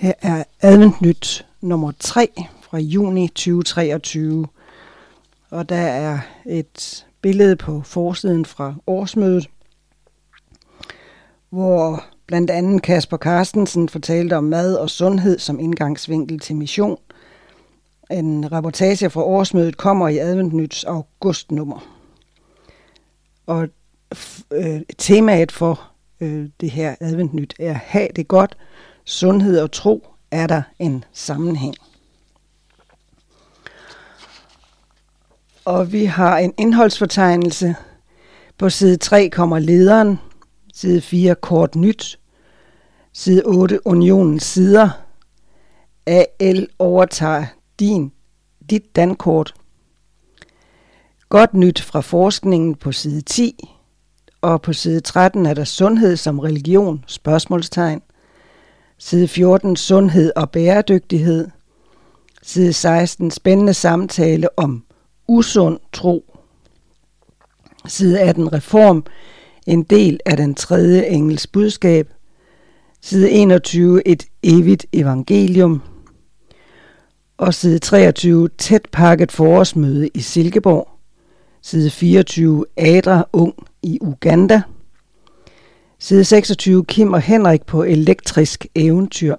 Her er adventnyt nummer 3 fra juni 2023. Og der er et billede på forsiden fra årsmødet, hvor blandt andet Kasper Carstensen fortalte om mad og sundhed som indgangsvinkel til mission. En reportage fra årsmødet kommer i adventnyts augustnummer. Og øh, temaet for øh, det her adventnyt er have det godt – sundhed og tro er der en sammenhæng. Og vi har en indholdsfortegnelse. På side 3 kommer lederen, side 4 kort nyt, side 8 unionens sider, AL overtager din, dit dankort. Godt nyt fra forskningen på side 10, og på side 13 er der sundhed som religion, spørgsmålstegn. Side 14, sundhed og bæredygtighed. Side 16, spændende samtale om usund tro. Side 18, reform, en del af den tredje engels budskab. Side 21, et evigt evangelium. Og side 23, tæt pakket forårsmøde i Silkeborg. Side 24, Adra Ung i Uganda. Side 26, Kim og Henrik på elektrisk eventyr.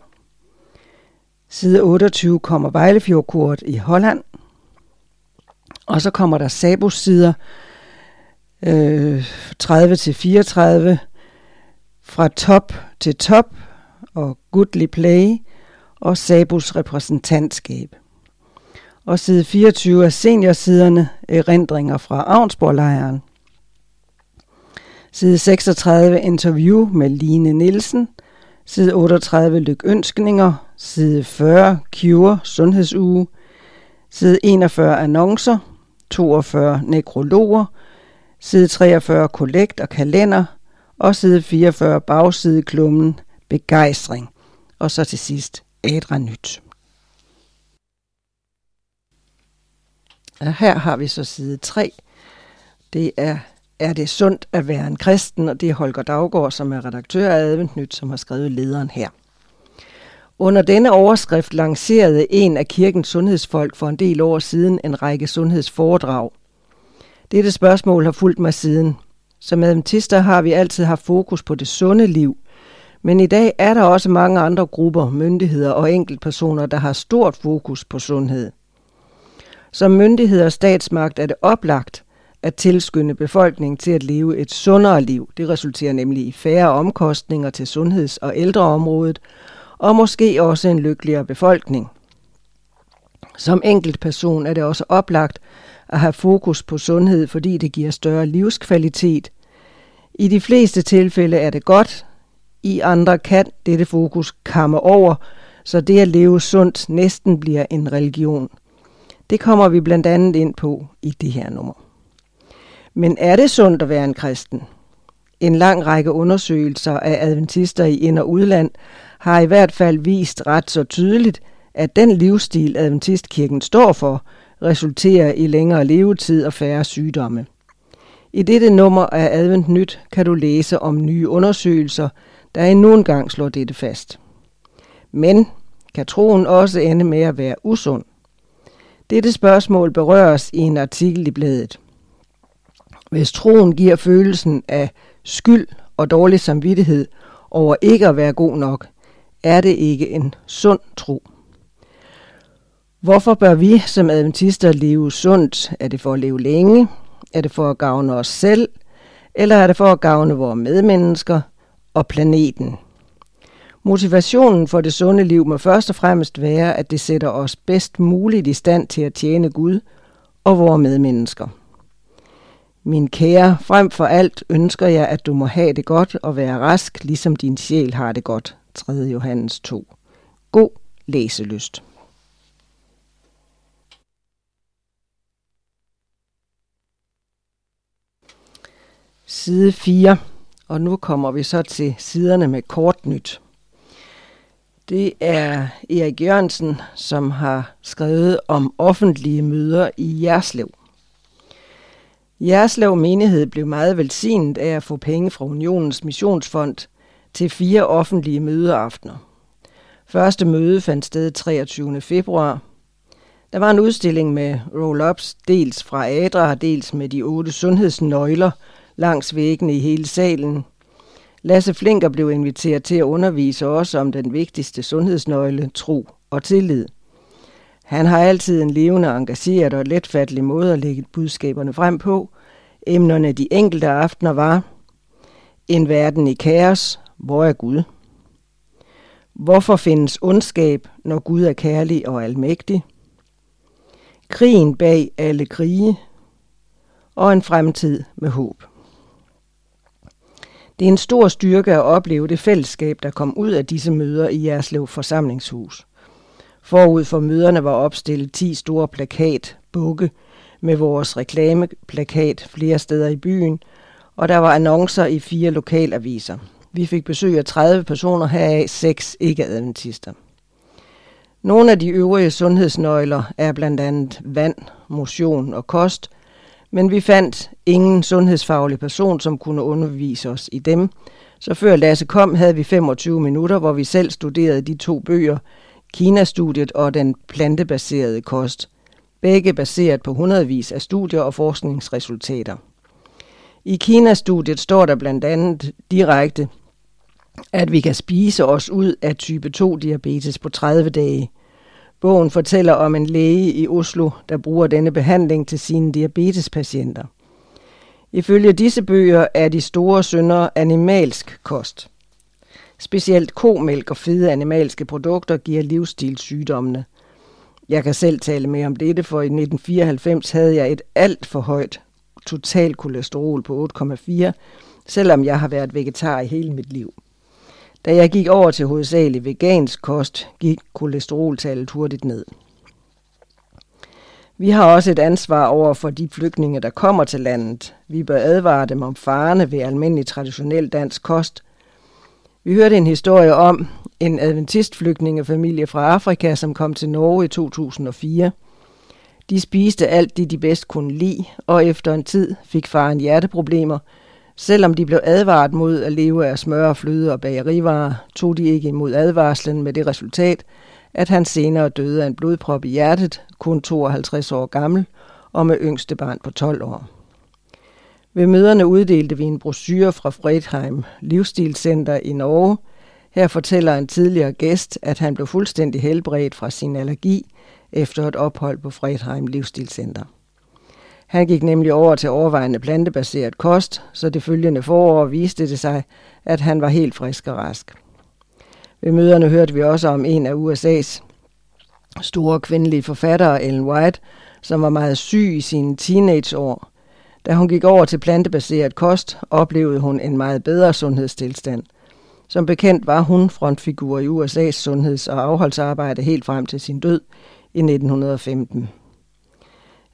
Side 28 kommer Vejlefjordkort i Holland. Og så kommer der Sabos sider øh, 30 til 34 fra top til top og Goodly Play og Sabus repræsentantskab. Og side 24 er seniorsiderne erindringer fra Avnsborglejren. Side 36 interview med Line Nielsen. Side 38 lykønskninger. Side 40 Cure sundhedsuge. Side 41 annoncer. 42 nekrologer. Side 43 kollekt og kalender. Og side 44 bagsideklummen begejstring. Og så til sidst Adra Nyt. Her har vi så side 3. Det er er det sundt at være en kristen, og det er Holger Daggaard, som er redaktør af Adventnyt, som har skrevet lederen her. Under denne overskrift lancerede en af kirkens sundhedsfolk for en del år siden en række sundhedsforedrag. Dette spørgsmål har fulgt mig siden. Som adventister har vi altid haft fokus på det sunde liv, men i dag er der også mange andre grupper, myndigheder og enkeltpersoner, der har stort fokus på sundhed. Som myndighed og statsmagt er det oplagt, at tilskynde befolkningen til at leve et sundere liv. Det resulterer nemlig i færre omkostninger til sundheds- og ældreområdet, og måske også en lykkeligere befolkning. Som enkeltperson er det også oplagt at have fokus på sundhed, fordi det giver større livskvalitet. I de fleste tilfælde er det godt, i andre kan dette fokus komme over, så det at leve sundt næsten bliver en religion. Det kommer vi blandt andet ind på i det her nummer. Men er det sundt at være en kristen? En lang række undersøgelser af adventister i ind- og udland har i hvert fald vist ret så tydeligt, at den livsstil, adventistkirken står for, resulterer i længere levetid og færre sygdomme. I dette nummer af Advent Nyt kan du læse om nye undersøgelser, der endnu en gang slår dette fast. Men kan troen også ende med at være usund? Dette spørgsmål berøres i en artikel i bladet. Hvis troen giver følelsen af skyld og dårlig samvittighed over ikke at være god nok, er det ikke en sund tro. Hvorfor bør vi som adventister leve sundt? Er det for at leve længe? Er det for at gavne os selv? Eller er det for at gavne vores medmennesker og planeten? Motivationen for det sunde liv må først og fremmest være, at det sætter os bedst muligt i stand til at tjene Gud og vores medmennesker. Min kære, frem for alt ønsker jeg, at du må have det godt og være rask, ligesom din sjæl har det godt. 3. Johannes 2. God læselyst. Side 4, og nu kommer vi så til siderne med kort nyt. Det er Erik Jørgensen, som har skrevet om offentlige møder i Jerslev. Jerslev menighed blev meget velsignet af at få penge fra Unionens Missionsfond til fire offentlige mødeaftener. Første møde fandt sted 23. februar. Der var en udstilling med roll-ups, dels fra Adra, dels med de otte sundhedsnøgler langs væggene i hele salen. Lasse Flinker blev inviteret til at undervise os om den vigtigste sundhedsnøgle, tro og tillid. Han har altid en levende, engageret og letfattelig måde at lægge budskaberne frem på. Emnerne de enkelte aftener var En verden i kaos, hvor er Gud? Hvorfor findes ondskab, når Gud er kærlig og almægtig? Krigen bag alle krige og en fremtid med håb. Det er en stor styrke at opleve det fællesskab, der kom ud af disse møder i Jerslev forsamlingshus. Forud for møderne var opstillet 10 store plakat, bukke, med vores reklameplakat flere steder i byen, og der var annoncer i fire lokalaviser. Vi fik besøg af 30 personer, heraf 6 ikke-adventister. Nogle af de øvrige sundhedsnøgler er blandt andet vand, motion og kost, men vi fandt ingen sundhedsfaglig person, som kunne undervise os i dem. Så før Lasse kom, havde vi 25 minutter, hvor vi selv studerede de to bøger, Kina-studiet og den plantebaserede kost. Begge baseret på hundredvis af studier og forskningsresultater. I Kina-studiet står der blandt andet direkte, at vi kan spise os ud af type 2-diabetes på 30 dage. Bogen fortæller om en læge i Oslo, der bruger denne behandling til sine diabetespatienter. Ifølge disse bøger er de store synder animalsk kost. Specielt komælk og fede animalske produkter giver livsstilssygdommene. Jeg kan selv tale mere om dette, for i 1994 havde jeg et alt for højt total kolesterol på 8,4, selvom jeg har været vegetar i hele mit liv. Da jeg gik over til hovedsageligt vegansk kost, gik kolesteroltallet hurtigt ned. Vi har også et ansvar over for de flygtninge, der kommer til landet. Vi bør advare dem om farerne ved almindelig traditionel dansk kost. Vi hørte en historie om en adventistflygtningefamilie fra Afrika, som kom til Norge i 2004. De spiste alt det, de bedst kunne lide, og efter en tid fik faren hjerteproblemer – Selvom de blev advaret mod at leve af smør, fløde og bagerivarer, tog de ikke imod advarslen med det resultat, at han senere døde af en blodprop i hjertet, kun 52 år gammel, og med yngste barn på 12 år. Ved møderne uddelte vi en brochure fra Fredheim Livsstilscenter i Norge. Her fortæller en tidligere gæst, at han blev fuldstændig helbredt fra sin allergi efter et ophold på Fredheim Livsstilscenter. Han gik nemlig over til overvejende plantebaseret kost, så det følgende forår viste det sig, at han var helt frisk og rask. Ved møderne hørte vi også om en af USA's store kvindelige forfattere, Ellen White, som var meget syg i sine teenageår. Da hun gik over til plantebaseret kost, oplevede hun en meget bedre sundhedstilstand. Som bekendt var hun frontfigur i USA's sundheds- og afholdsarbejde helt frem til sin død i 1915.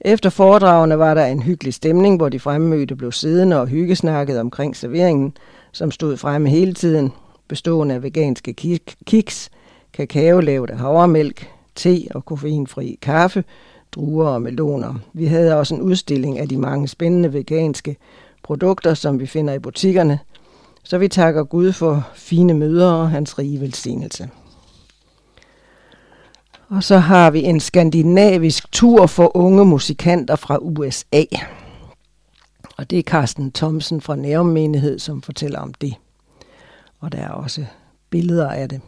Efter foredragene var der en hyggelig stemning, hvor de fremmødte blev siddende og hyggesnakket omkring serveringen, som stod fremme hele tiden, bestående af veganske kiks, kakao lavet af havremælk, te og koffeinfri kaffe, druer og meloner. Vi havde også en udstilling af de mange spændende veganske produkter, som vi finder i butikkerne, så vi takker Gud for fine møder og hans rige velsignelse. Og så har vi en skandinavisk tur for unge musikanter fra USA. Og det er Carsten Thomsen fra Nærmenighed, som fortæller om det. Og der er også billeder af det.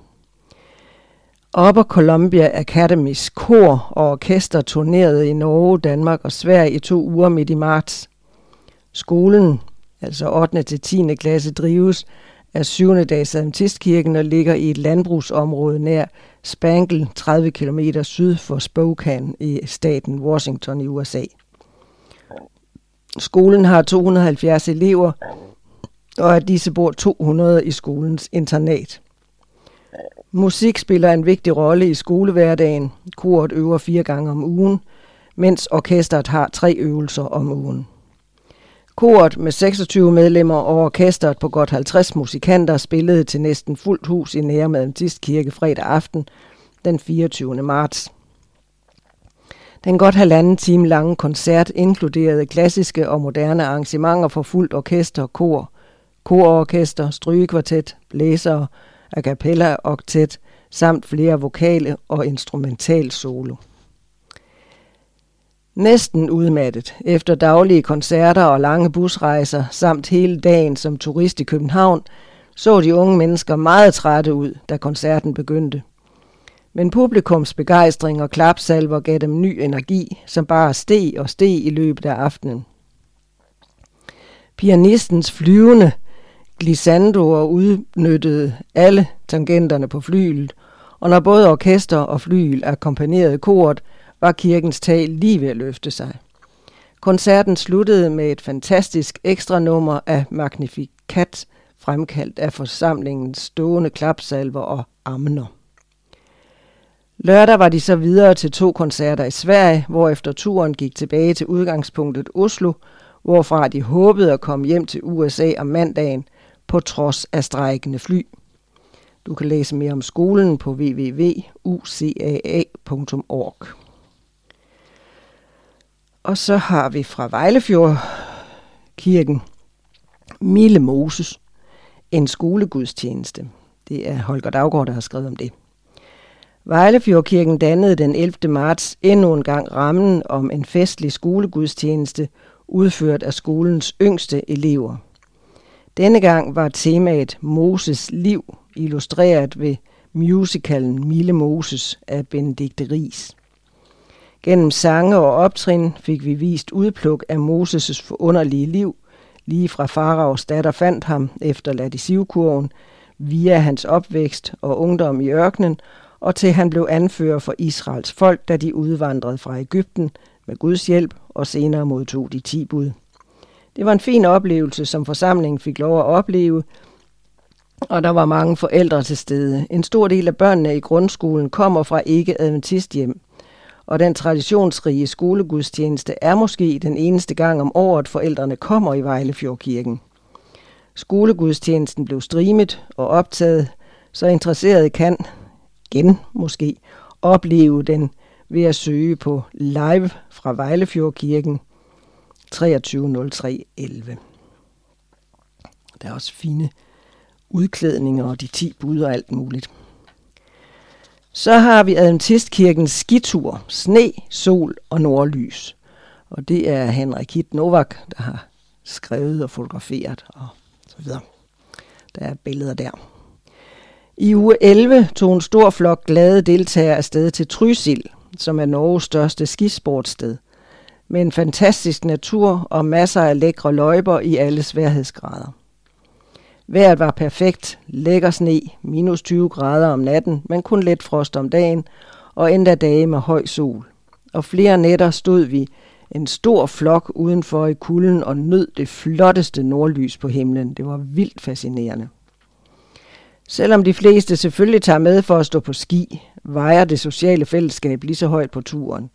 Upper Columbia Academys kor og orkester turnerede i Norge, Danmark og Sverige i to uger midt i marts. Skolen, altså 8. til 10. klasse, drives af 7. dags Adventistkirken og ligger i et landbrugsområde nær Spangle, 30 km syd for Spokane i staten Washington i USA. Skolen har 270 elever, og af disse bor 200 i skolens internat. Musik spiller en vigtig rolle i skolehverdagen. Koret øver fire gange om ugen, mens orkestret har tre øvelser om ugen. Koret med 26 medlemmer og orkestret på godt 50 musikanter spillede til næsten fuldt hus i Nærmadentist Kirke fredag aften den 24. marts. Den godt halvanden time lange koncert inkluderede klassiske og moderne arrangementer for fuldt orkester, kor, kororkester, strygekvartet, blæsere, a cappella, oktet, samt flere vokale og instrumental solo. Næsten udmattet efter daglige koncerter og lange busrejser samt hele dagen som turist i København, så de unge mennesker meget trætte ud, da koncerten begyndte. Men publikums begejstring og klapsalver gav dem ny energi, som bare steg og steg i løbet af aftenen. Pianistens flyvende glissandoer udnyttede alle tangenterne på flylet, og når både orkester og flyl akkompagnerede koret, var kirkens tag lige ved at løfte sig. Koncerten sluttede med et fantastisk ekstra nummer af Magnificat, fremkaldt af forsamlingens stående klapsalver og amner. Lørdag var de så videre til to koncerter i Sverige, hvor efter turen gik tilbage til udgangspunktet Oslo, hvorfra de håbede at komme hjem til USA om mandagen, på trods af strækkende fly. Du kan læse mere om skolen på www.ucaa.org. Og så har vi fra Vejlefjordkirken Mille Moses, en skolegudstjeneste. Det er Holger Daggaard, der har skrevet om det. Vejlefjordkirken dannede den 11. marts endnu en gang rammen om en festlig skolegudstjeneste, udført af skolens yngste elever. Denne gang var temaet Moses liv, illustreret ved musicalen Mille Moses af Benedikte Ries. Gennem sange og optrin fik vi vist udpluk af Moses' forunderlige liv, lige fra faraos datter fandt ham efter i sivkurven, via hans opvækst og ungdom i ørkenen, og til han blev anfører for Israels folk, da de udvandrede fra Ægypten med Guds hjælp og senere modtog de ti bud. Det var en fin oplevelse, som forsamlingen fik lov at opleve, og der var mange forældre til stede. En stor del af børnene i grundskolen kommer fra ikke-adventist hjem, og den traditionsrige skolegudstjeneste er måske den eneste gang om året, forældrene kommer i Vejlefjordkirken. Skolegudstjenesten blev streamet og optaget, så interesserede kan, igen måske, opleve den ved at søge på live fra Vejlefjordkirken 230311. Der er også fine udklædninger og de 10 bud og alt muligt. Så har vi Adventistkirkens skitur, sne, sol og nordlys. Og det er Henrik Hit Novak, der har skrevet og fotograferet og så videre. Der er billeder der. I uge 11 tog en stor flok glade deltagere afsted til Trysil, som er Norges største skisportsted, med en fantastisk natur og masser af lækre løjper i alle sværhedsgrader. Vejret var perfekt, lækker sne, minus 20 grader om natten, men kun let frost om dagen, og endda dage med høj sol. Og flere nætter stod vi, en stor flok udenfor i kulden og nød det flotteste nordlys på himlen. Det var vildt fascinerende. Selvom de fleste selvfølgelig tager med for at stå på ski, vejer det sociale fællesskab lige så højt på turen.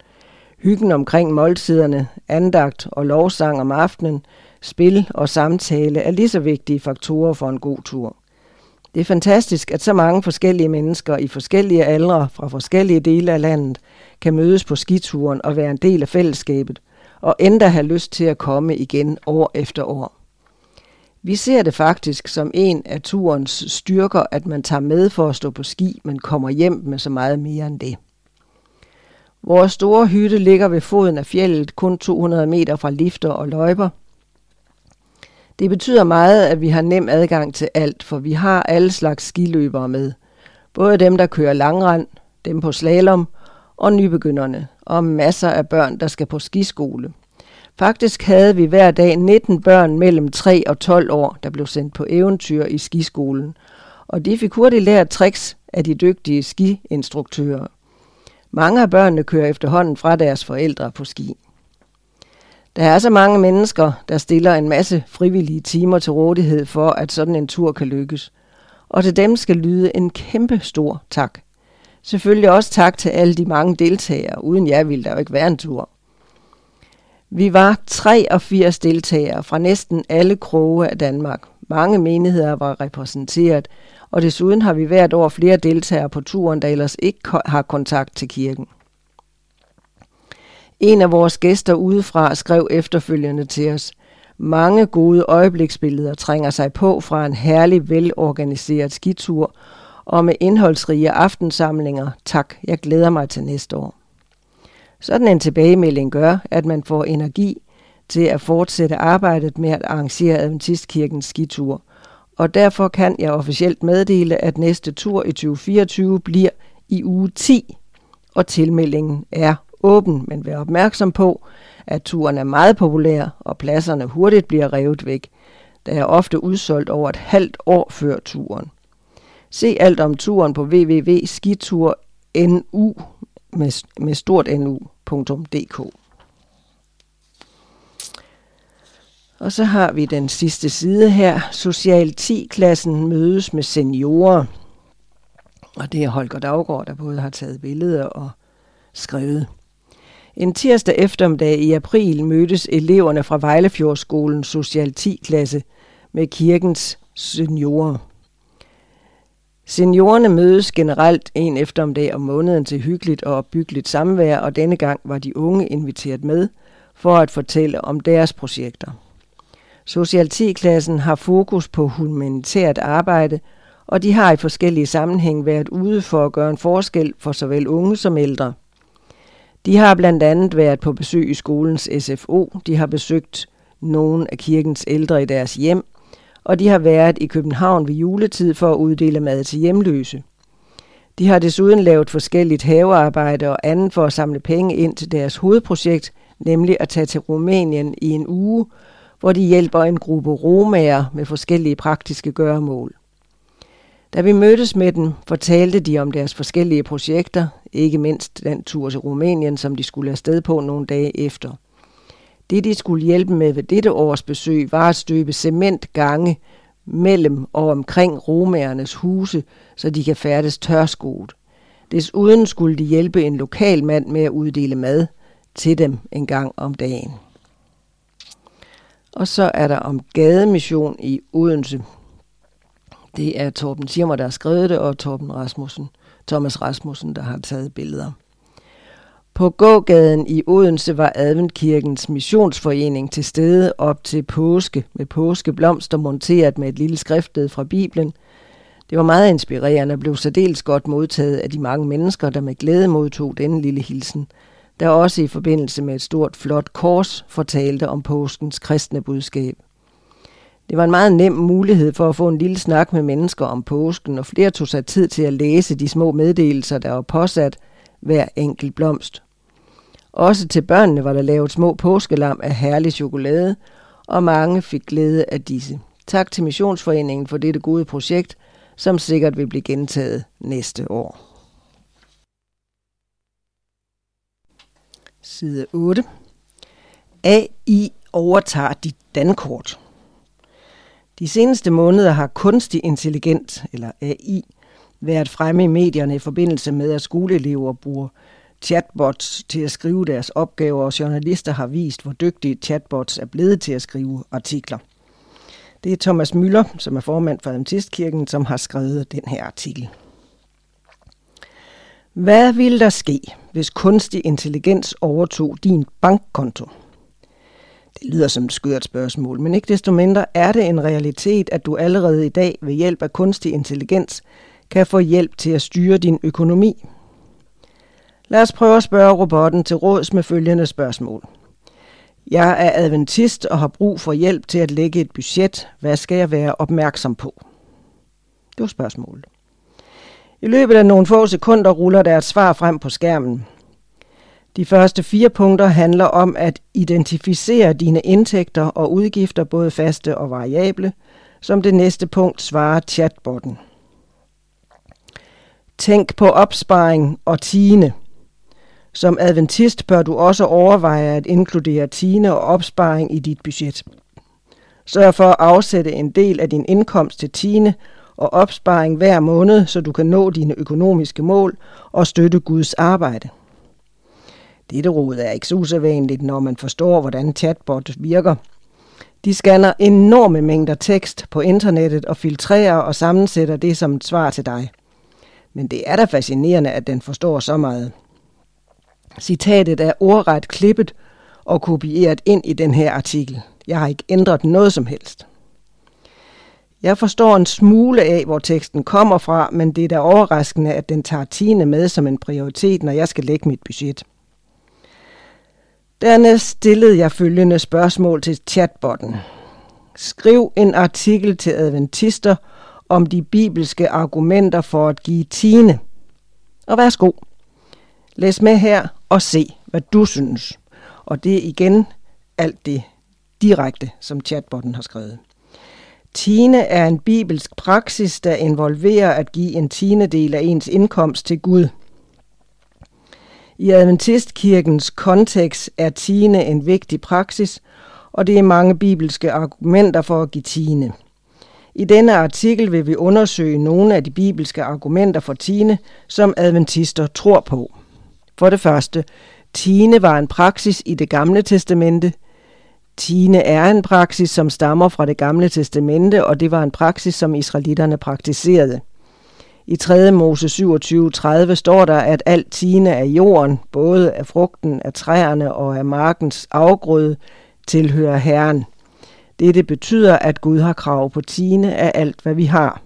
Hyggen omkring måltiderne, andagt og lovsang om aftenen, spil og samtale er lige så vigtige faktorer for en god tur. Det er fantastisk, at så mange forskellige mennesker i forskellige aldre fra forskellige dele af landet kan mødes på skituren og være en del af fællesskabet, og endda have lyst til at komme igen år efter år. Vi ser det faktisk som en af turens styrker, at man tager med for at stå på ski, men kommer hjem med så meget mere end det. Vores store hytte ligger ved foden af fjellet, kun 200 meter fra lifter og løjper. Det betyder meget, at vi har nem adgang til alt, for vi har alle slags skiløbere med. Både dem, der kører langrand, dem på slalom og nybegynderne, og masser af børn, der skal på skiskole. Faktisk havde vi hver dag 19 børn mellem 3 og 12 år, der blev sendt på eventyr i skiskolen, og de fik hurtigt lært tricks af de dygtige skiinstruktører. Mange af børnene kører efterhånden fra deres forældre på ski. Der er så mange mennesker, der stiller en masse frivillige timer til rådighed for, at sådan en tur kan lykkes. Og til dem skal lyde en kæmpe stor tak. Selvfølgelig også tak til alle de mange deltagere. Uden jer ville der jo ikke være en tur. Vi var 83 deltagere fra næsten alle kroge af Danmark. Mange menigheder var repræsenteret, og desuden har vi hvert år flere deltagere på turen, der ellers ikke har kontakt til kirken. En af vores gæster udefra skrev efterfølgende til os, mange gode øjebliksbilleder trænger sig på fra en herlig, velorganiseret skitur, og med indholdsrige aftensamlinger. Tak, jeg glæder mig til næste år. Sådan en tilbagemelding gør, at man får energi til at fortsætte arbejdet med at arrangere Adventistkirkens skitur. Og derfor kan jeg officielt meddele, at næste tur i 2024 bliver i uge 10, og tilmeldingen er åben, men vær opmærksom på, at turen er meget populær, og pladserne hurtigt bliver revet væk. Der er ofte udsolgt over et halvt år før turen. Se alt om turen på www.skitur.nu med, med stort nu.dk. Og så har vi den sidste side her. Social 10-klassen mødes med seniorer. Og det er Holger Daggaard, der både har taget billeder og skrevet. En tirsdag eftermiddag i april mødtes eleverne fra Vejlefjordsskolen Social 10-klasse med kirkens seniorer. Seniorerne mødes generelt en eftermiddag om måneden til hyggeligt og opbyggeligt samvær, og denne gang var de unge inviteret med for at fortælle om deres projekter. Socialiteklassen har fokus på humanitært arbejde, og de har i forskellige sammenhæng været ude for at gøre en forskel for såvel unge som ældre. De har blandt andet været på besøg i skolens SFO, de har besøgt nogle af kirkens ældre i deres hjem, og de har været i København ved juletid for at uddele mad til hjemløse. De har desuden lavet forskelligt havearbejde og andet for at samle penge ind til deres hovedprojekt, nemlig at tage til Rumænien i en uge, hvor de hjælper en gruppe romager med forskellige praktiske gøremål. Da vi mødtes med dem, fortalte de om deres forskellige projekter, ikke mindst den tur til Rumænien, som de skulle afsted på nogle dage efter. Det, de skulle hjælpe med ved dette års besøg, var at støbe cementgange mellem og omkring romærernes huse, så de kan færdes tørskoet. Desuden skulle de hjælpe en lokal mand med at uddele mad til dem en gang om dagen. Og så er der om gademission i Odense. Det er Torben Schirmer, der har skrevet det, og Torben Rasmussen, Thomas Rasmussen, der har taget billeder. På gågaden i Odense var Adventkirkens missionsforening til stede op til påske med påskeblomster monteret med et lille skriftet fra Bibelen. Det var meget inspirerende og blev særdeles godt modtaget af de mange mennesker, der med glæde modtog denne lille hilsen, der også i forbindelse med et stort flot kors fortalte om påskens kristne budskab. Det var en meget nem mulighed for at få en lille snak med mennesker om påsken, og flere tog sig tid til at læse de små meddelelser, der var påsat hver enkelt blomst. Også til børnene var der lavet små påskelam af herlig chokolade, og mange fik glæde af disse. Tak til Missionsforeningen for dette gode projekt, som sikkert vil blive gentaget næste år. Side 8. AI overtager dit dankort. De seneste måneder har kunstig intelligens, eller AI, været fremme i medierne i forbindelse med, at skoleelever bruger chatbots til at skrive deres opgaver, og journalister har vist, hvor dygtige chatbots er blevet til at skrive artikler. Det er Thomas Møller, som er formand for Adventistkirken, som har skrevet den her artikel. Hvad ville der ske, hvis kunstig intelligens overtog din bankkonto? Det lyder som et skørt spørgsmål, men ikke desto mindre er det en realitet, at du allerede i dag ved hjælp af kunstig intelligens kan få hjælp til at styre din økonomi. Lad os prøve at spørge robotten til råds med følgende spørgsmål. Jeg er adventist og har brug for hjælp til at lægge et budget. Hvad skal jeg være opmærksom på? Det var spørgsmålet. I løbet af nogle få sekunder ruller der et svar frem på skærmen. De første fire punkter handler om at identificere dine indtægter og udgifter, både faste og variable. Som det næste punkt svarer chatbotten. Tænk på opsparing og tiende. Som adventist bør du også overveje at inkludere tiende og opsparing i dit budget. Sørg for at afsætte en del af din indkomst til tiende og opsparing hver måned, så du kan nå dine økonomiske mål og støtte Guds arbejde. Dette råd er ikke så usædvanligt, når man forstår, hvordan chatbot virker. De scanner enorme mængder tekst på internettet og filtrerer og sammensætter det som et svar til dig. Men det er da fascinerende, at den forstår så meget. Citatet er ordret klippet og kopieret ind i den her artikel. Jeg har ikke ændret noget som helst. Jeg forstår en smule af, hvor teksten kommer fra, men det er da overraskende, at den tager tiende med som en prioritet, når jeg skal lægge mit budget. Dernæst stillede jeg følgende spørgsmål til chatbotten. Skriv en artikel til adventister om de bibelske argumenter for at give tiende. Og værsgo. Læs med her og se, hvad du synes. Og det er igen alt det direkte, som chatbotten har skrevet. Tiende er en bibelsk praksis, der involverer at give en tiendedel af ens indkomst til Gud. I Adventistkirkens kontekst er tiende en vigtig praksis, og det er mange bibelske argumenter for at give tiende. I denne artikel vil vi undersøge nogle af de bibelske argumenter for tiende, som adventister tror på. For det første, tiende var en praksis i det gamle testamente – Tiende er en praksis, som stammer fra det gamle testamente, og det var en praksis, som israelitterne praktiserede. I 3. Mose 27.30 står der, at alt tiende af jorden, både af frugten, af træerne og af markens afgrøde, tilhører Herren. Dette betyder, at Gud har krav på tiende af alt, hvad vi har.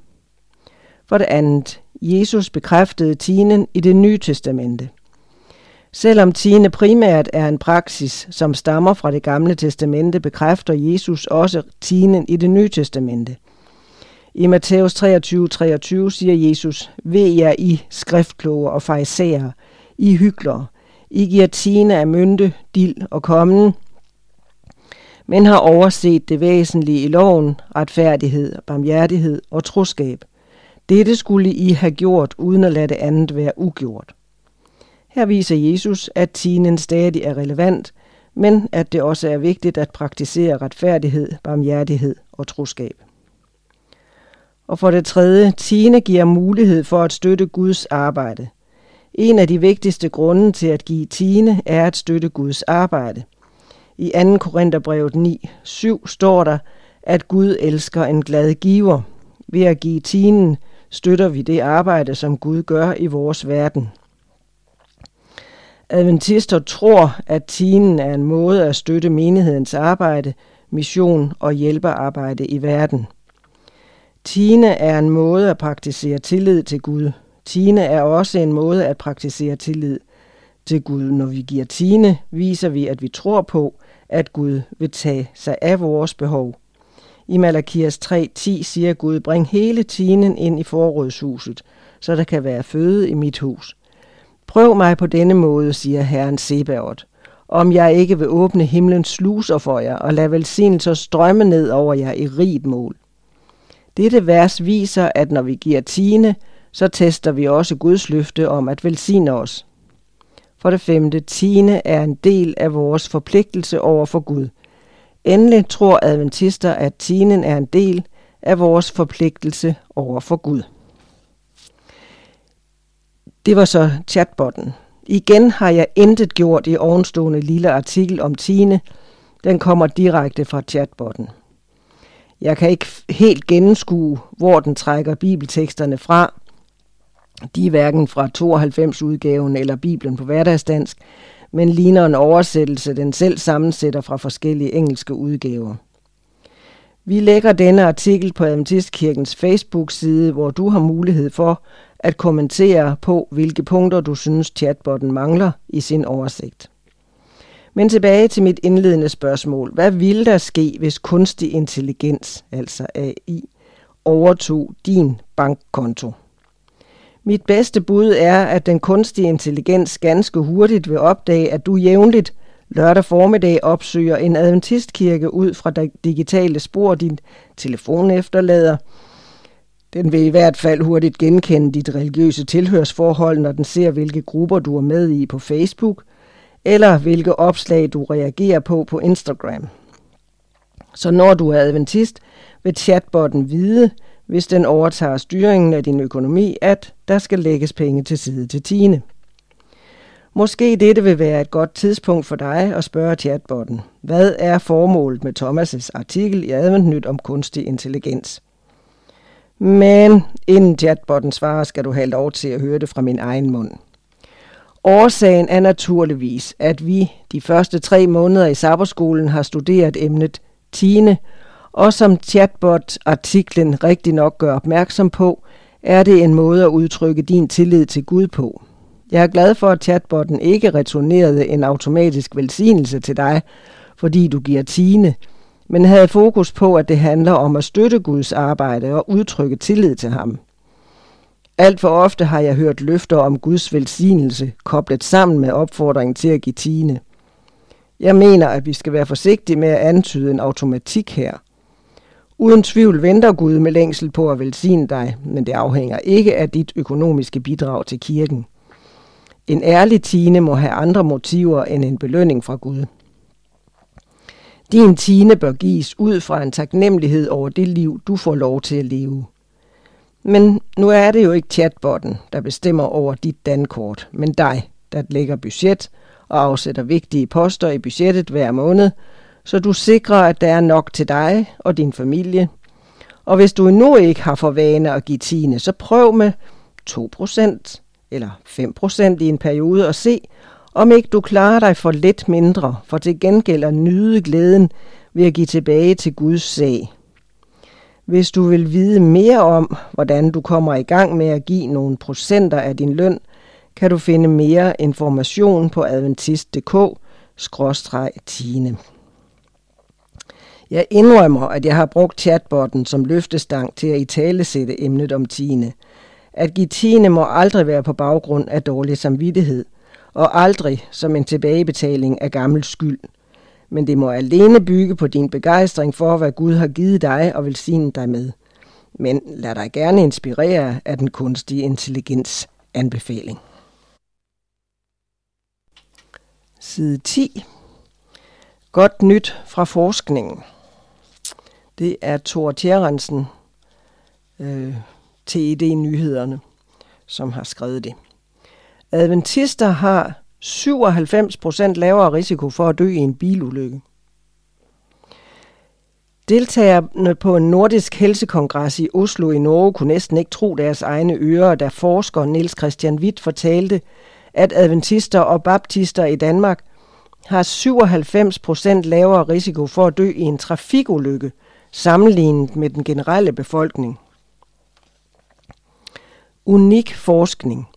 For det andet, Jesus bekræftede tienden i det nye testamente. Selvom tiende primært er en praksis, som stammer fra det gamle testamente, bekræfter Jesus også tienden i det nye testamente. I Matthæus 23, 23 siger Jesus, Ved jer I skriftkloge og farisæere, I hyklere, I giver tiende af mynte, dild og kommen, men har overset det væsentlige i loven, retfærdighed, barmhjertighed og troskab. Dette skulle I have gjort, uden at lade det andet være ugjort. Her viser Jesus, at tinen stadig er relevant, men at det også er vigtigt at praktisere retfærdighed, barmhjertighed og troskab. Og for det tredje, tiende giver mulighed for at støtte Guds arbejde. En af de vigtigste grunde til at give tiende er at støtte Guds arbejde. I 2. Korintherbrevet 9, 7 står der, at Gud elsker en glad giver. Ved at give tienden støtter vi det arbejde, som Gud gør i vores verden. Adventister tror, at tienden er en måde at støtte menighedens arbejde, mission og hjælpearbejde i verden. Tiende er en måde at praktisere tillid til Gud. Tiende er også en måde at praktisere tillid til Gud. Når vi giver tiende, viser vi, at vi tror på, at Gud vil tage sig af vores behov. I Malakias 3.10 siger Gud, bring hele tienden ind i forrådshuset, så der kan være føde i mit hus. Prøv mig på denne måde, siger Herren Sebaot, om jeg ikke vil åbne himlens sluser for jer og lade velsignelser strømme ned over jer i rigt mål. Dette vers viser, at når vi giver tiende, så tester vi også Guds løfte om at velsigne os. For det femte, tiende er en del af vores forpligtelse over for Gud. Endelig tror adventister, at tienden er en del af vores forpligtelse over for Gud. Det var så chatbotten. Igen har jeg intet gjort i ovenstående lille artikel om Tine. Den kommer direkte fra chatbotten. Jeg kan ikke helt gennemskue, hvor den trækker bibelteksterne fra. De er hverken fra 92-udgaven eller Bibelen på hverdagsdansk, men ligner en oversættelse, den selv sammensætter fra forskellige engelske udgaver. Vi lægger denne artikel på Adventistkirkens Facebook-side, hvor du har mulighed for at kommentere på, hvilke punkter du synes chatbotten mangler i sin oversigt. Men tilbage til mit indledende spørgsmål. Hvad ville der ske, hvis kunstig intelligens, altså AI, overtog din bankkonto? Mit bedste bud er, at den kunstige intelligens ganske hurtigt vil opdage, at du jævnligt lørdag formiddag opsøger en adventistkirke ud fra digitale spor, din telefon efterlader, den vil i hvert fald hurtigt genkende dit religiøse tilhørsforhold, når den ser, hvilke grupper du er med i på Facebook, eller hvilke opslag du reagerer på på Instagram. Så når du er adventist, vil chatbotten vide, hvis den overtager styringen af din økonomi, at der skal lægges penge til side til tiende. Måske dette vil være et godt tidspunkt for dig at spørge chatbotten, hvad er formålet med Thomas' artikel i Adventnyt om kunstig intelligens? Men inden chatbotten svarer, skal du have lov til at høre det fra min egen mund. Årsagen er naturligvis, at vi de første tre måneder i sabberskolen har studeret emnet tiende, og som chatbot-artiklen rigtig nok gør opmærksom på, er det en måde at udtrykke din tillid til Gud på. Jeg er glad for, at chatbotten ikke returnerede en automatisk velsignelse til dig, fordi du giver tiende, men havde fokus på, at det handler om at støtte Guds arbejde og udtrykke tillid til ham. Alt for ofte har jeg hørt løfter om Guds velsignelse koblet sammen med opfordringen til at give tiende. Jeg mener, at vi skal være forsigtige med at antyde en automatik her. Uden tvivl venter Gud med længsel på at velsigne dig, men det afhænger ikke af dit økonomiske bidrag til kirken. En ærlig tiende må have andre motiver end en belønning fra Gud. Din tiende bør gives ud fra en taknemmelighed over det liv, du får lov til at leve. Men nu er det jo ikke chatbotten, der bestemmer over dit dankort, men dig, der lægger budget og afsætter vigtige poster i budgettet hver måned, så du sikrer, at der er nok til dig og din familie. Og hvis du endnu ikke har for vane at give tiende, så prøv med 2% eller 5% i en periode og se, om ikke du klarer dig for lidt mindre, for til gengæld at nyde glæden ved at give tilbage til Guds sag. Hvis du vil vide mere om, hvordan du kommer i gang med at give nogle procenter af din løn, kan du finde mere information på adventist.dk-tine. Jeg indrømmer, at jeg har brugt chatbotten som løftestang til at italesætte emnet om tiende. At give tiende må aldrig være på baggrund af dårlig samvittighed, og aldrig som en tilbagebetaling af gammel skyld. Men det må alene bygge på din begejstring for, hvad Gud har givet dig og velsignet dig med. Men lad dig gerne inspirere af den kunstige intelligens anbefaling. Side 10. Godt nyt fra forskningen. Det er Thor Tjerrensen, øh, TED-nyhederne, som har skrevet det. Adventister har 97% lavere risiko for at dø i en bilulykke. Deltagerne på en nordisk helsekongres i Oslo i Norge kunne næsten ikke tro deres egne ører, da forsker Niels Christian Witt fortalte, at adventister og baptister i Danmark har 97% lavere risiko for at dø i en trafikulykke – sammenlignet med den generelle befolkning. Unik forskning.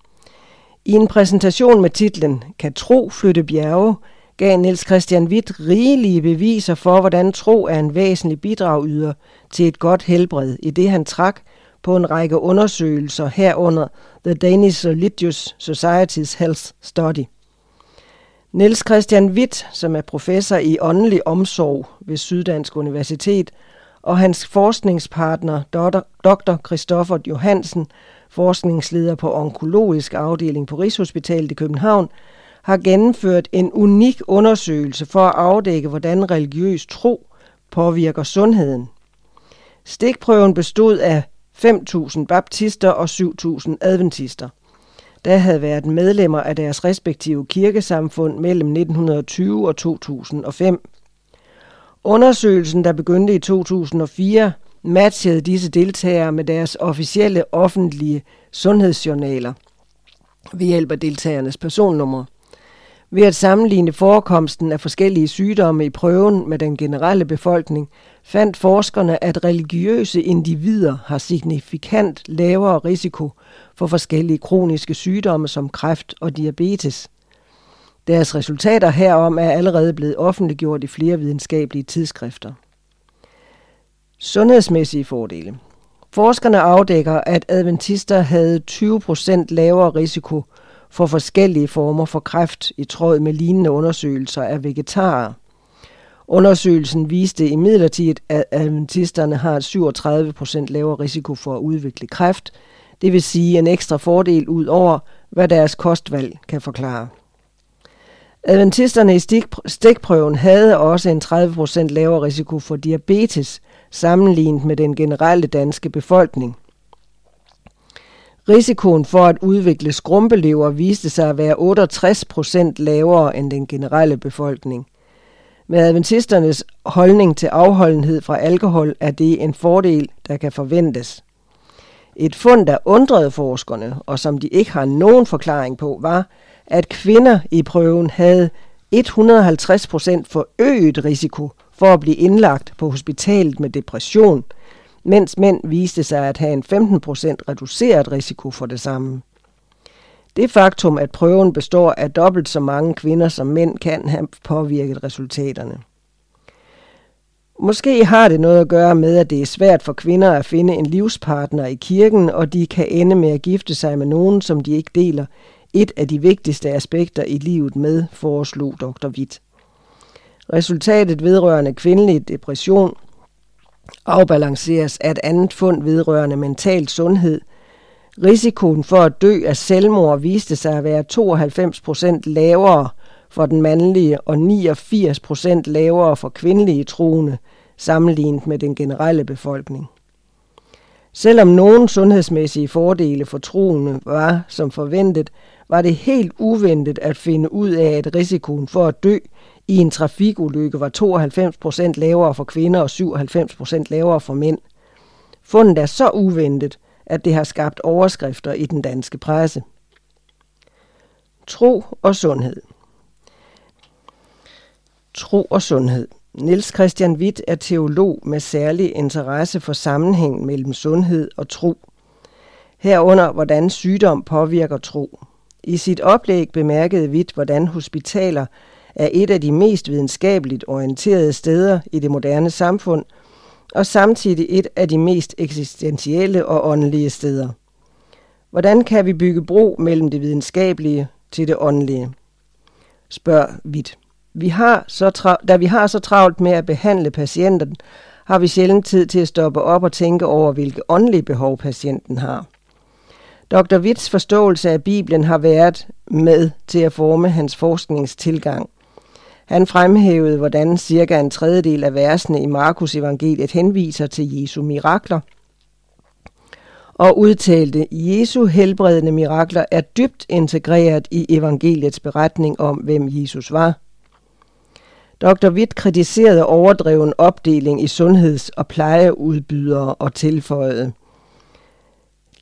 I en præsentation med titlen Kan tro flytte bjerge, gav Niels Christian Witt rigelige beviser for, hvordan tro er en væsentlig bidragyder til et godt helbred, i det han trak på en række undersøgelser herunder The Danish Religious Society's Health Study. Niels Christian Witt, som er professor i åndelig omsorg ved Syddansk Universitet, og hans forskningspartner, dr. Christoffer Johansen, forskningsleder på onkologisk afdeling på Rigshospitalet i København, har gennemført en unik undersøgelse for at afdække, hvordan religiøs tro påvirker sundheden. Stikprøven bestod af 5.000 baptister og 7.000 adventister. Der havde været medlemmer af deres respektive kirkesamfund mellem 1920 og 2005. Undersøgelsen, der begyndte i 2004, matchede disse deltagere med deres officielle offentlige sundhedsjournaler ved hjælp af deltagernes personnummer. Ved at sammenligne forekomsten af forskellige sygdomme i prøven med den generelle befolkning, fandt forskerne, at religiøse individer har signifikant lavere risiko for forskellige kroniske sygdomme som kræft og diabetes. Deres resultater herom er allerede blevet offentliggjort i flere videnskabelige tidsskrifter. Sundhedsmæssige fordele. Forskerne afdækker, at adventister havde 20% lavere risiko for forskellige former for kræft i tråd med lignende undersøgelser af vegetarer. Undersøgelsen viste imidlertid, at adventisterne har 37% lavere risiko for at udvikle kræft, det vil sige en ekstra fordel ud over, hvad deres kostvalg kan forklare. Adventisterne i stikprøven havde også en 30% lavere risiko for diabetes sammenlignet med den generelle danske befolkning. Risikoen for at udvikle skrumpelever viste sig at være 68% lavere end den generelle befolkning. Med adventisternes holdning til afholdenhed fra alkohol er det en fordel, der kan forventes. Et fund, der undrede forskerne, og som de ikke har nogen forklaring på, var, at kvinder i prøven havde 150% forøget risiko for at blive indlagt på hospitalet med depression, mens mænd viste sig at have en 15% reduceret risiko for det samme. Det faktum, at prøven består af dobbelt så mange kvinder som mænd, kan have påvirket resultaterne. Måske har det noget at gøre med, at det er svært for kvinder at finde en livspartner i kirken, og de kan ende med at gifte sig med nogen, som de ikke deler et af de vigtigste aspekter i livet med, foreslog dr. Witt. Resultatet vedrørende kvindelig depression afbalanceres af et andet fund vedrørende mental sundhed. Risikoen for at dø af selvmord viste sig at være 92 procent lavere for den mandlige og 89 procent lavere for kvindelige troende, sammenlignet med den generelle befolkning. Selvom nogen sundhedsmæssige fordele for troende var, som forventet, var det helt uventet at finde ud af, at risikoen for at dø i en trafikulykke var 92 procent lavere for kvinder og 97 procent lavere for mænd. Fundet er så uventet, at det har skabt overskrifter i den danske presse. Tro og sundhed Tro og sundhed Niels Christian Witt er teolog med særlig interesse for sammenhængen mellem sundhed og tro. Herunder, hvordan sygdom påvirker tro. I sit oplæg bemærkede Witt, hvordan hospitaler er et af de mest videnskabeligt orienterede steder i det moderne samfund, og samtidig et af de mest eksistentielle og åndelige steder. Hvordan kan vi bygge bro mellem det videnskabelige til det åndelige? Spørg Witt. Vi har så travlt, da vi har så travlt med at behandle patienten, har vi sjældent tid til at stoppe op og tænke over, hvilke åndelige behov patienten har. Dr. Witts forståelse af Bibelen har været med til at forme hans forskningstilgang. Han fremhævede, hvordan cirka en tredjedel af versene i Markus evangeliet henviser til Jesu mirakler, og udtalte, Jesu helbredende mirakler er dybt integreret i evangeliets beretning om, hvem Jesus var. Dr. Witt kritiserede overdreven opdeling i sundheds- og plejeudbydere og tilføjede.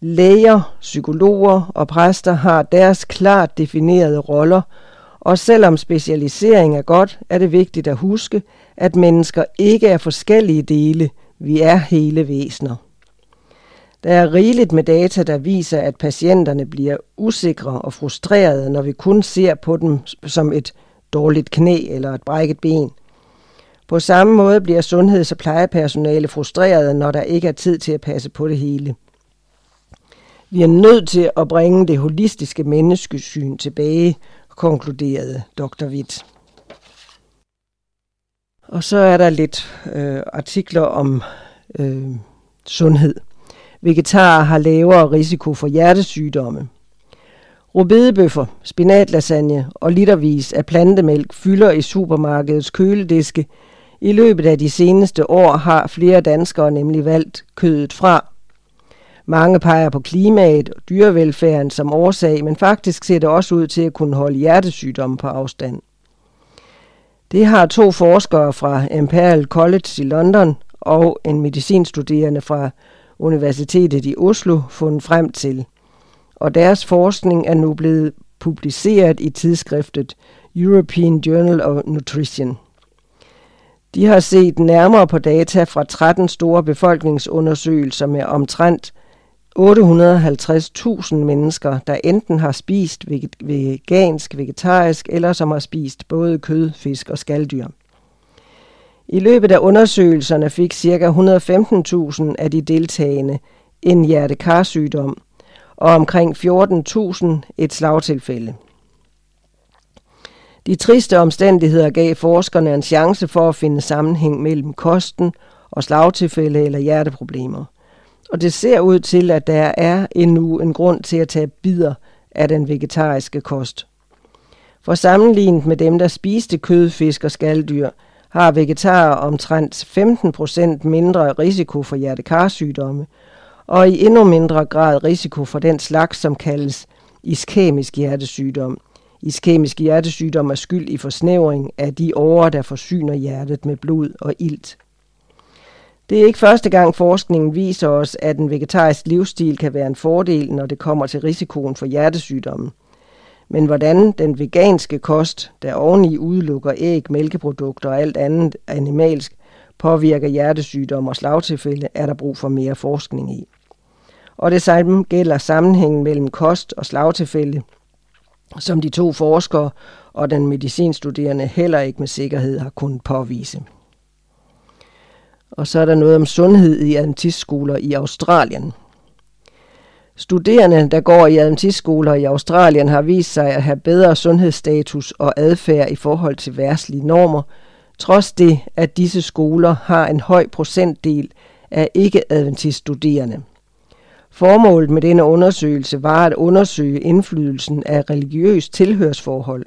Læger, psykologer og præster har deres klart definerede roller, og selvom specialisering er godt, er det vigtigt at huske, at mennesker ikke er forskellige dele, vi er hele væsener. Der er rigeligt med data, der viser, at patienterne bliver usikre og frustrerede, når vi kun ser på dem som et dårligt knæ eller et brækket ben. På samme måde bliver sundheds- og plejepersonale frustrerede, når der ikke er tid til at passe på det hele. Vi er nødt til at bringe det holistiske menneskesyn tilbage, konkluderede dr. Witt. Og så er der lidt øh, artikler om øh, sundhed. Vegetarer har lavere risiko for hjertesygdomme. Rubedebøffer, spinatlasagne og litervis af plantemælk fylder i supermarkedets kølediske. I løbet af de seneste år har flere danskere nemlig valgt kødet fra. Mange peger på klimaet og dyrevelfærden som årsag, men faktisk ser det også ud til at kunne holde hjertesygdomme på afstand. Det har to forskere fra Imperial College i London og en medicinstuderende fra Universitetet i Oslo fundet frem til – og deres forskning er nu blevet publiceret i tidsskriftet European Journal of Nutrition. De har set nærmere på data fra 13 store befolkningsundersøgelser med omtrent 850.000 mennesker, der enten har spist vegansk, vegetarisk eller som har spist både kød, fisk og skalddyr. I løbet af undersøgelserne fik ca. 115.000 af de deltagende en hjertekarsygdom – og omkring 14.000 et slagtilfælde. De triste omstændigheder gav forskerne en chance for at finde sammenhæng mellem kosten og slagtilfælde eller hjerteproblemer. Og det ser ud til, at der er endnu en grund til at tage bidder af den vegetariske kost. For sammenlignet med dem, der spiste kød, fisk og skalddyr, har vegetarer omtrent 15% mindre risiko for hjertekarsygdomme, og i endnu mindre grad risiko for den slags, som kaldes iskemisk hjertesygdom. Iskemisk hjertesygdom er skyld i forsnævring af de årer, der forsyner hjertet med blod og ilt. Det er ikke første gang forskningen viser os, at en vegetarisk livsstil kan være en fordel, når det kommer til risikoen for hjertesygdomme. Men hvordan den veganske kost, der oveni udelukker æg, mælkeprodukter og alt andet animalsk, påvirker hjertesygdom og slagtilfælde, er der brug for mere forskning i. Og det samme gælder sammenhængen mellem kost og slagtilfælde, som de to forskere og den medicinstuderende heller ikke med sikkerhed har kunnet påvise. Og så er der noget om sundhed i adventistskoler i Australien. Studerende, der går i adventistskoler i Australien, har vist sig at have bedre sundhedsstatus og adfærd i forhold til værtslige normer, trods det, at disse skoler har en høj procentdel af ikke-adventiststuderende. Formålet med denne undersøgelse var at undersøge indflydelsen af religiøst tilhørsforhold,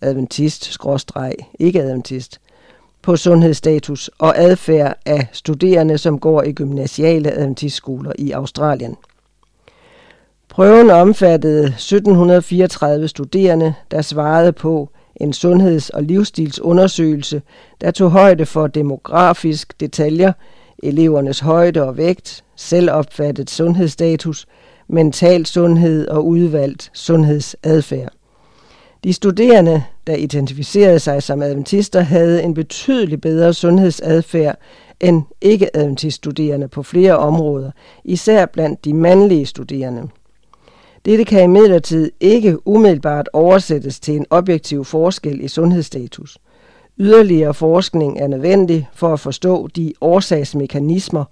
adventist-ikke-adventist, på sundhedsstatus og adfærd af studerende, som går i gymnasiale adventistskoler i Australien. Prøven omfattede 1734 studerende, der svarede på en sundheds- og livsstilsundersøgelse, der tog højde for demografisk detaljer, elevernes højde og vægt, selvopfattet sundhedsstatus, mental sundhed og udvalgt sundhedsadfærd. De studerende, der identificerede sig som adventister, havde en betydelig bedre sundhedsadfærd end ikke-adventiststuderende på flere områder, især blandt de mandlige studerende. Dette kan imidlertid ikke umiddelbart oversættes til en objektiv forskel i sundhedsstatus. Yderligere forskning er nødvendig for at forstå de årsagsmekanismer,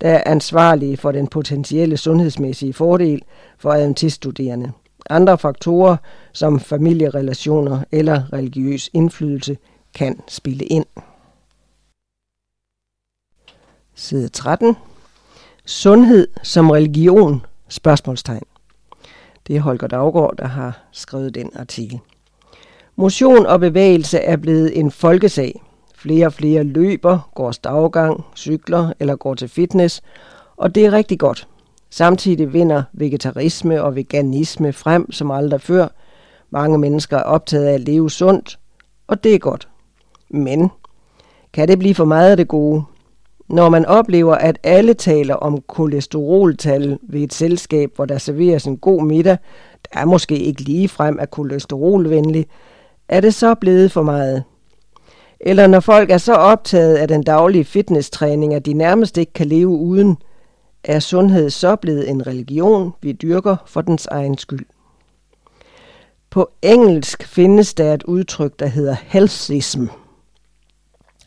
der er ansvarlige for den potentielle sundhedsmæssige fordel for adventiststuderende. Andre faktorer som familierelationer eller religiøs indflydelse kan spille ind. Side 13. Sundhed som religion? Spørgsmålstegn. Det er Holger Daggaard, der har skrevet den artikel. Motion og bevægelse er blevet en folkesag. Flere og flere løber, går stavgang, cykler eller går til fitness, og det er rigtig godt. Samtidig vinder vegetarisme og veganisme frem som aldrig før. Mange mennesker er optaget af at leve sundt, og det er godt. Men kan det blive for meget af det gode? Når man oplever, at alle taler om kolesteroltal ved et selskab, hvor der serveres en god middag, der er måske ikke lige frem af kolesterolvenlig, er det så blevet for meget? Eller når folk er så optaget af den daglige fitnesstræning, at de nærmest ikke kan leve uden, er sundhed så blevet en religion, vi dyrker for dens egen skyld. På engelsk findes der et udtryk, der hedder healthism,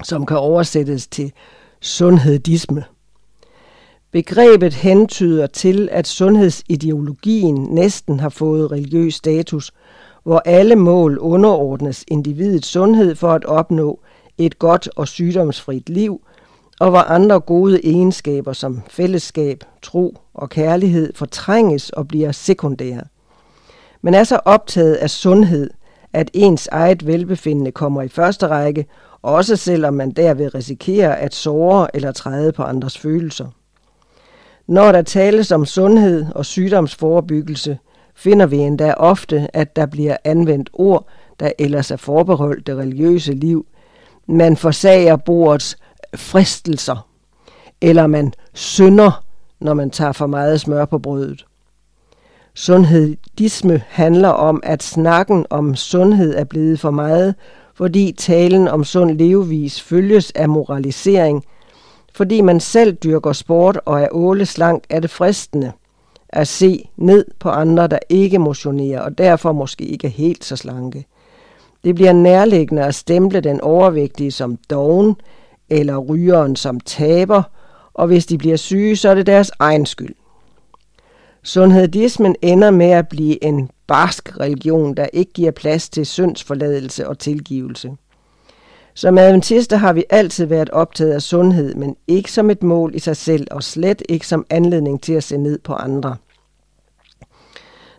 som kan oversættes til sundhedisme. Begrebet hentyder til, at sundhedsideologien næsten har fået religiøs status, hvor alle mål underordnes individets sundhed for at opnå et godt og sygdomsfrit liv, og hvor andre gode egenskaber som fællesskab, tro og kærlighed fortrænges og bliver sekundære. Man er så optaget af sundhed, at ens eget velbefindende kommer i første række, også selvom man derved risikerer at såre eller træde på andres følelser. Når der tales om sundhed og sygdomsforebyggelse, finder vi endda ofte, at der bliver anvendt ord, der ellers er forbeholdt det religiøse liv. Man forsager bordets fristelser, eller man synder, når man tager for meget smør på brødet. Sundhedisme handler om, at snakken om sundhed er blevet for meget, fordi talen om sund levevis følges af moralisering. Fordi man selv dyrker sport og er åleslank, er det fristende at se ned på andre, der ikke motionerer og derfor måske ikke er helt så slanke. Det bliver nærliggende at stemple den overvægtige som doven, eller rygeren som taber, og hvis de bliver syge, så er det deres egen skyld. Sundhedismen ender med at blive en barsk religion, der ikke giver plads til syndsforladelse og tilgivelse. Som adventister har vi altid været optaget af sundhed, men ikke som et mål i sig selv, og slet ikke som anledning til at se ned på andre.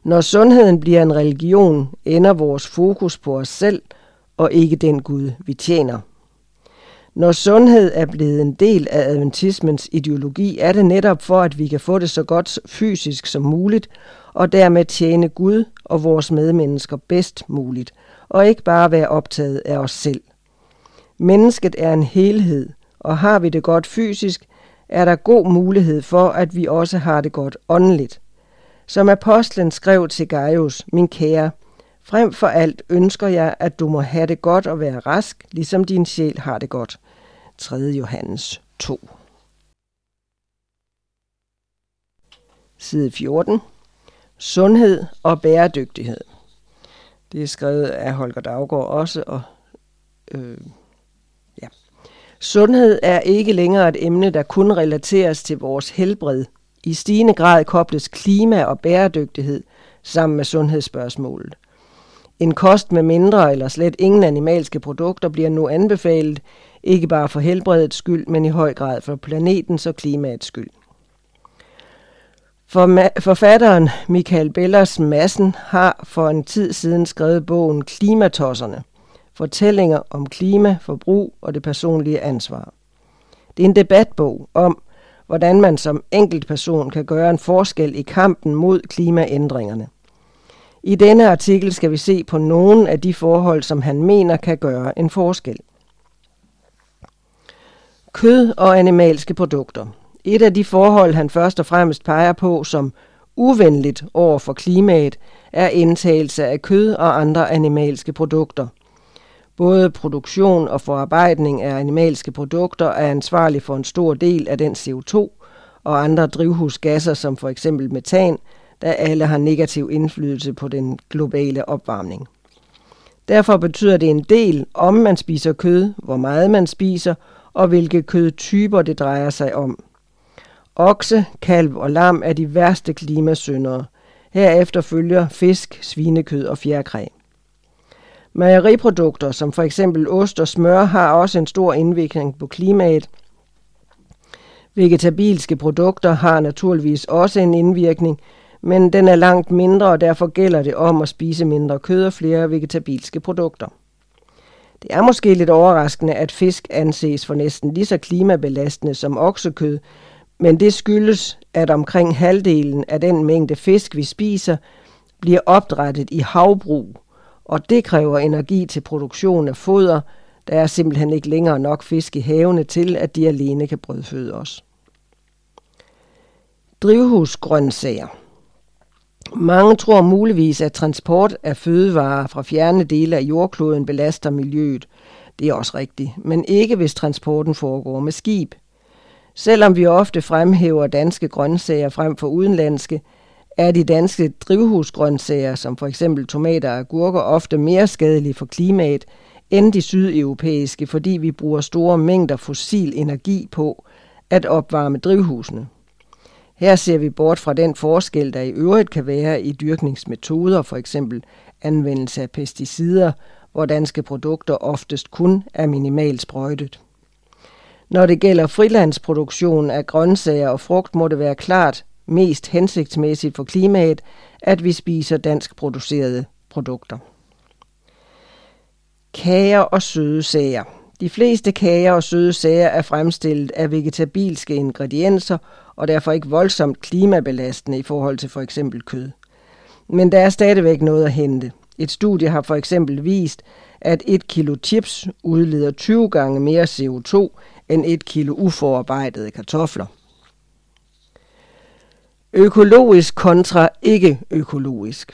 Når sundheden bliver en religion, ender vores fokus på os selv, og ikke den Gud, vi tjener. Når sundhed er blevet en del af adventismens ideologi, er det netop for, at vi kan få det så godt fysisk som muligt, og dermed tjene Gud og vores medmennesker bedst muligt, og ikke bare være optaget af os selv. Mennesket er en helhed, og har vi det godt fysisk, er der god mulighed for, at vi også har det godt åndeligt. Som apostlen skrev til Gaius, min kære, Frem for alt ønsker jeg, at du må have det godt og være rask, ligesom din sjæl har det godt. 3. Johannes 2. Side 14. Sundhed og bæredygtighed. Det er skrevet af Holger Daggaard også, og øh, ja. Sundhed er ikke længere et emne, der kun relateres til vores helbred. I stigende grad kobles klima og bæredygtighed sammen med sundhedsspørgsmålet. En kost med mindre eller slet ingen animalske produkter bliver nu anbefalet, ikke bare for helbredets skyld, men i høj grad for planetens og klimaets skyld. For forfatteren Michael Bellers Massen har for en tid siden skrevet bogen Klimatosserne. Fortællinger om klima, forbrug og det personlige ansvar. Det er en debatbog om, hvordan man som enkeltperson kan gøre en forskel i kampen mod klimaændringerne. I denne artikel skal vi se på nogle af de forhold, som han mener kan gøre en forskel. Kød og animalske produkter. Et af de forhold, han først og fremmest peger på som uvenligt over for klimaet, er indtagelse af kød og andre animalske produkter. Både produktion og forarbejdning af animalske produkter er ansvarlig for en stor del af den CO2 og andre drivhusgasser, som for eksempel metan, der alle har negativ indflydelse på den globale opvarmning. Derfor betyder det en del, om man spiser kød, hvor meget man spiser, og hvilke kødtyper det drejer sig om. Okse, kalv og lam er de værste klimasyndere. Herefter følger fisk, svinekød og fjerkræ. Mejeriprodukter som for eksempel ost og smør har også en stor indvirkning på klimaet. Vegetabilske produkter har naturligvis også en indvirkning, men den er langt mindre, og derfor gælder det om at spise mindre kød og flere vegetabilske produkter. Det er måske lidt overraskende, at fisk anses for næsten lige så klimabelastende som oksekød, men det skyldes, at omkring halvdelen af den mængde fisk, vi spiser, bliver opdrettet i havbrug, og det kræver energi til produktion af foder. Der er simpelthen ikke længere nok fisk i havene til, at de alene kan brødføde os. Drivhusgrøntsager mange tror muligvis, at transport af fødevarer fra fjerne dele af jordkloden belaster miljøet. Det er også rigtigt, men ikke hvis transporten foregår med skib. Selvom vi ofte fremhæver danske grøntsager frem for udenlandske, er de danske drivhusgrøntsager, som for eksempel tomater og agurker, ofte mere skadelige for klimaet end de sydeuropæiske, fordi vi bruger store mængder fossil energi på at opvarme drivhusene. Her ser vi bort fra den forskel, der i øvrigt kan være i dyrkningsmetoder, for eksempel anvendelse af pesticider, hvor danske produkter oftest kun er minimalt sprøjtet. Når det gælder frilandsproduktion af grøntsager og frugt, må det være klart mest hensigtsmæssigt for klimaet, at vi spiser dansk producerede produkter. Kager og søde sager. De fleste kager og søde sager er fremstillet af vegetabilske ingredienser og derfor ikke voldsomt klimabelastende i forhold til for eksempel kød. Men der er stadigvæk noget at hente. Et studie har for eksempel vist, at et kilo chips udleder 20 gange mere CO2 end et kilo uforarbejdede kartofler. Økologisk kontra ikke økologisk.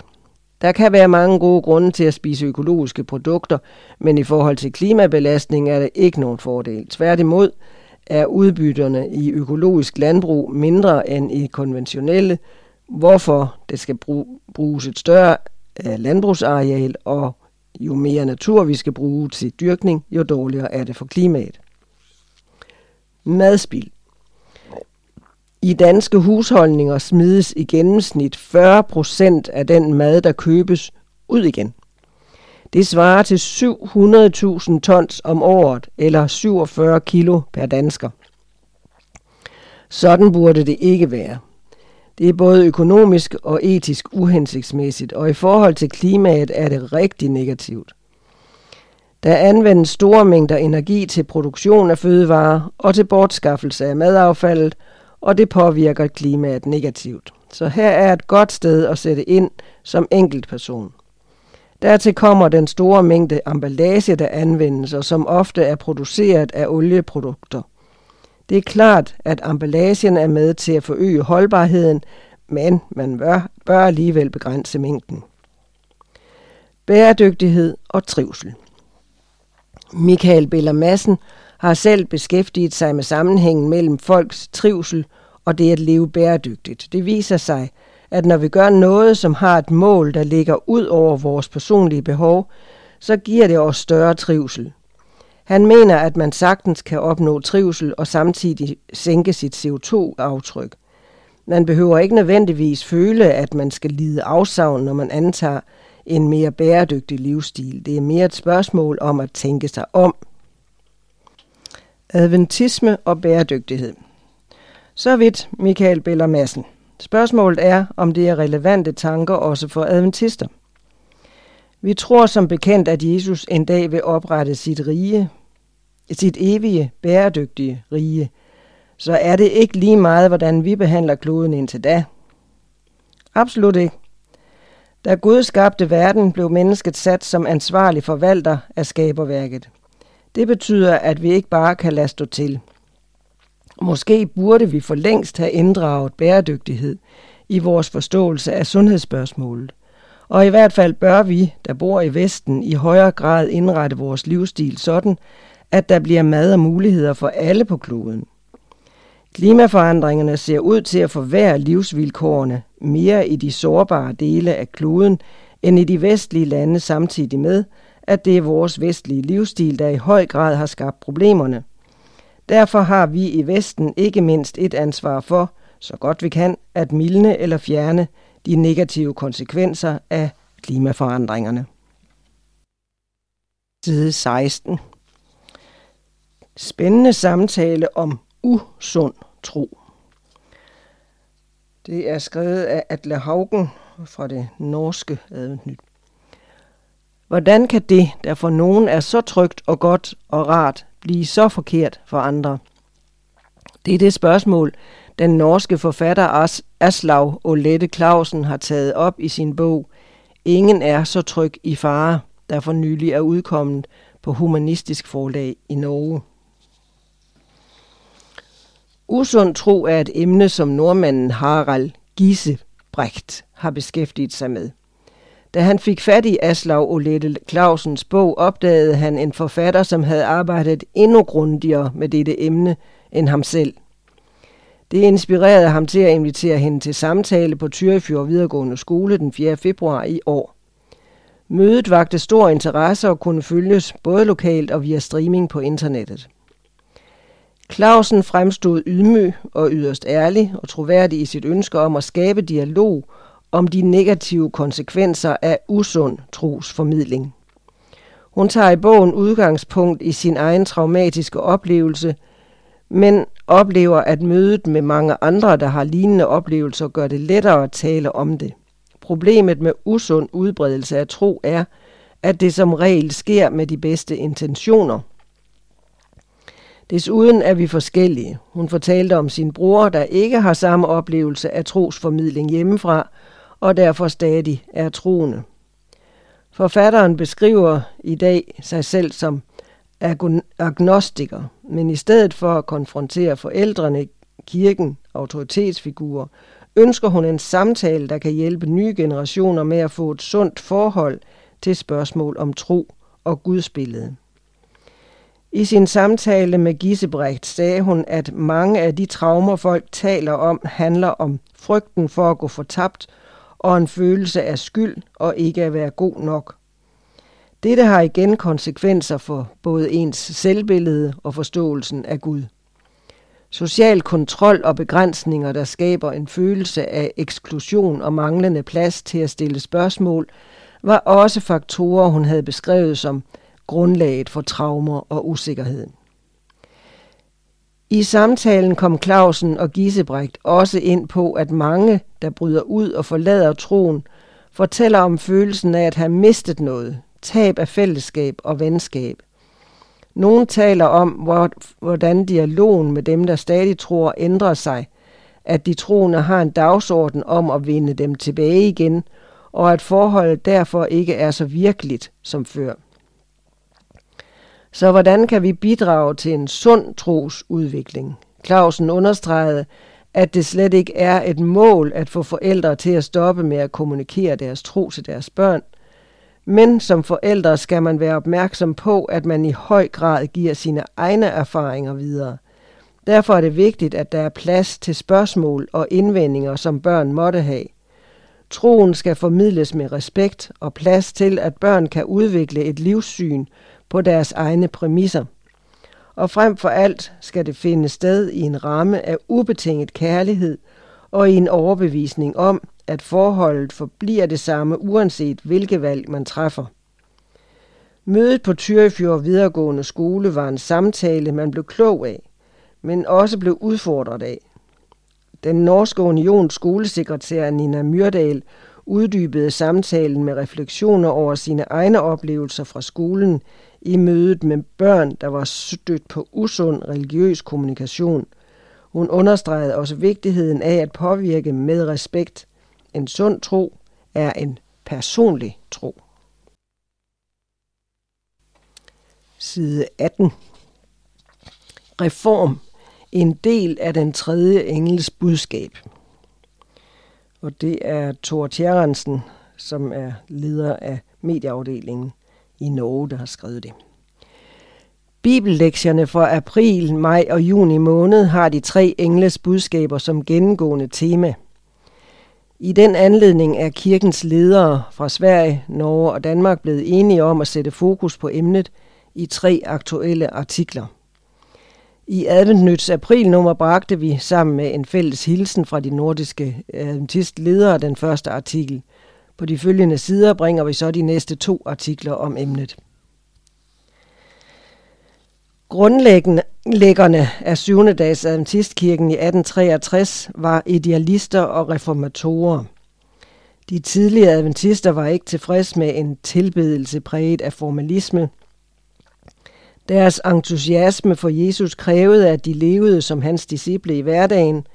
Der kan være mange gode grunde til at spise økologiske produkter, men i forhold til klimabelastning er det ikke nogen fordel. Tværtimod er udbytterne i økologisk landbrug mindre end i konventionelle, hvorfor det skal bruges et større øh, landbrugsareal, og jo mere natur vi skal bruge til dyrkning, jo dårligere er det for klimaet. Madspild. I danske husholdninger smides i gennemsnit 40 procent af den mad, der købes, ud igen. Det svarer til 700.000 tons om året, eller 47 kilo per dansker. Sådan burde det ikke være. Det er både økonomisk og etisk uhensigtsmæssigt, og i forhold til klimaet er det rigtig negativt. Der anvendes store mængder energi til produktion af fødevarer og til bortskaffelse af madaffaldet, og det påvirker klimaet negativt. Så her er et godt sted at sætte ind som enkeltperson. Dertil kommer den store mængde emballage, der anvendes, og som ofte er produceret af olieprodukter. Det er klart, at emballagen er med til at forøge holdbarheden, men man bør, bør alligevel begrænse mængden. bæredygtighed og trivsel. Michael Biller Madsen har selv beskæftiget sig med sammenhængen mellem folks trivsel og det at leve bæredygtigt. Det viser sig, at når vi gør noget, som har et mål, der ligger ud over vores personlige behov, så giver det os større trivsel. Han mener, at man sagtens kan opnå trivsel og samtidig sænke sit CO2-aftryk. Man behøver ikke nødvendigvis føle, at man skal lide afsavn, når man antager en mere bæredygtig livsstil. Det er mere et spørgsmål om at tænke sig om. Adventisme og bæredygtighed. Så vidt Michael Beller Madsen. Spørgsmålet er, om det er relevante tanker også for adventister. Vi tror som bekendt, at Jesus en dag vil oprette sit rige, sit evige, bæredygtige rige. Så er det ikke lige meget, hvordan vi behandler kloden indtil da. Absolut ikke. Da Gud skabte verden, blev mennesket sat som ansvarlig forvalter af skaberværket. Det betyder, at vi ikke bare kan lade stå til. Måske burde vi for længst have inddraget bæredygtighed i vores forståelse af sundhedsspørgsmålet. Og i hvert fald bør vi, der bor i Vesten, i højere grad indrette vores livsstil sådan, at der bliver mad og muligheder for alle på kloden. Klimaforandringerne ser ud til at forværre livsvilkårene mere i de sårbare dele af kloden end i de vestlige lande samtidig med, at det er vores vestlige livsstil, der i høj grad har skabt problemerne. Derfor har vi i Vesten ikke mindst et ansvar for, så godt vi kan, at mildne eller fjerne de negative konsekvenser af klimaforandringerne. Side 16. Spændende samtale om usund tro. Det er skrevet af Atle Haugen fra det norske Adventnyt. Hvordan kan det, der for nogen er så trygt og godt og rart, blive så forkert for andre? Det er det spørgsmål, den norske forfatter As Aslav Olette Clausen har taget op i sin bog Ingen er så tryg i fare, der for nylig er udkommet på Humanistisk Forlag i Norge. Usund tro er et emne, som nordmanden Harald Gisebrecht har beskæftiget sig med. Da han fik fat i Aslav Olette Clausens bog, opdagede han en forfatter, som havde arbejdet endnu grundigere med dette emne end ham selv. Det inspirerede ham til at invitere hende til samtale på Tyrefjord videregående skole den 4. februar i år. Mødet vagte stor interesse og kunne følges både lokalt og via streaming på internettet. Clausen fremstod ydmyg og yderst ærlig og troværdig i sit ønske om at skabe dialog om de negative konsekvenser af usund trosformidling. Hun tager i bogen udgangspunkt i sin egen traumatiske oplevelse, men oplever, at mødet med mange andre, der har lignende oplevelser, gør det lettere at tale om det. Problemet med usund udbredelse af tro er, at det som regel sker med de bedste intentioner – Desuden er vi forskellige. Hun fortalte om sin bror, der ikke har samme oplevelse af trosformidling hjemmefra, og derfor stadig er troende. Forfatteren beskriver i dag sig selv som agnostiker, men i stedet for at konfrontere forældrene, kirken, autoritetsfigurer, ønsker hun en samtale, der kan hjælpe nye generationer med at få et sundt forhold til spørgsmål om tro og gudsbillede. I sin samtale med Gisebrecht sagde hun, at mange af de traumer, folk taler om, handler om frygten for at gå fortabt og en følelse af skyld og ikke at være god nok. Dette har igen konsekvenser for både ens selvbillede og forståelsen af Gud. Social kontrol og begrænsninger, der skaber en følelse af eksklusion og manglende plads til at stille spørgsmål, var også faktorer, hun havde beskrevet som grundlaget for traumer og usikkerhed. I samtalen kom Clausen og Gisebrecht også ind på, at mange, der bryder ud og forlader troen, fortæller om følelsen af at have mistet noget, tab af fællesskab og venskab. Nogle taler om, hvordan dialogen med dem, der stadig tror, ændrer sig, at de troende har en dagsorden om at vinde dem tilbage igen, og at forholdet derfor ikke er så virkeligt som før. Så hvordan kan vi bidrage til en sund trosudvikling? Clausen understregede, at det slet ikke er et mål at få forældre til at stoppe med at kommunikere deres tro til deres børn, Men som forældre skal man være opmærksom på, at man i høj grad giver sine egne erfaringer videre. Derfor er det vigtigt, at der er plads til spørgsmål og indvendinger, som børn måtte have. Troen skal formidles med respekt og plads til, at børn kan udvikle et livssyn på deres egne præmisser. Og frem for alt skal det finde sted i en ramme af ubetinget kærlighed og i en overbevisning om, at forholdet forbliver det samme, uanset hvilke valg man træffer. Mødet på Tyrifjord videregående skole var en samtale, man blev klog af, men også blev udfordret af. Den norske unions skolesekretær Nina Myrdal uddybede samtalen med refleksioner over sine egne oplevelser fra skolen i mødet med børn, der var stødt på usund religiøs kommunikation. Hun understregede også vigtigheden af at påvirke med respekt. En sund tro er en personlig tro. Side 18. Reform. En del af den tredje engels budskab. Og det er Thor Tjerrensen, som er leder af medieafdelingen i Norge, der har skrevet det. Bibellektierne for april, maj og juni måned har de tre engles budskaber som gennemgående tema. I den anledning er kirkens ledere fra Sverige, Norge og Danmark blevet enige om at sætte fokus på emnet i tre aktuelle artikler. I Adventnyts aprilnummer bragte vi sammen med en fælles hilsen fra de nordiske adventistledere den første artikel. På de følgende sider bringer vi så de næste to artikler om emnet. Grundlæggerne af 7. dags Adventistkirken i 1863 var idealister og reformatorer. De tidlige adventister var ikke tilfreds med en tilbedelse præget af formalisme. Deres entusiasme for Jesus krævede, at de levede som hans disciple i hverdagen.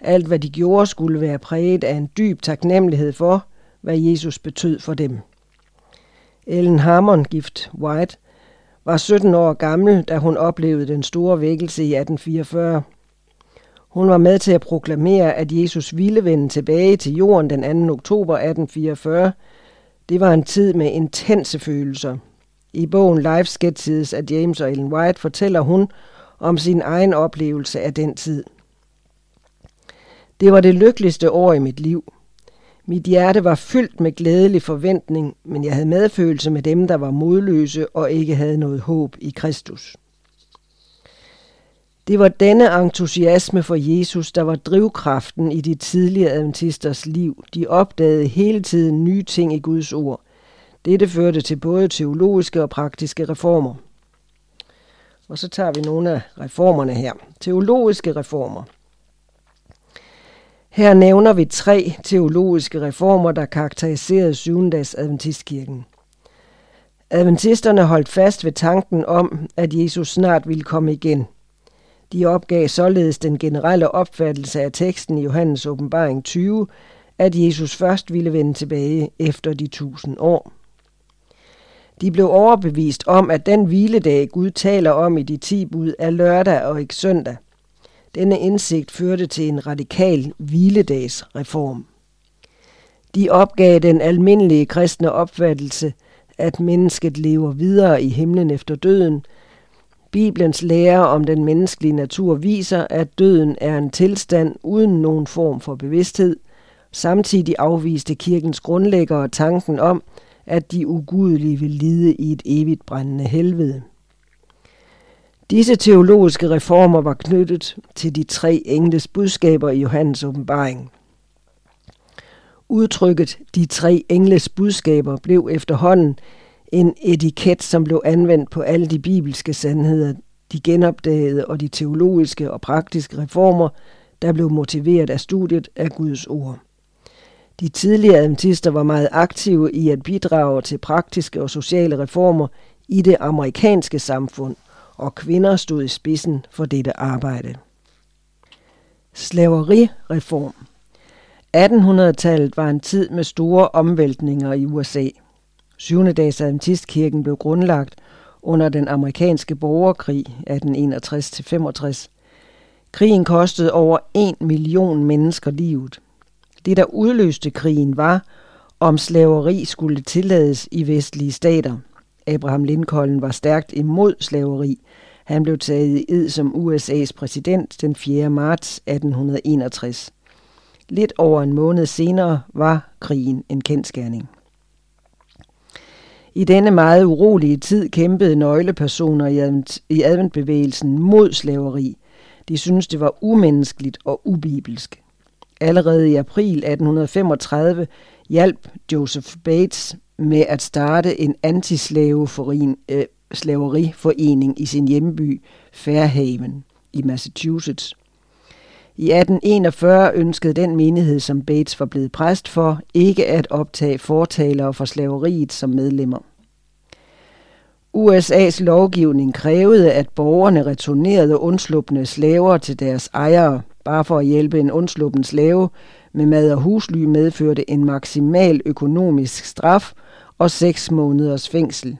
Alt hvad de gjorde skulle være præget af en dyb taknemmelighed for, hvad Jesus betød for dem. Ellen Harmon, gift White, var 17 år gammel, da hun oplevede den store vækkelse i 1844. Hun var med til at proklamere, at Jesus ville vende tilbage til jorden den 2. oktober 1844. Det var en tid med intense følelser. I bogen Life Sketches af James og Ellen White fortæller hun om sin egen oplevelse af den tid. Det var det lykkeligste år i mit liv. Mit hjerte var fyldt med glædelig forventning, men jeg havde medfølelse med dem, der var modløse og ikke havde noget håb i Kristus. Det var denne entusiasme for Jesus, der var drivkraften i de tidlige adventisters liv. De opdagede hele tiden nye ting i Guds ord. Dette førte til både teologiske og praktiske reformer. Og så tager vi nogle af reformerne her. Teologiske reformer – her nævner vi tre teologiske reformer, der karakteriserede syvendags adventistkirken. Adventisterne holdt fast ved tanken om, at Jesus snart ville komme igen. De opgav således den generelle opfattelse af teksten i Johannes åbenbaring 20, at Jesus først ville vende tilbage efter de tusind år. De blev overbevist om, at den hviledag Gud taler om i de ti bud er lørdag og ikke søndag – denne indsigt førte til en radikal hviledagsreform. De opgav den almindelige kristne opfattelse, at mennesket lever videre i himlen efter døden. Bibelens lære om den menneskelige natur viser, at døden er en tilstand uden nogen form for bevidsthed. Samtidig afviste kirkens grundlæggere tanken om, at de ugudelige vil lide i et evigt brændende helvede. Disse teologiske reformer var knyttet til de tre engles budskaber i Johannes åbenbaring. Udtrykket de tre engles budskaber blev efterhånden en etiket, som blev anvendt på alle de bibelske sandheder, de genopdagede og de teologiske og praktiske reformer, der blev motiveret af studiet af Guds ord. De tidlige adventister var meget aktive i at bidrage til praktiske og sociale reformer i det amerikanske samfund – og kvinder stod i spidsen for dette arbejde. Slaverireform 1800-tallet var en tid med store omvæltninger i USA. 7. dags Adventistkirken blev grundlagt under den amerikanske borgerkrig 1861-65. Krigen kostede over 1 million mennesker livet. Det, der udløste krigen, var om slaveri skulle tillades i vestlige stater. Abraham Lincoln var stærkt imod slaveri. Han blev taget i ed som USA's præsident den 4. marts 1861. Lidt over en måned senere var krigen en kendskærning. I denne meget urolige tid kæmpede nøglepersoner i adventbevægelsen mod slaveri. De syntes, det var umenneskeligt og ubibelsk. Allerede i april 1835 hjalp Joseph Bates med at starte en antislaveriforening øh, i sin hjemby Fairhaven i Massachusetts. I 1841 ønskede den menighed, som Bates var blevet præst for, ikke at optage fortalere for slaveriet som medlemmer. USA's lovgivning krævede, at borgerne returnerede undsluppende slaver til deres ejere. Bare for at hjælpe en undsluppen slave med mad og husly medførte en maksimal økonomisk straf og 6 måneders fængsel.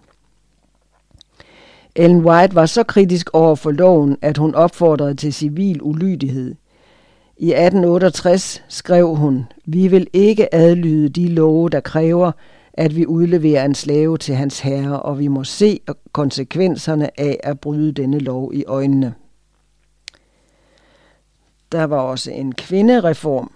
Ellen White var så kritisk over for loven, at hun opfordrede til civil ulydighed. I 1868 skrev hun, vi vil ikke adlyde de love, der kræver, at vi udleverer en slave til hans herre, og vi må se konsekvenserne af at bryde denne lov i øjnene. Der var også en kvindereform.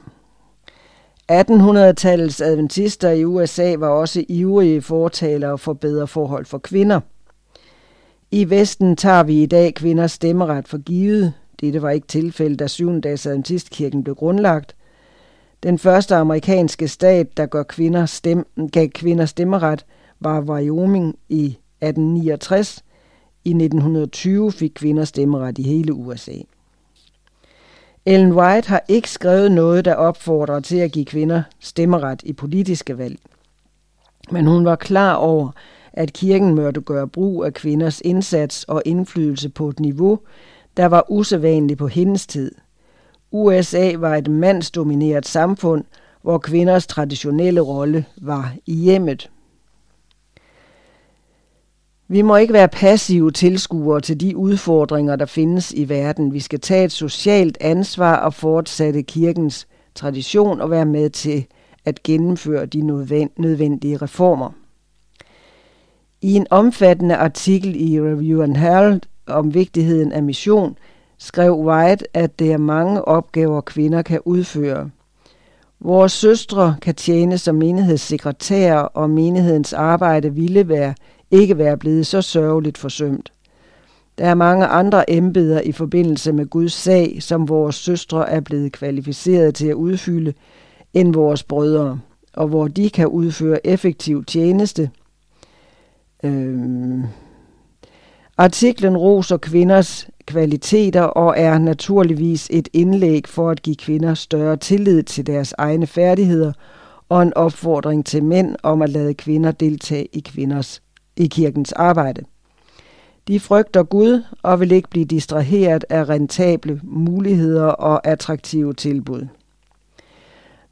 1800-tallets adventister i USA var også ivrige fortalere for bedre forhold for kvinder. I Vesten tager vi i dag kvinders stemmeret for givet. Dette var ikke tilfældet, da 7. dags adventistkirken blev grundlagt. Den første amerikanske stat, der gør kvinder stem, gav kvinder stemmeret, var Wyoming i 1869. I 1920 fik kvinder stemmeret i hele USA. Ellen White har ikke skrevet noget, der opfordrer til at give kvinder stemmeret i politiske valg. Men hun var klar over, at kirken måtte gøre brug af kvinders indsats og indflydelse på et niveau, der var usædvanligt på hendes tid. USA var et mandsdomineret samfund, hvor kvinders traditionelle rolle var i hjemmet. Vi må ikke være passive tilskuere til de udfordringer, der findes i verden. Vi skal tage et socialt ansvar og fortsætte kirkens tradition og være med til at gennemføre de nødvendige reformer. I en omfattende artikel i Review and Herald om vigtigheden af mission, skrev White, at det er mange opgaver, kvinder kan udføre. Vores søstre kan tjene som menighedssekretærer, og menighedens arbejde ville være ikke være blevet så sørgeligt forsømt. Der er mange andre embeder i forbindelse med Guds sag, som vores søstre er blevet kvalificeret til at udfylde, end vores brødre, og hvor de kan udføre effektiv tjeneste. Øhm. Artiklen roser kvinders kvaliteter og er naturligvis et indlæg for at give kvinder større tillid til deres egne færdigheder og en opfordring til mænd om at lade kvinder deltage i kvinders i kirkens arbejde. De frygter Gud og vil ikke blive distraheret af rentable muligheder og attraktive tilbud.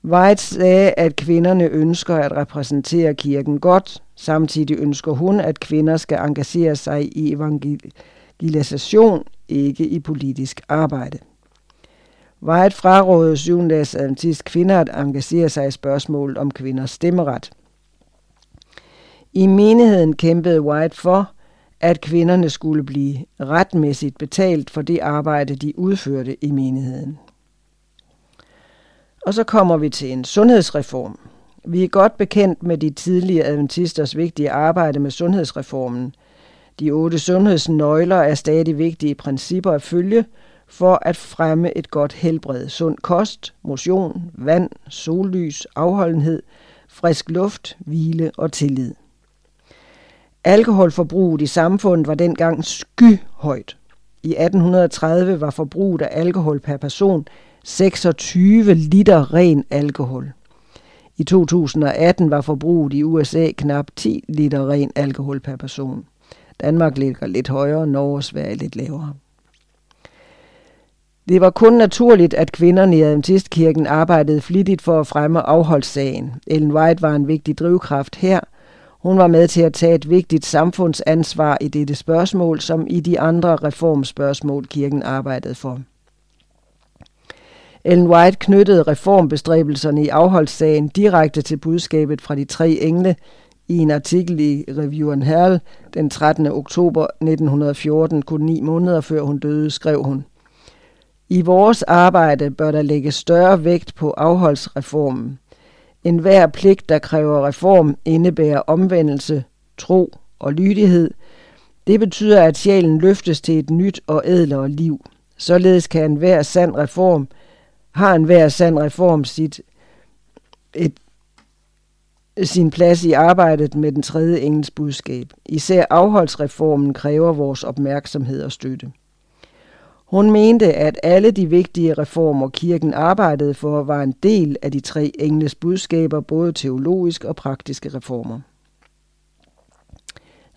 White sagde, at kvinderne ønsker at repræsentere kirken godt. Samtidig ønsker hun, at kvinder skal engagere sig i evangelisation, ikke i politisk arbejde. White frarådede 7. adventist kvinder at engagere sig i spørgsmålet om kvinders stemmeret. I menigheden kæmpede White for, at kvinderne skulle blive retmæssigt betalt for det arbejde, de udførte i menigheden. Og så kommer vi til en sundhedsreform. Vi er godt bekendt med de tidlige adventisters vigtige arbejde med sundhedsreformen. De otte sundhedsnøgler er stadig vigtige principper at følge for at fremme et godt helbred. Sund kost, motion, vand, sollys, afholdenhed, frisk luft, hvile og tillid. Alkoholforbruget i samfundet var dengang skyhøjt. I 1830 var forbruget af alkohol per person 26 liter ren alkohol. I 2018 var forbruget i USA knap 10 liter ren alkohol per person. Danmark ligger lidt højere, Norge og Sverige lidt lavere. Det var kun naturligt, at kvinderne i Adventistkirken arbejdede flittigt for at fremme afholdssagen. Ellen White var en vigtig drivkraft her – hun var med til at tage et vigtigt samfundsansvar i dette spørgsmål, som i de andre reformspørgsmål kirken arbejdede for. Ellen White knyttede reformbestræbelserne i afholdssagen direkte til budskabet fra de tre engle i en artikel i Reviewen and Herald den 13. oktober 1914, kun ni måneder før hun døde, skrev hun. I vores arbejde bør der lægge større vægt på afholdsreformen. En hver pligt, der kræver reform, indebærer omvendelse, tro og lydighed. Det betyder, at sjælen løftes til et nyt og ædlere liv. Således kan en hver sand reform, har en hver sand reform sit, et, sin plads i arbejdet med den tredje engels budskab. Især afholdsreformen kræver vores opmærksomhed og støtte. Hun mente, at alle de vigtige reformer, kirken arbejdede for, var en del af de tre engles budskaber, både teologisk og praktiske reformer.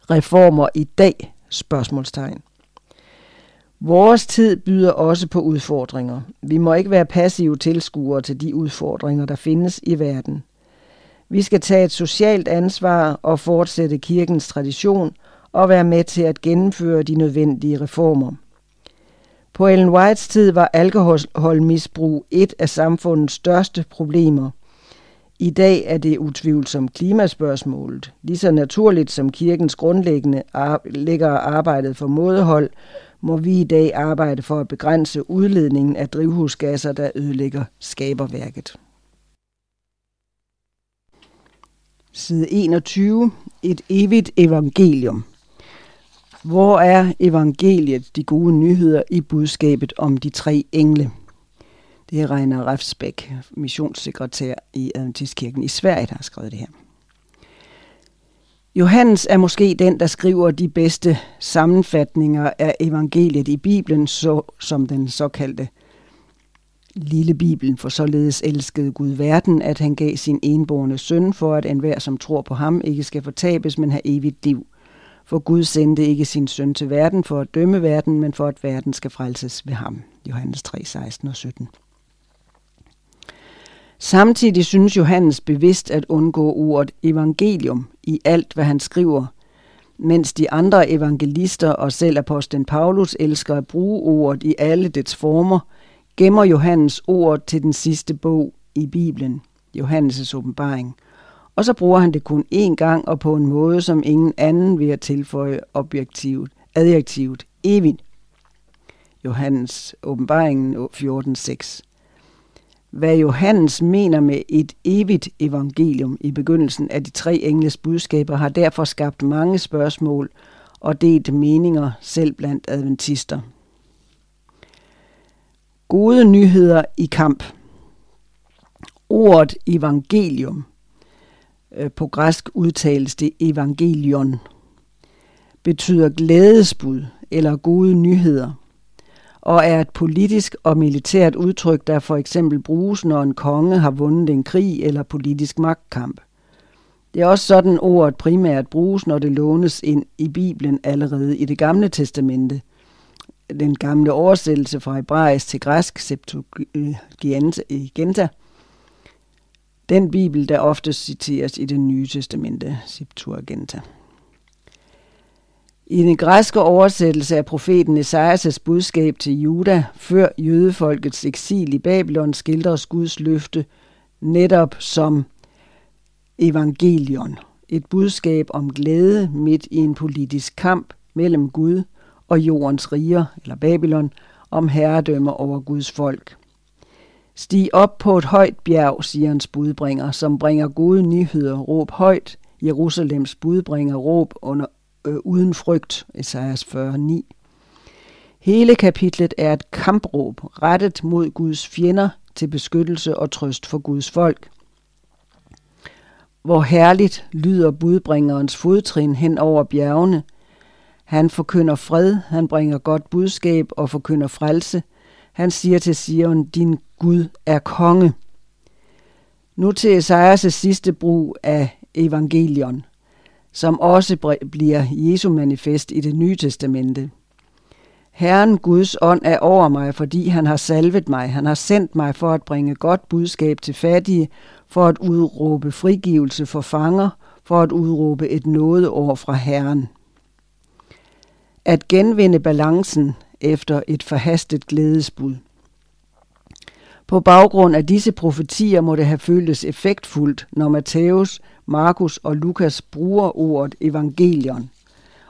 Reformer i dag? Spørgsmålstegn. Vores tid byder også på udfordringer. Vi må ikke være passive tilskuere til de udfordringer, der findes i verden. Vi skal tage et socialt ansvar og fortsætte kirkens tradition og være med til at gennemføre de nødvendige reformer – på Ellen Whites tid var alkoholmisbrug et af samfundets største problemer. I dag er det utvivlsomt klimaspørgsmålet. Lige så naturligt som kirkens grundlæggende ligger arbejdet for mådehold, må vi i dag arbejde for at begrænse udledningen af drivhusgasser, der ødelægger skaberværket. Side 21. Et evigt evangelium. Hvor er evangeliet, de gode nyheder i budskabet om de tre engle? Det er Reiner Refsbæk, missionssekretær i Adventistkirken i Sverige, der har skrevet det her. Johannes er måske den, der skriver de bedste sammenfatninger af evangeliet i Bibelen, så, som den såkaldte lille Bibelen, for således elskede Gud verden, at han gav sin enborne søn for, at enhver, som tror på ham, ikke skal fortabes, men have evigt liv – for Gud sendte ikke sin søn til verden for at dømme verden, men for at verden skal frelses ved ham. Johannes 3, 16 og 17. Samtidig synes Johannes bevidst at undgå ordet evangelium i alt, hvad han skriver, mens de andre evangelister og selv apostlen Paulus elsker at bruge ordet i alle dets former, gemmer Johannes ordet til den sidste bog i Bibelen, Johannes' åbenbaring – og så bruger han det kun én gang og på en måde, som ingen anden vil at tilføje objektivt, adjektivet evigt. Johannes åbenbaringen 14.6. Hvad Johannes mener med et evigt evangelium i begyndelsen af de tre engles budskaber har derfor skabt mange spørgsmål og delt meninger selv blandt adventister. Gode nyheder i kamp. Ordet evangelium – Øh, på græsk udtales det evangelion, betyder glædesbud eller gode nyheder, og er et politisk og militært udtryk, der for eksempel bruges, når en konge har vundet en krig eller politisk magtkamp. Det er også sådan ordet primært bruges, når det lånes ind i Bibelen allerede i det gamle testamente. Den gamle oversættelse fra hebraisk til græsk, Septuaginta, den bibel, der ofte citeres i det nye testamente, Septuaginta. I den græske oversættelse af profeten Esajas' budskab til Juda, før jødefolkets eksil i Babylon, skildres Guds løfte netop som evangelion. Et budskab om glæde midt i en politisk kamp mellem Gud og jordens riger, eller Babylon, om herredømme over Guds folk. Stig op på et højt bjerg, siger hans budbringer, som bringer gode nyheder. Råb højt, Jerusalems budbringer, råb under, øh, uden frygt, Esajas 49. Hele kapitlet er et kampråb rettet mod Guds fjender til beskyttelse og trøst for Guds folk. Hvor herligt lyder budbringerens fodtrin hen over bjergene. Han forkynder fred, han bringer godt budskab og forkynder frelse – han siger til Sion, din Gud er konge. Nu til Esajas' sidste brug af evangelion, som også bliver Jesu manifest i det nye testamente. Herren Guds ånd er over mig, fordi han har salvet mig. Han har sendt mig for at bringe godt budskab til fattige, for at udråbe frigivelse for fanger, for at udråbe et nådeår fra Herren. At genvinde balancen efter et forhastet glædesbud. På baggrund af disse profetier må det have føltes effektfuldt, når Matthæus, Markus og Lukas bruger ordet evangelion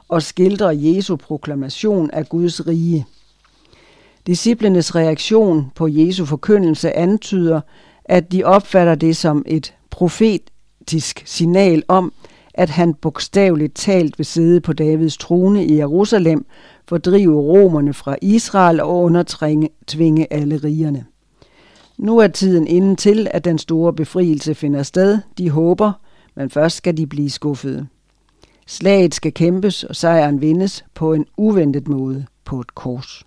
og skildrer Jesu proklamation af Guds rige. Disciplenes reaktion på Jesu forkyndelse antyder, at de opfatter det som et profetisk signal om, at han bogstaveligt talt vil sidde på Davids trone i Jerusalem, fordrive romerne fra Israel og undertvinge alle rigerne. Nu er tiden inden til, at den store befrielse finder sted. De håber, men først skal de blive skuffede. Slaget skal kæmpes, og sejren vindes på en uventet måde på et kors.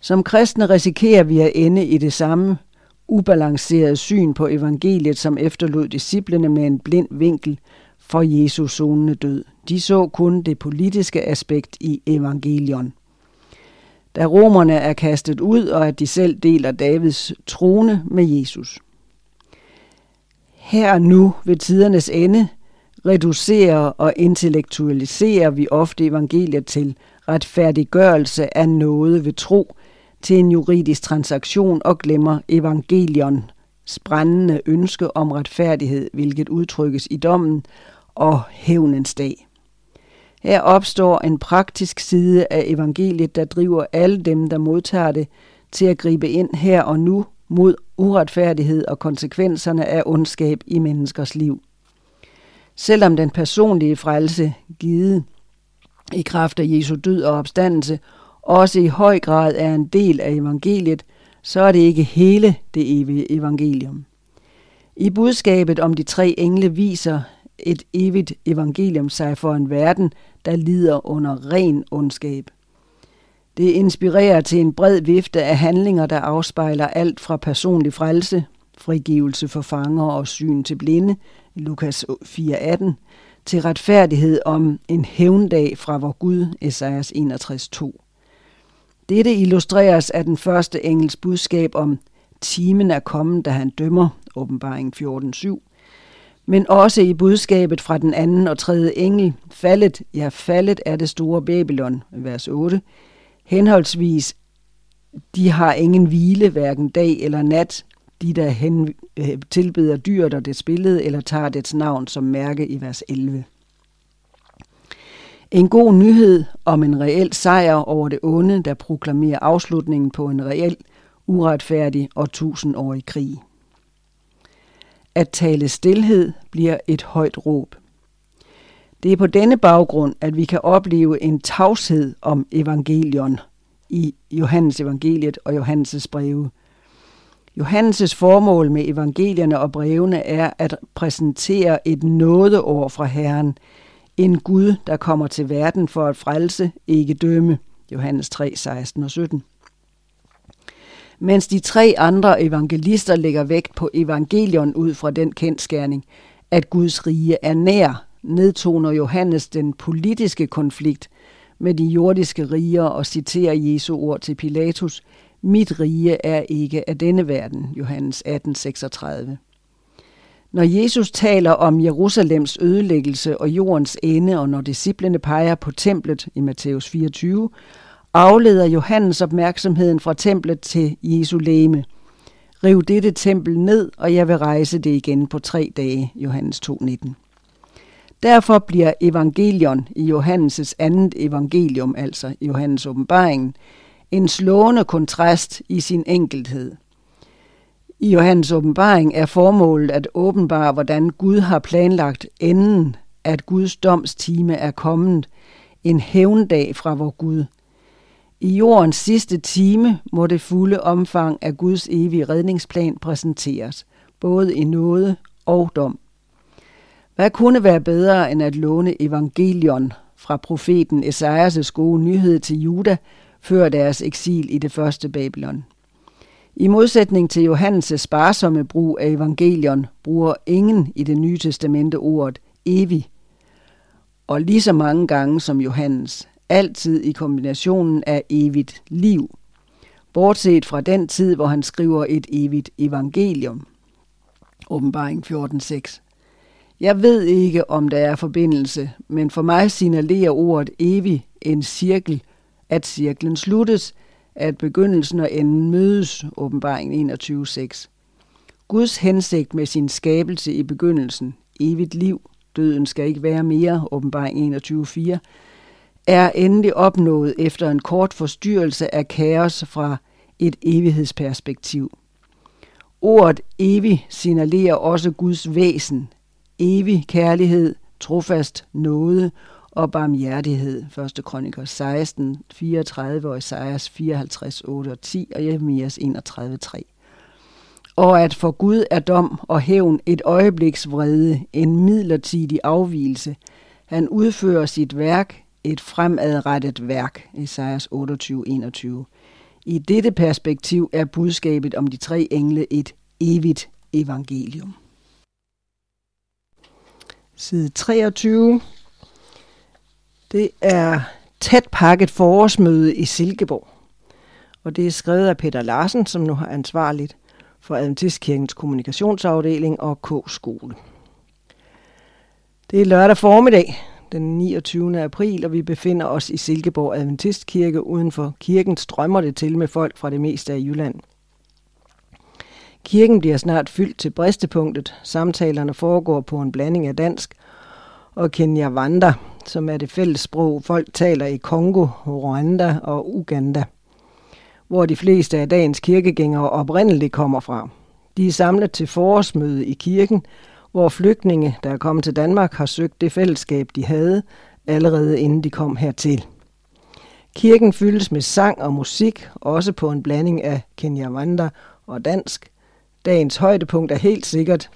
Som kristne risikerer vi at ende i det samme ubalancerede syn på evangeliet, som efterlod disciplene med en blind vinkel for Jesus sonende død. De så kun det politiske aspekt i evangelion. Da romerne er kastet ud, og at de selv deler Davids trone med Jesus. Her nu ved tidernes ende reducerer og intellektualiserer vi ofte evangeliet til retfærdiggørelse af noget ved tro til en juridisk transaktion og glemmer evangelion brændende ønske om retfærdighed, hvilket udtrykkes i dommen og hævnens dag. Her opstår en praktisk side af evangeliet, der driver alle dem, der modtager det, til at gribe ind her og nu mod uretfærdighed og konsekvenserne af ondskab i menneskers liv. Selvom den personlige frelse givet i kraft af Jesu død og opstandelse også i høj grad er en del af evangeliet, så er det ikke hele det evige evangelium. I budskabet om de tre engle viser et evigt evangelium sig for en verden, der lider under ren ondskab. Det inspirerer til en bred vifte af handlinger, der afspejler alt fra personlig frelse, frigivelse for fanger og syn til blinde, Lukas 4:18, til retfærdighed om en hævndag fra vor Gud, Esajas 61:2. Dette illustreres af den første engels budskab om timen er kommet, da han dømmer, åbenbaring 14.7, men også i budskabet fra den anden og tredje engel, faldet, ja faldet er det store Babylon, vers 8, henholdsvis, de har ingen hvile, hverken dag eller nat, de der hen, øh, tilbeder dyret og dets billede, eller tager dets navn som mærke i vers 11. En god nyhed om en reel sejr over det onde, der proklamerer afslutningen på en reel, uretfærdig og tusindårig krig. At tale stillhed bliver et højt råb. Det er på denne baggrund, at vi kan opleve en tavshed om evangelion i Johannes evangeliet og Johannes' breve. Johannes' formål med evangelierne og brevene er at præsentere et nådeår fra Herren, en Gud, der kommer til verden for at frelse, ikke dømme. Johannes 3, 16 og 17. Mens de tre andre evangelister lægger vægt på evangelion ud fra den kendskærning, at Guds rige er nær, nedtoner Johannes den politiske konflikt med de jordiske riger og citerer Jesu ord til Pilatus, mit rige er ikke af denne verden, Johannes 18:36. Når Jesus taler om Jerusalems ødelæggelse og jordens ende, og når disciplene peger på templet i Matthæus 24, afleder Johannes opmærksomheden fra templet til Jesu læme. Riv dette tempel ned, og jeg vil rejse det igen på tre dage, Johannes 2.19. Derfor bliver evangelion i Johannes' andet evangelium, altså Johannes åbenbaringen, en slående kontrast i sin enkelthed – i Johannes åbenbaring er formålet at åbenbare, hvordan Gud har planlagt enden, at Guds domstime er kommet, en hævndag fra vor Gud. I jordens sidste time må det fulde omfang af Guds evige redningsplan præsenteres, både i nåde og dom. Hvad kunne være bedre end at låne evangelion fra profeten Esajas' gode nyhed til Juda før deres eksil i det første Babylon? I modsætning til Johannes' sparsomme brug af evangelion, bruger ingen i det nye testamente ordet evig, og lige så mange gange som Johannes, altid i kombinationen af evigt liv, bortset fra den tid, hvor han skriver et evigt evangelium. Åbenbaring 14.6 Jeg ved ikke, om der er forbindelse, men for mig signalerer ordet evig en cirkel, at cirklen sluttes, at begyndelsen og enden mødes, åbenbaring 21.6. Guds hensigt med sin skabelse i begyndelsen, evigt liv, døden skal ikke være mere, åbenbaring 21.4, er endelig opnået efter en kort forstyrrelse af kaos fra et evighedsperspektiv. Ordet evig signalerer også Guds væsen, evig kærlighed, trofast nåde og barmhjertighed. 1. kroniker 16, 34 og Isaias 54, 8 og 10 og Jeremias 31, 3. Og at for Gud er dom og hævn et øjebliks vrede, en midlertidig afvielse. Han udfører sit værk, et fremadrettet værk, Esajas 28, 21. I dette perspektiv er budskabet om de tre engle et evigt evangelium. Side 23. Det er tæt pakket forårsmøde i Silkeborg. Og det er skrevet af Peter Larsen, som nu har ansvarligt for Adventistkirkens kommunikationsafdeling og K-skole. Det er lørdag formiddag, den 29. april, og vi befinder os i Silkeborg Adventistkirke. Uden for kirken strømmer det til med folk fra det meste af Jylland. Kirken bliver snart fyldt til bristepunktet. Samtalerne foregår på en blanding af dansk og Kenyavanda, som er det fælles sprog, folk taler i Kongo, Rwanda og Uganda, hvor de fleste af dagens kirkegængere oprindeligt kommer fra. De er samlet til forårsmøde i kirken, hvor flygtninge, der er kommet til Danmark, har søgt det fællesskab, de havde, allerede inden de kom hertil. Kirken fyldes med sang og musik, også på en blanding af kenyavanda og dansk. Dagens højdepunkt er helt sikkert,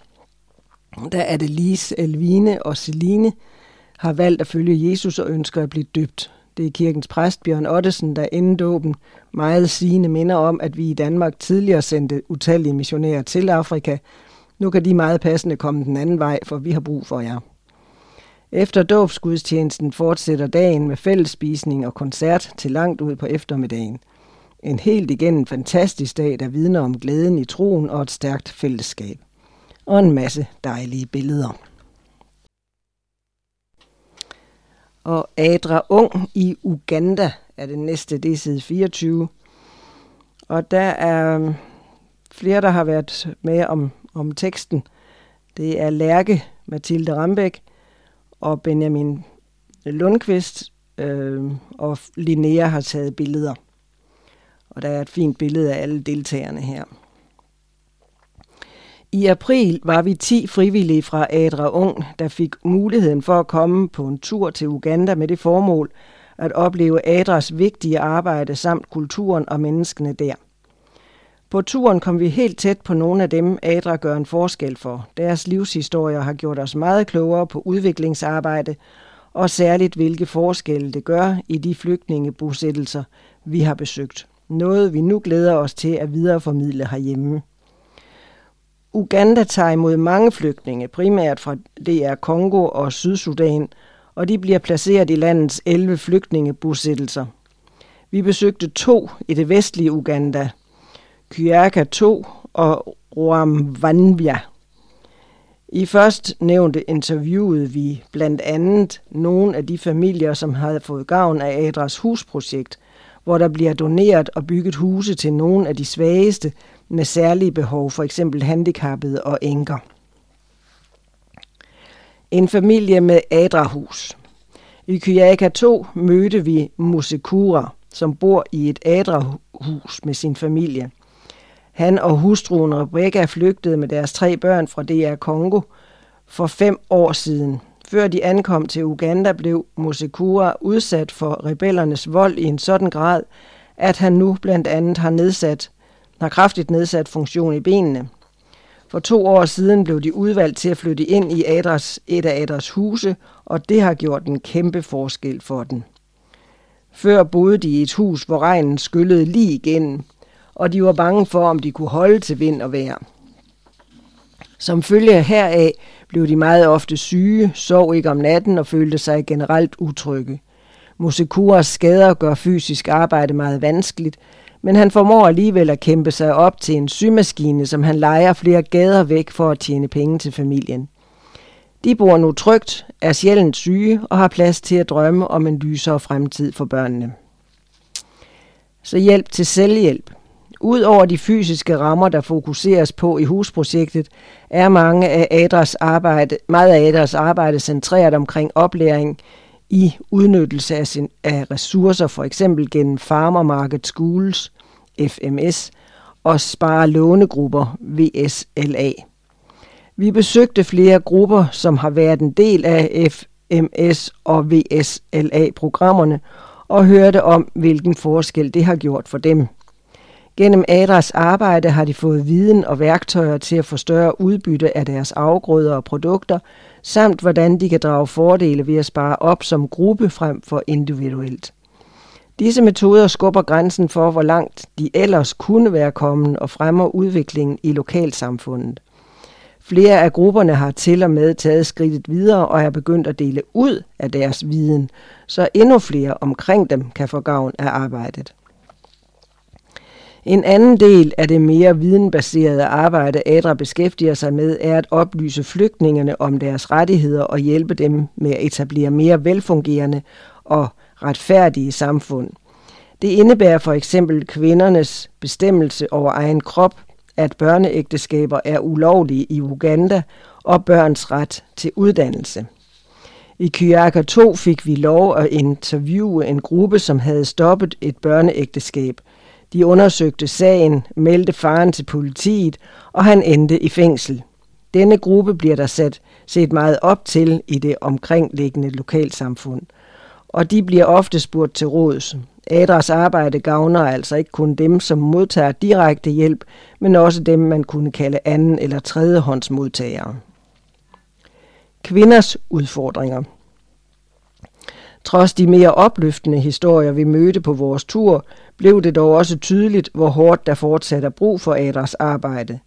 da Adelise, Elvine og Celine har valgt at følge Jesus og ønsker at blive døbt. Det er kirkens præst Bjørn Ottesen, der inden dåben meget sigende minder om, at vi i Danmark tidligere sendte utallige missionærer til Afrika, nu kan de meget passende komme den anden vej, for vi har brug for jer. Efter dåbsgudstjenesten fortsætter dagen med fællesspisning og koncert til langt ud på eftermiddagen. En helt igennem fantastisk dag, der vidner om glæden i troen og et stærkt fællesskab. Og en masse dejlige billeder. Og Adra Ung i Uganda er det næste, det er side 24. Og der er flere, der har været med om om teksten. Det er Lærke Mathilde Rambæk og Benjamin Lundqvist, øh, og Linnea har taget billeder. Og der er et fint billede af alle deltagerne her. I april var vi 10 frivillige fra Adra Ung, der fik muligheden for at komme på en tur til Uganda med det formål at opleve Adras vigtige arbejde samt kulturen og menneskene der. På turen kom vi helt tæt på nogle af dem, Adra gør en forskel for. Deres livshistorier har gjort os meget klogere på udviklingsarbejde, og særligt hvilke forskelle det gør i de flygtningebosættelser, vi har besøgt. Noget vi nu glæder os til at videreformidle herhjemme. Uganda tager imod mange flygtninge, primært fra DR Kongo og Sydsudan, og de bliver placeret i landets 11 flygtningebosættelser. Vi besøgte to i det vestlige Uganda, Kyaka 2 og Rwamvanvia. I først nævnte interviewede vi blandt andet nogle af de familier, som havde fået gavn af Adras husprojekt, hvor der bliver doneret og bygget huse til nogle af de svageste med særlige behov, for eksempel handicappede og enker. En familie med Adrahus. I Kyaka 2 mødte vi Musekura, som bor i et Adrahus med sin familie. Han og hustruen Rebecca flygtede med deres tre børn fra DR Kongo for fem år siden. Før de ankom til Uganda, blev Mosekura udsat for rebellernes vold i en sådan grad, at han nu blandt andet har nedsat har kraftigt nedsat funktion i benene. For to år siden blev de udvalgt til at flytte ind i Adras, et af Adras huse, og det har gjort en kæmpe forskel for den. Før boede de i et hus, hvor regnen skyllede lige igennem, og de var bange for, om de kunne holde til vind og vejr. Som følge heraf blev de meget ofte syge, sov ikke om natten og følte sig generelt utrygge. Musekuras skader gør fysisk arbejde meget vanskeligt, men han formår alligevel at kæmpe sig op til en symaskine, som han leger flere gader væk for at tjene penge til familien. De bor nu trygt, er sjældent syge og har plads til at drømme om en lysere fremtid for børnene. Så hjælp til selvhjælp. Udover de fysiske rammer, der fokuseres på i husprojektet, er mange af Adras arbejde, meget af Adras arbejde centreret omkring oplæring i udnyttelse af, sin, af ressourcer, for eksempel gennem Farmer Market Schools, FMS, og spare lånegrupper, VSLA. Vi besøgte flere grupper, som har været en del af FMS og VSLA-programmerne, og hørte om, hvilken forskel det har gjort for dem. Gennem Adras arbejde har de fået viden og værktøjer til at få større udbytte af deres afgrøder og produkter, samt hvordan de kan drage fordele ved at spare op som gruppe frem for individuelt. Disse metoder skubber grænsen for, hvor langt de ellers kunne være kommet og fremmer udviklingen i lokalsamfundet. Flere af grupperne har til og med taget skridtet videre og er begyndt at dele ud af deres viden, så endnu flere omkring dem kan få gavn af arbejdet. En anden del af det mere videnbaserede arbejde, ADRA beskæftiger sig med, er at oplyse flygtningerne om deres rettigheder og hjælpe dem med at etablere mere velfungerende og retfærdige samfund. Det indebærer for eksempel kvindernes bestemmelse over egen krop, at børneægteskaber er ulovlige i Uganda og børns ret til uddannelse. I Kyaka 2 fik vi lov at interviewe en gruppe, som havde stoppet et børneægteskab. De undersøgte sagen, meldte faren til politiet, og han endte i fængsel. Denne gruppe bliver der sat, set meget op til i det omkringliggende lokalsamfund. Og de bliver ofte spurgt til råds. Adras arbejde gavner altså ikke kun dem, som modtager direkte hjælp, men også dem, man kunne kalde anden- eller tredjehåndsmodtagere. Kvinders udfordringer Trods de mere opløftende historier, vi mødte på vores tur, blev det dog også tydeligt, hvor hårdt der fortsat er brug for Adras arbejde.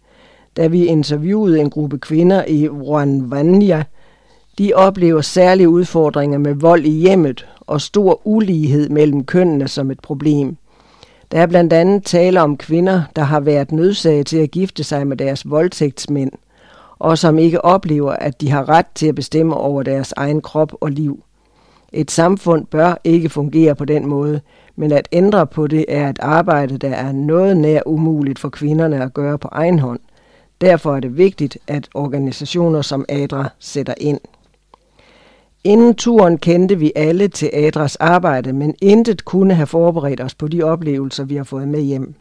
Da vi interviewede en gruppe kvinder i Rwanda, de oplever særlige udfordringer med vold i hjemmet og stor ulighed mellem kønnene som et problem. Der er blandt andet tale om kvinder, der har været nødsaget til at gifte sig med deres voldtægtsmænd, og som ikke oplever, at de har ret til at bestemme over deres egen krop og liv. Et samfund bør ikke fungere på den måde, men at ændre på det er et arbejde, der er noget nær umuligt for kvinderne at gøre på egen hånd. Derfor er det vigtigt, at organisationer som ADRA sætter ind. Inden turen kendte vi alle til Adras arbejde, men intet kunne have forberedt os på de oplevelser, vi har fået med hjem.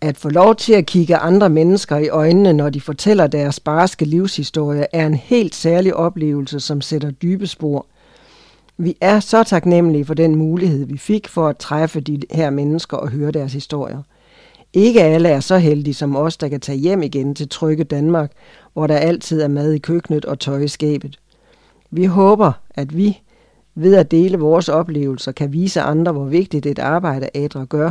At få lov til at kigge andre mennesker i øjnene, når de fortæller deres barske livshistorie, er en helt særlig oplevelse, som sætter dybe spor. Vi er så taknemmelige for den mulighed, vi fik for at træffe de her mennesker og høre deres historier. Ikke alle er så heldige som os, der kan tage hjem igen til trygge Danmark, hvor der altid er mad i køkkenet og tøj i skabet. Vi håber, at vi ved at dele vores oplevelser kan vise andre, hvor vigtigt et arbejde Adra gør,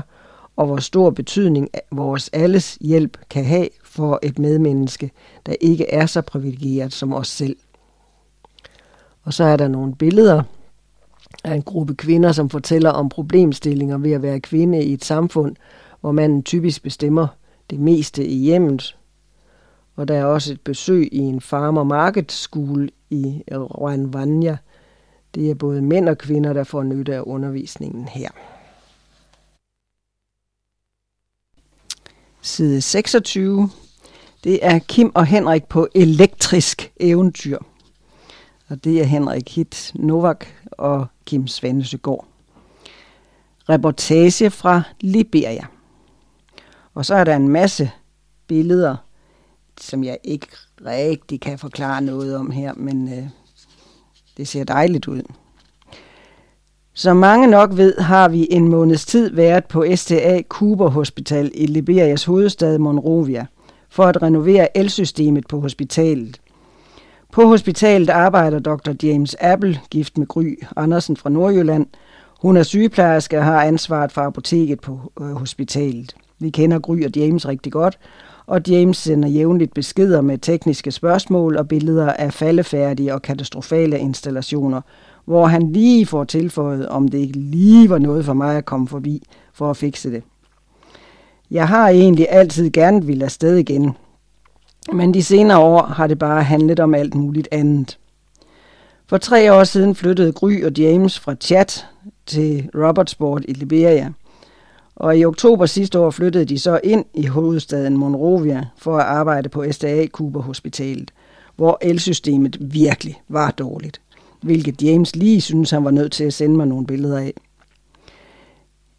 og hvor stor betydning vores alles hjælp kan have for et medmenneske, der ikke er så privilegeret som os selv. Og så er der nogle billeder af en gruppe kvinder, som fortæller om problemstillinger ved at være kvinde i et samfund, hvor manden typisk bestemmer det meste i hjemmet. Og der er også et besøg i en farmer market school i Rwanda. Det er både mænd og kvinder, der får nytte af undervisningen her. Side 26. Det er Kim og Henrik på elektrisk eventyr. Og det er Henrik Hit Novak og Kim Svanesøgaard. Reportage fra Liberia. Og så er der en masse billeder, som jeg ikke rigtig kan forklare noget om her, men øh, det ser dejligt ud. Som mange nok ved, har vi en måneds tid været på STA Cooper Hospital i Liberias hovedstad Monrovia for at renovere elsystemet på hospitalet. På hospitalet arbejder Dr. James Apple, gift med Gry Andersen fra Nordjylland. Hun er sygeplejerske og har ansvaret for apoteket på øh, hospitalet. Vi kender Gry og James rigtig godt, og James sender jævnligt beskeder med tekniske spørgsmål og billeder af faldefærdige og katastrofale installationer, hvor han lige får tilføjet, om det ikke lige var noget for mig at komme forbi for at fikse det. Jeg har egentlig altid gerne ville afsted igen, men de senere år har det bare handlet om alt muligt andet. For tre år siden flyttede Gry og James fra Chat til Robertsport i Liberia. Og i oktober sidste år flyttede de så ind i hovedstaden Monrovia for at arbejde på SDA Cooper Hospitalet, hvor elsystemet virkelig var dårligt, hvilket James lige synes han var nødt til at sende mig nogle billeder af.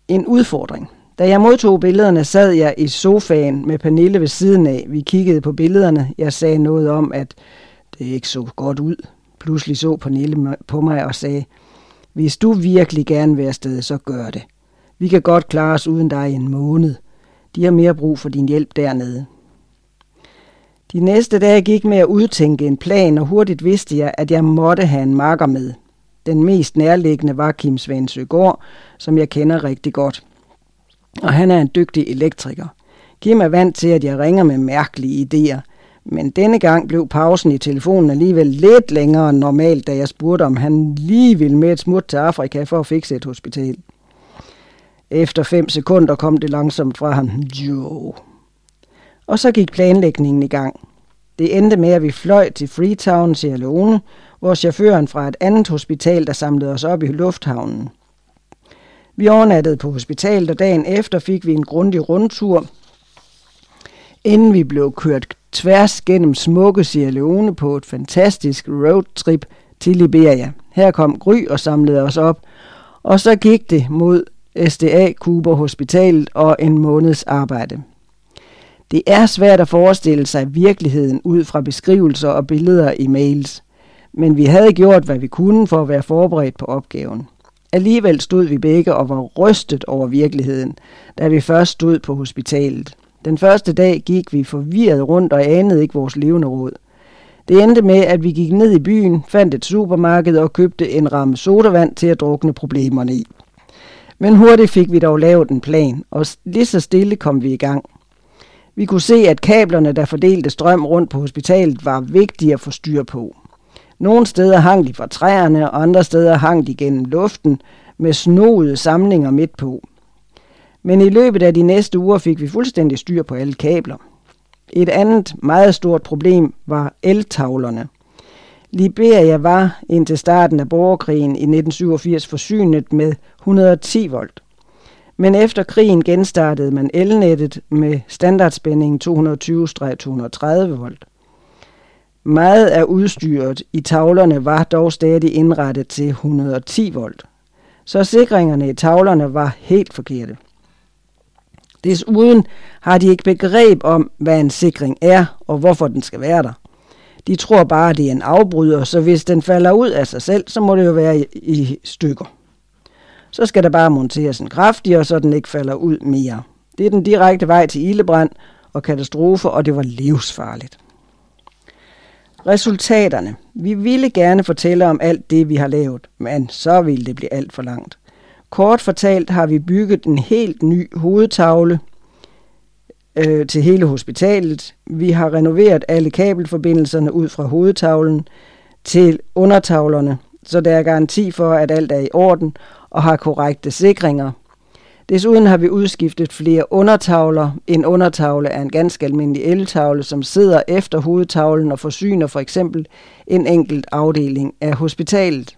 En udfordring. Da jeg modtog billederne, sad jeg i sofaen med Pernille ved siden af. Vi kiggede på billederne. Jeg sagde noget om, at det ikke så godt ud. Pludselig så Pernille på mig og sagde, hvis du virkelig gerne vil afsted, så gør det. Vi kan godt klare os uden dig i en måned. De har mere brug for din hjælp dernede. De næste dage gik med at udtænke en plan, og hurtigt vidste jeg, at jeg måtte have en marker med. Den mest nærliggende var Kim Svensøgaard, som jeg kender rigtig godt. Og han er en dygtig elektriker. Kim er vant til, at jeg ringer med mærkelige idéer. Men denne gang blev pausen i telefonen alligevel lidt længere end normalt, da jeg spurgte, om han lige ville med et smut til Afrika for at fikse et hospital. Efter fem sekunder kom det langsomt fra ham. Jo. Og så gik planlægningen i gang. Det endte med, at vi fløj til Freetown, Sierra Leone, hvor chaufføren fra et andet hospital, der samlede os op i lufthavnen. Vi overnattede på hospitalet, og dagen efter fik vi en grundig rundtur, inden vi blev kørt tværs gennem smukke Sierra Leone på et fantastisk roadtrip til Liberia. Her kom Gry og samlede os op, og så gik det mod SDA Cooper Hospitalet og en måneds arbejde. Det er svært at forestille sig virkeligheden ud fra beskrivelser og billeder i mails, men vi havde gjort, hvad vi kunne for at være forberedt på opgaven. Alligevel stod vi begge og var rystet over virkeligheden, da vi først stod på hospitalet. Den første dag gik vi forvirret rundt og anede ikke vores levende råd. Det endte med, at vi gik ned i byen, fandt et supermarked og købte en ramme sodavand til at drukne problemerne i. Men hurtigt fik vi dog lavet en plan, og lige så stille kom vi i gang. Vi kunne se, at kablerne, der fordelte strøm rundt på hospitalet, var vigtige at få styr på. Nogle steder hang de fra træerne, og andre steder hang de gennem luften med snoede samlinger midt på. Men i løbet af de næste uger fik vi fuldstændig styr på alle kabler. Et andet meget stort problem var eltavlerne. Liberia var indtil starten af borgerkrigen i 1987 forsynet med 110 volt. Men efter krigen genstartede man elnettet med standardspændingen 220-230 volt. Meget af udstyret i tavlerne var dog stadig indrettet til 110 volt, så sikringerne i tavlerne var helt forkerte. Desuden har de ikke begreb om, hvad en sikring er og hvorfor den skal være der. De tror bare, at det er en afbryder, så hvis den falder ud af sig selv, så må det jo være i, i stykker. Så skal der bare monteres en kraftigere, så den ikke falder ud mere. Det er den direkte vej til ildebrand og katastrofe, og det var livsfarligt. Resultaterne. Vi ville gerne fortælle om alt det, vi har lavet, men så ville det blive alt for langt. Kort fortalt har vi bygget en helt ny hovedtavle øh, til hele hospitalet. Vi har renoveret alle kabelforbindelserne ud fra hovedtavlen til undertavlerne, så der er garanti for, at alt er i orden og har korrekte sikringer. Desuden har vi udskiftet flere undertavler. En undertavle er en ganske almindelig eltavle, som sidder efter hovedtavlen og forsyner for eksempel en enkelt afdeling af hospitalet.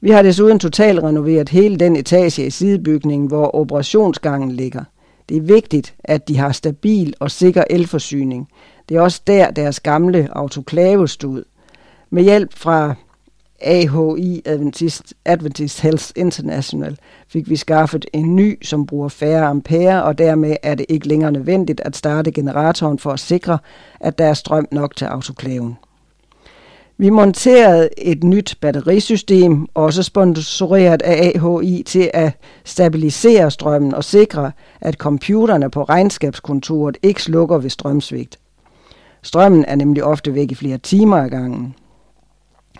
Vi har desuden totalt renoveret hele den etage i sidebygningen, hvor operationsgangen ligger. Det er vigtigt, at de har stabil og sikker elforsyning. Det er også der, deres gamle autoklave stod. Med hjælp fra AHI Adventist, Adventist Health International fik vi skaffet en ny, som bruger færre ampere, og dermed er det ikke længere nødvendigt at starte generatoren for at sikre, at der er strøm nok til autoklaven. Vi monterede et nyt batterisystem, også sponsoreret af AHI, til at stabilisere strømmen og sikre, at computerne på regnskabskontoret ikke slukker ved strømsvigt. Strømmen er nemlig ofte væk i flere timer ad gangen.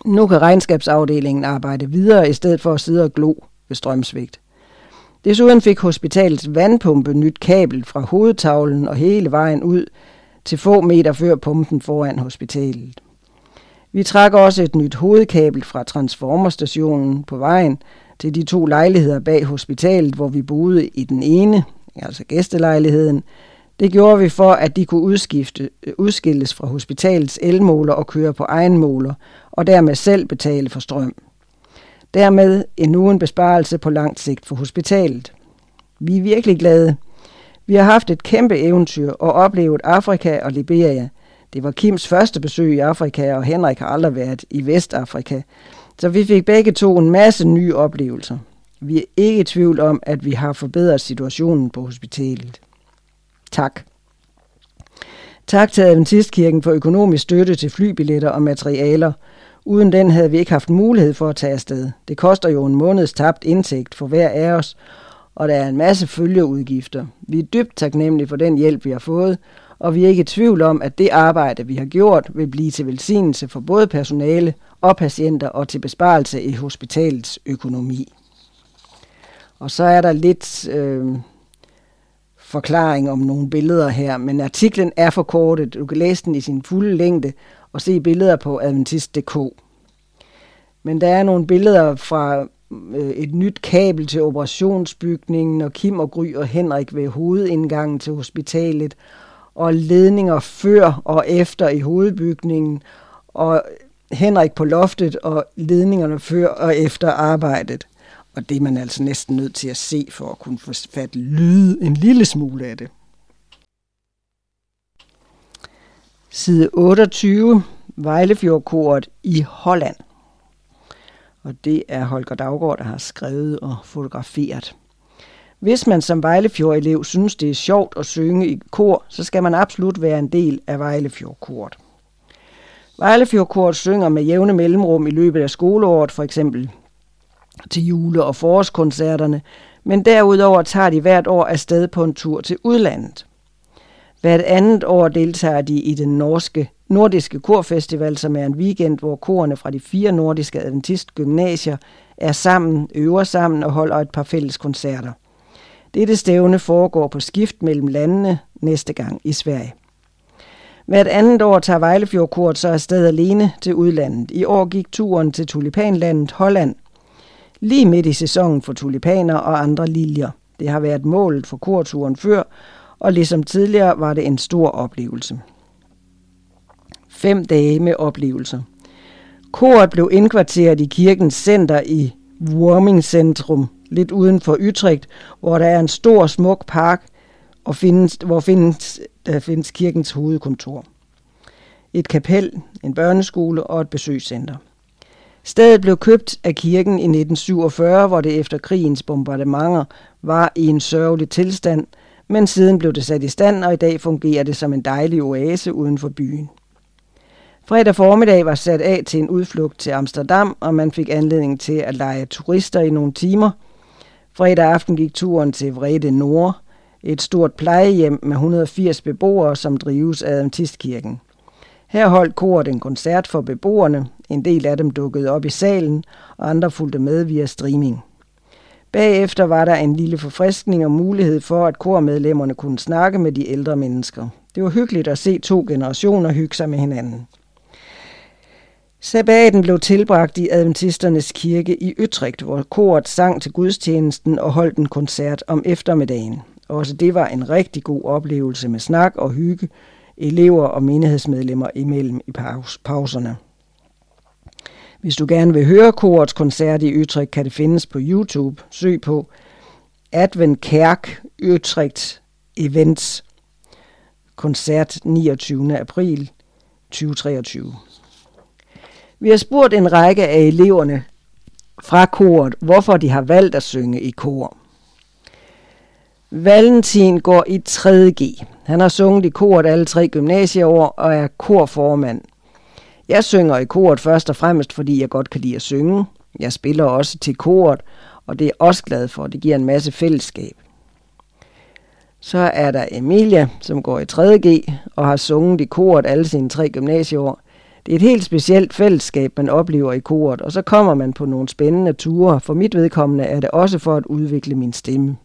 Nu kan regnskabsafdelingen arbejde videre i stedet for at sidde og glo ved strømsvigt. Desuden fik hospitalets vandpumpe nyt kabel fra hovedtavlen og hele vejen ud til få meter før pumpen foran hospitalet. Vi trak også et nyt hovedkabel fra transformerstationen på vejen til de to lejligheder bag hospitalet, hvor vi boede i den ene, altså gæstelejligheden, Det gjorde vi for, at de kunne udskifte, udskilles fra hospitalets elmåler og køre på egen måler, og dermed selv betale for strøm. Dermed endnu en besparelse på langt sigt for hospitalet. Vi er virkelig glade. Vi har haft et kæmpe eventyr og oplevet Afrika og Liberia. Det var Kims første besøg i Afrika, og Henrik har aldrig været i Vestafrika. Så vi fik begge to en masse nye oplevelser. Vi er ikke i tvivl om, at vi har forbedret situationen på hospitalet. Tak. Tak til Adventistkirken for økonomisk støtte til flybilletter og materialer. Uden den havde vi ikke haft mulighed for at tage afsted. Det koster jo en måneds tabt indtægt for hver af os, og der er en masse følgeudgifter. Vi er dybt taknemmelige for den hjælp, vi har fået, og vi er ikke i tvivl om, at det arbejde, vi har gjort, vil blive til velsignelse for både personale og patienter og til besparelse i hospitalets økonomi. Og så er der lidt øh, forklaring om nogle billeder her, men artiklen er forkortet. Du kan læse den i sin fulde længde og se billeder på adventist.dk. Men der er nogle billeder fra øh, et nyt kabel til operationsbygningen, og Kim og Gry og Henrik ved hovedindgangen til hospitalet, og ledninger før og efter i hovedbygningen, og Henrik på loftet, og ledningerne før og efter arbejdet. Og det er man altså næsten nødt til at se for at kunne få fat lyde en lille smule af det. Side 28, Vejlefjordkoret i Holland. Og det er Holger Daggaard, der har skrevet og fotograferet. Hvis man som Vejlefjord-elev synes, det er sjovt at synge i kor, så skal man absolut være en del af Vejlefjordkoret. Vejlefjordkoret synger med jævne mellemrum i løbet af skoleåret, for eksempel til jule- og forårskoncerterne, men derudover tager de hvert år afsted på en tur til udlandet. Hvert andet år deltager de i den norske nordiske korfestival, som er en weekend, hvor korene fra de fire nordiske adventistgymnasier er sammen, øver sammen og holder et par fælles koncerter. Dette stævne foregår på skift mellem landene næste gang i Sverige. Hvert andet år tager Vejlefjordkort så afsted alene til udlandet. I år gik turen til tulipanlandet Holland, lige midt i sæsonen for tulipaner og andre liljer. Det har været målet for korturen før, og ligesom tidligere var det en stor oplevelse. Fem dage med oplevelser. Koret blev indkvarteret i kirkens center i Warming Centrum, lidt uden for Utrecht, hvor der er en stor, smuk park, og findes, hvor findes, der findes kirkens hovedkontor. Et kapel, en børneskole og et besøgscenter. Stedet blev købt af kirken i 1947, hvor det efter krigens bombardementer var i en sørgelig tilstand, men siden blev det sat i stand, og i dag fungerer det som en dejlig oase uden for byen. Fredag formiddag var sat af til en udflugt til Amsterdam, og man fik anledning til at lege turister i nogle timer. Fredag aften gik turen til Vrede Nord, et stort plejehjem med 180 beboere, som drives af Adventistkirken. Her holdt koret en koncert for beboerne. En del af dem dukkede op i salen, og andre fulgte med via streaming. Bagefter var der en lille forfriskning og mulighed for, at kormedlemmerne kunne snakke med de ældre mennesker. Det var hyggeligt at se to generationer hygge sig med hinanden. Sabbaten blev tilbragt i Adventisternes kirke i Utrecht, hvor koret sang til gudstjenesten og holdt en koncert om eftermiddagen. Også det var en rigtig god oplevelse med snak og hygge, elever og menighedsmedlemmer imellem i pauserne. Hvis du gerne vil høre korets koncert i Utrecht, kan det findes på YouTube. Søg på Advent Kærk Utrecht Events koncert 29. april 2023. Vi har spurgt en række af eleverne fra koret, hvorfor de har valgt at synge i kor. Valentin går i 3G. Han har sunget i koret alle tre gymnasieår og er korformand. Jeg synger i koret først og fremmest, fordi jeg godt kan lide at synge. Jeg spiller også til koret, og det er jeg også glad for. Det giver en masse fællesskab. Så er der Emilia, som går i 3G og har sunget i koret alle sine tre gymnasieår. Det er et helt specielt fællesskab, man oplever i koret, og så kommer man på nogle spændende ture. For mit vedkommende er det også for at udvikle min stemme.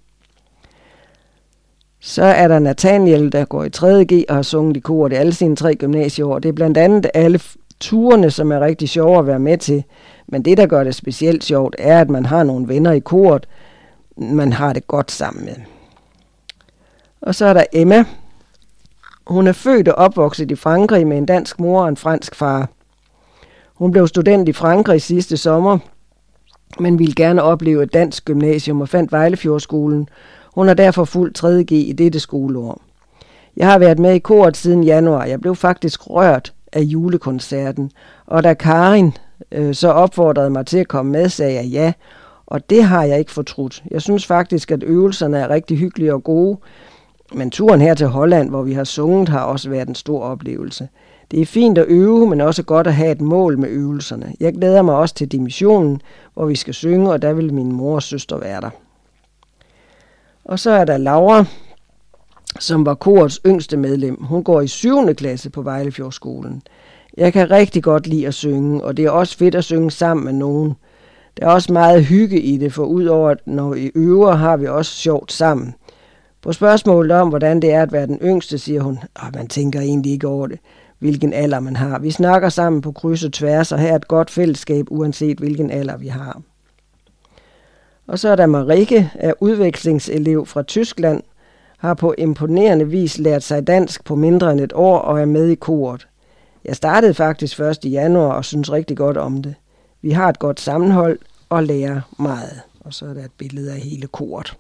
Så er der Nathaniel, der går i 3.G og har sunget i koret i alle sine tre gymnasieår. Det er blandt andet alle turene, som er rigtig sjove at være med til. Men det, der gør det specielt sjovt, er, at man har nogle venner i koret, man har det godt sammen med. Og så er der Emma, Hun er født og opvokset i Frankrig med en dansk mor og en fransk far. Hun blev student i Frankrig sidste sommer, men ville gerne opleve et dansk gymnasium og fandt Vejlefjordskolen. Hun har derfor fuldt 3.G i dette skoleår. Jeg har været med i koret siden januar. Jeg blev faktisk rørt af julekoncerten, og da Karin øh, så opfordrede mig til at komme med, sagde jeg ja, og det har jeg ikke fortrudt. Jeg synes faktisk, at øvelserne er rigtig hyggelige og gode, men turen her til Holland, hvor vi har sunget, har også været en stor oplevelse. Det er fint at øve, men også godt at have et mål med øvelserne. Jeg glæder mig også til dimissionen, hvor vi skal synge, og der vil min mor og søster være der. Og så er der Laura, som var korets yngste medlem. Hun går i 7. klasse på Vejlefjordskolen. Jeg kan rigtig godt lide at synge, og det er også fedt at synge sammen med nogen. Der er også meget hygge i det, for udover at når vi øver, har vi også sjovt sammen. På spørgsmålet om, hvordan det er at være den yngste, siger hun, at man tænker egentlig ikke over det, hvilken alder man har. Vi snakker sammen på kryds og tværs, og her er et godt fællesskab, uanset hvilken alder vi har. Og så er der Marike, er udvekslingselev fra Tyskland, har på imponerende vis lært sig dansk på mindre end et år og er med i koret. Jeg startede faktisk først i januar og synes rigtig godt om det. Vi har et godt sammenhold og lærer meget. Og så er der et billede af hele koret.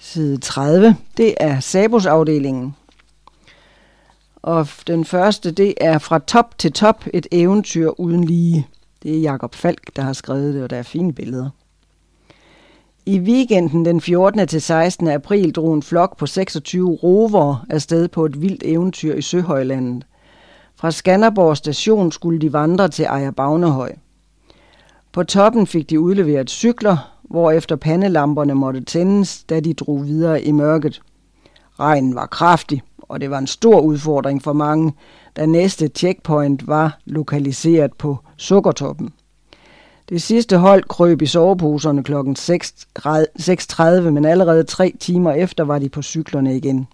Side 30, det er Sabos afdelingen. Og den første, det er fra top til top, et eventyr uden lige. Det er Jakob Falk, der har skrevet det, og der er fine billeder. I weekenden den 14. til 16. april drog en flok på 26 rover afsted på et vildt eventyr i Søhøjlandet. Fra Skanderborg station skulle de vandre til Ejer Bagnehøj. På toppen fik de udleveret cykler, hvorefter pandelamperne måtte tændes, da de drog videre i mørket. Regnen var kraftig, og det var en stor udfordring for mange, da næste checkpoint var lokaliseret på Sukkertoppen. Det sidste hold krøb i soveposerne kl. 6.30, men allerede tre timer efter var de på cyklerne igen.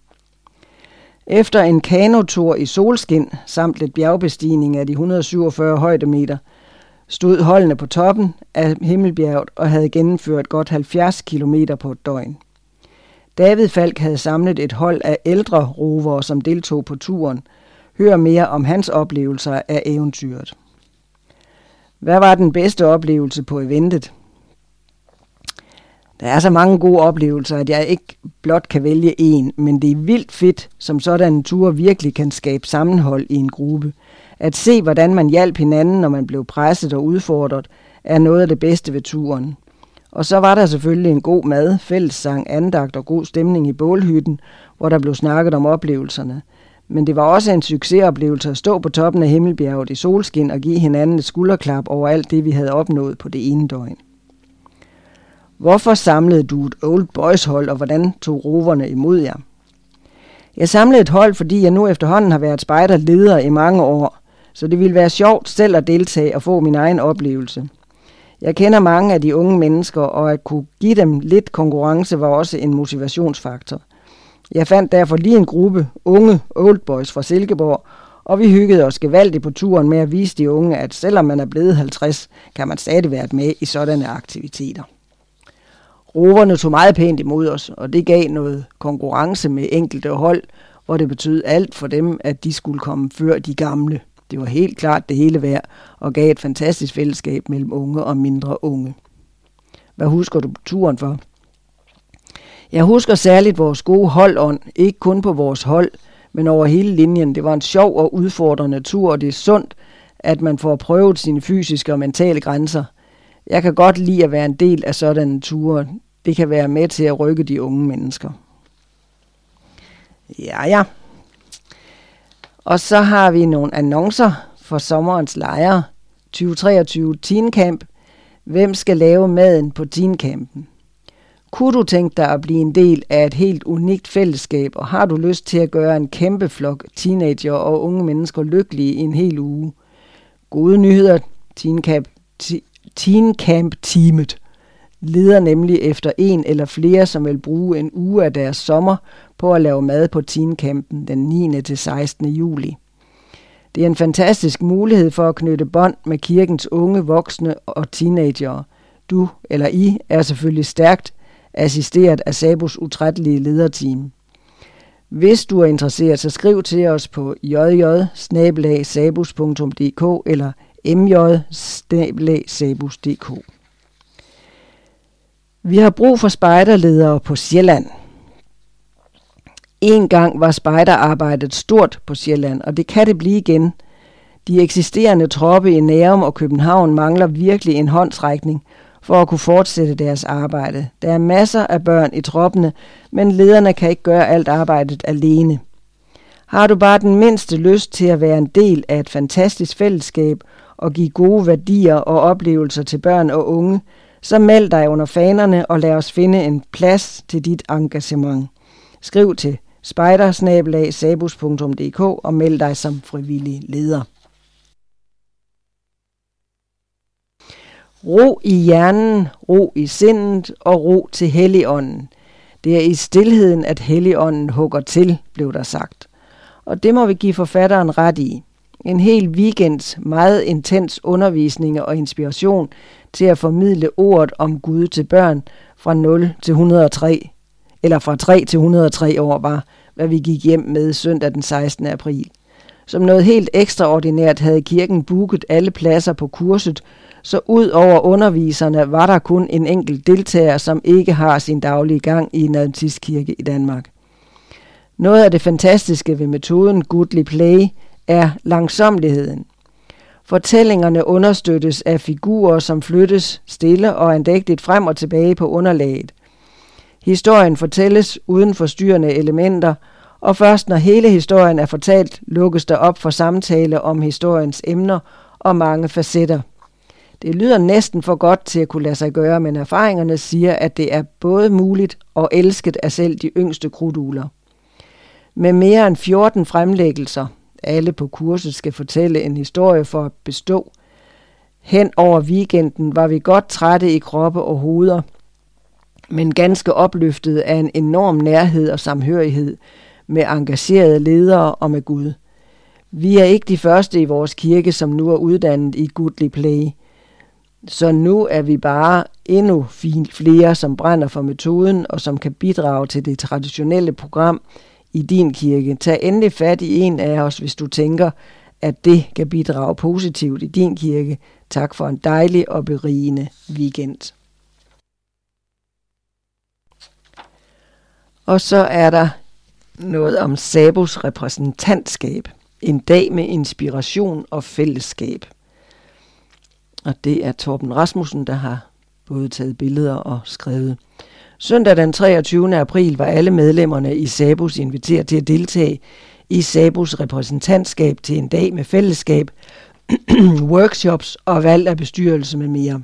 Efter en kanotur i solskin samt lidt bjergbestigning af de 147 højdemeter, stod holdene på toppen af Himmelbjerget og havde gennemført godt 70 km på et døgn. David Falk havde samlet et hold af ældre rovere, som deltog på turen. Hør mere om hans oplevelser af eventyret. Hvad var den bedste oplevelse på eventet? Der er så mange gode oplevelser, at jeg ikke blot kan vælge en, men det er vildt fedt, som sådan en tur virkelig kan skabe sammenhold i en gruppe. At se, hvordan man hjalp hinanden, når man blev presset og udfordret, er noget af det bedste ved turen. Og så var der selvfølgelig en god mad, fællessang, andagt og god stemning i bålhytten, hvor der blev snakket om oplevelserne – men det var også en succesoplevelse at stå på toppen af Himmelbjerget i solskin og give hinanden et skulderklap over alt det, vi havde opnået på det ene døgn. Hvorfor samlede du et Old Boys hold, og hvordan tog roverne imod jer? Jeg samlede et hold, fordi jeg nu efterhånden har været spejderleder i mange år, så det ville være sjovt selv at deltage og få min egen oplevelse. Jeg kender mange af de unge mennesker, og at kunne give dem lidt konkurrence var også en motivationsfaktor – jeg fandt derfor lige en gruppe unge oldboys fra Silkeborg, og vi hyggede os gevaldigt på turen med at vise de unge, at selvom man er blevet 50, kan man stadig være med i sådanne aktiviteter. Roverne tog meget pænt imod os, og det gav noget konkurrence med enkelte hold, hvor det betød alt for dem, at de skulle komme før de gamle. Det var helt klart det hele værd, og gav et fantastisk fællesskab mellem unge og mindre unge. Hvad husker du på turen for? Jeg husker særligt vores gode holdånd, ikke kun på vores hold, men over hele linjen. Det var en sjov og udfordrende tur, og det er sundt, at man får prøvet sine fysiske og mentale grænser. Jeg kan godt lide at være en del af sådan en tur. Det kan være med til at rykke de unge mennesker. Ja, ja. Og så har vi nogle annoncer for sommerens lejre. 2023 Teen Camp. Hvem skal lave maden på Teen Campen? Kunne du tænke dig at blive en del af et helt unikt fællesskab, og har du lyst til at gøre en kæmpe flok teenager og unge mennesker lykkelige i en hel uge? Gode nyheder, Teen Camp, Teen Camp teamet leder nemlig efter en eller flere, som vil bruge en uge af deres sommer på at lave mad på Teen Campen den 9. til 16. juli. Det er en fantastisk mulighed for at knytte bånd med kirkens unge, voksne og teenagere. Du eller I er selvfølgelig stærkt assisteret af Sabos utrættelige lederteam. Hvis du er interesseret, så skriv til os på jj eller mj Vi har brug for spejderledere på Sjælland. En gang var spejderarbejdet stort på Sjælland, og det kan det blive igen. De eksisterende troppe i Nærum og København mangler virkelig en håndsrækning for at kunne fortsætte deres arbejde. Der er masser af børn i troppene, men lederne kan ikke gøre alt arbejdet alene. Har du bare den mindste lyst til at være en del af et fantastisk fællesskab og give gode værdier og oplevelser til børn og unge, så meld dig under fanerne og lad os finde en plads til dit engagement. Skriv til spejdersnabelag.sabus.dk og meld dig som frivillig leder. Ro i hjernen, ro i sindet og ro til Helligånden. Det er i stillheden, at Helligånden hugger til, blev der sagt. Og det må vi give forfatteren ret i. En hel weekends meget intens undervisning og inspiration til at formidle ordet om Gud til børn fra 0 til 103, eller fra 3 til 103 år var, hvad vi gik hjem med søndag den 16. april. Som noget helt ekstraordinært havde kirken booket alle pladser på kurset, så ud over underviserne var der kun en enkelt deltager, som ikke har sin daglige gang i en adventistkirke i Danmark. Noget af det fantastiske ved metoden Goodly Play er langsomligheden. Fortællingerne understøttes af figurer, som flyttes stille og andægtigt frem og tilbage på underlaget. Historien fortælles uden forstyrrende elementer, og først når hele historien er fortalt, lukkes der op for samtale om historiens emner og mange facetter. Det lyder næsten for godt til at kunne lade sig gøre, men erfaringerne siger, at det er både muligt og elsket af selv de yngste kruduler. Med mere end 14 fremlæggelser, alle på kurset skal fortælle en historie for at bestå. Hen over weekenden var vi godt trætte i kroppe og hoveder, men ganske opløftet af en enorm nærhed og samhørighed med engagerede ledere og med Gud. Vi er ikke de første i vores kirke, som nu er uddannet i Goodly Play – så nu er vi bare endnu flere, som brænder for metoden og som kan bidrage til det traditionelle program i din kirke. Tag endelig fat i en af os, hvis du tænker, at det kan bidrage positivt i din kirke. Tak for en dejlig og berigende weekend. Og så er der noget om Sabos repræsentantskab. En dag med inspiration og fællesskab. Og det er Torben Rasmussen, der har både taget billeder og skrevet. Søndag den 23. april var alle medlemmerne i Sabus inviteret til at deltage i Sabus repræsentantskab til en dag med fællesskab, workshops og valg af bestyrelse med mere.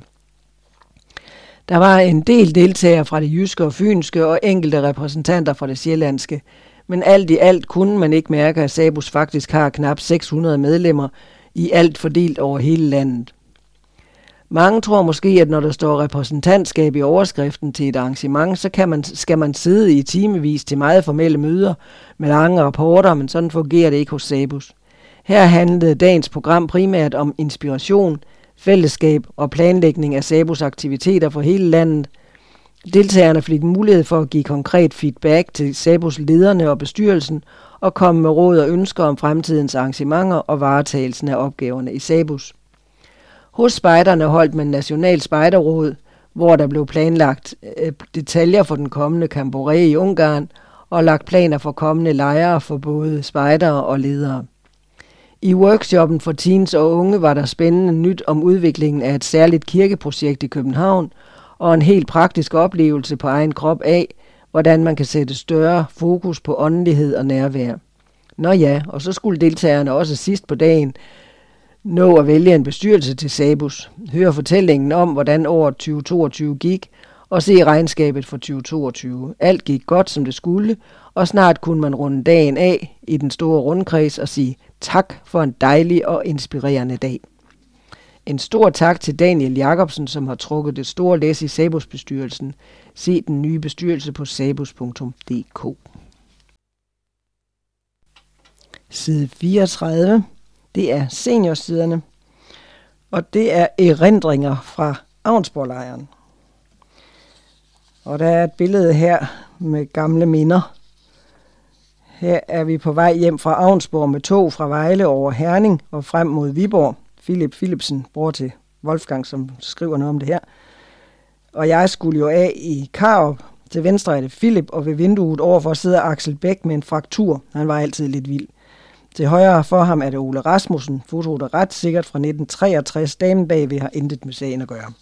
Der var en del deltagere fra det jyske og fynske og enkelte repræsentanter fra det sjællandske, men alt i alt kunne man ikke mærke, at Sabus faktisk har knap 600 medlemmer i alt fordelt over hele landet. Mange tror måske, at når der står repræsentantskab i overskriften til et arrangement, så kan man, skal man sidde i timevis til meget formelle møder med lange rapporter, men sådan fungerer det ikke hos Sabus. Her handlede dagens program primært om inspiration, fællesskab og planlægning af Sabus aktiviteter for hele landet. Deltagerne fik mulighed for at give konkret feedback til Sabus lederne og bestyrelsen og komme med råd og ønsker om fremtidens arrangementer og varetagelsen af opgaverne i Sabus. Hos spejderne holdt man National Spejderråd, hvor der blev planlagt øh, detaljer for den kommende kamboré i Ungarn og lagt planer for kommende lejre for både spejdere og ledere. I workshoppen for teens og unge var der spændende nyt om udviklingen af et særligt kirkeprojekt i København og en helt praktisk oplevelse på egen krop af, hvordan man kan sætte større fokus på åndelighed og nærvær. Nå ja, og så skulle deltagerne også sidst på dagen nå at vælge en bestyrelse til Sabus, høre fortællingen om, hvordan året 2022 gik, og se regnskabet for 2022. Alt gik godt, som det skulle, og snart kunne man runde dagen af i den store rundkreds og sige tak for en dejlig og inspirerende dag. En stor tak til Daniel Jacobsen, som har trukket det store læs i Sabus-bestyrelsen. Se den nye bestyrelse på sabus.dk. Side 34. Det er seniorsiderne, og det er erindringer fra Avnsborglejren. Og der er et billede her med gamle minder. Her er vi på vej hjem fra Avnsborg med tog fra Vejle over Herning og frem mod Viborg. Philip Philipsen, bror til Wolfgang, som skriver noget om det her. Og jeg skulle jo af i Karup. Til venstre er det Philip, og ved vinduet overfor sidder Axel Bæk med en fraktur. Han var altid lidt vild. Til højre for ham er det Ole Rasmussen, fotoet er ret sikkert fra 1963. Damen bagved har intet med sagen at gøre.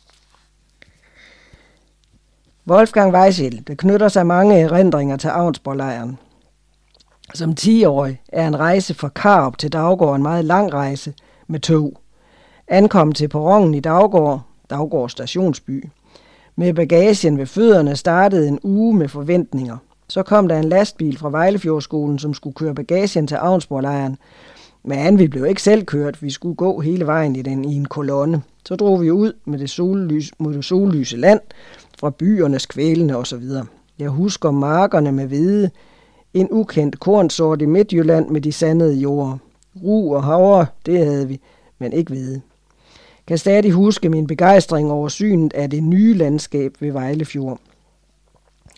Wolfgang Weissel, der knytter sig mange erindringer til Avnsborglejren. Som 10-årig er en rejse fra Karup til Daggård en meget lang rejse med tog. Ankom til perronen i Daggård, Daggård stationsby. Med bagagen ved fødderne startede en uge med forventninger. Så kom der en lastbil fra Vejlefjordskolen, som skulle køre bagagen til Avnsborglejren. Men vi blev ikke selv kørt, vi skulle gå hele vejen i den i en kolonne. Så drog vi ud med det sollys, mod det sollyse land, fra byernes kvælende osv. Jeg husker markerne med hvide, en ukendt kornsort i Midtjylland med de sandede jord. Ru og havre, det havde vi, men ikke hvide. Kan stadig huske min begejstring over synet af det nye landskab ved Vejlefjord.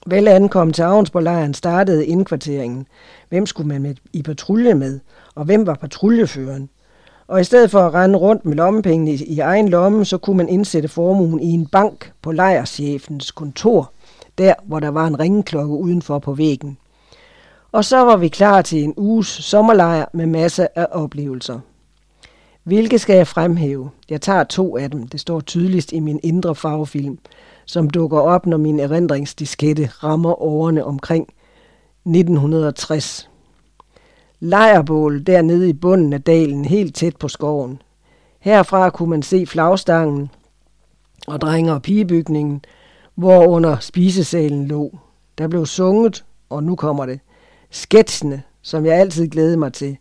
Vel ankom til Avnsborglejren startede indkvarteringen. Hvem skulle man med i patrulje med? Og hvem var patruljeføren? Og i stedet for at rende rundt med lommepengene i, i egen lomme, så kunne man indsætte formuen i en bank på lejerchefens kontor, der hvor der var en ringeklokke udenfor på væggen. Og så var vi klar til en uges sommerlejr med masser af oplevelser. Hvilke skal jeg fremhæve? Jeg tager to af dem. Det står tydeligst i min indre farvefilm, som dukker op, når min erindringsdiskette rammer årene omkring 1960. Lejerbål dernede i bunden af dalen, helt tæt på skoven. Herfra kunne man se flagstangen og drenge- og pigebygningen, hvor under spisesalen lå. Der blev sunget, og nu kommer det, sketsene, som jeg altid glædede mig til.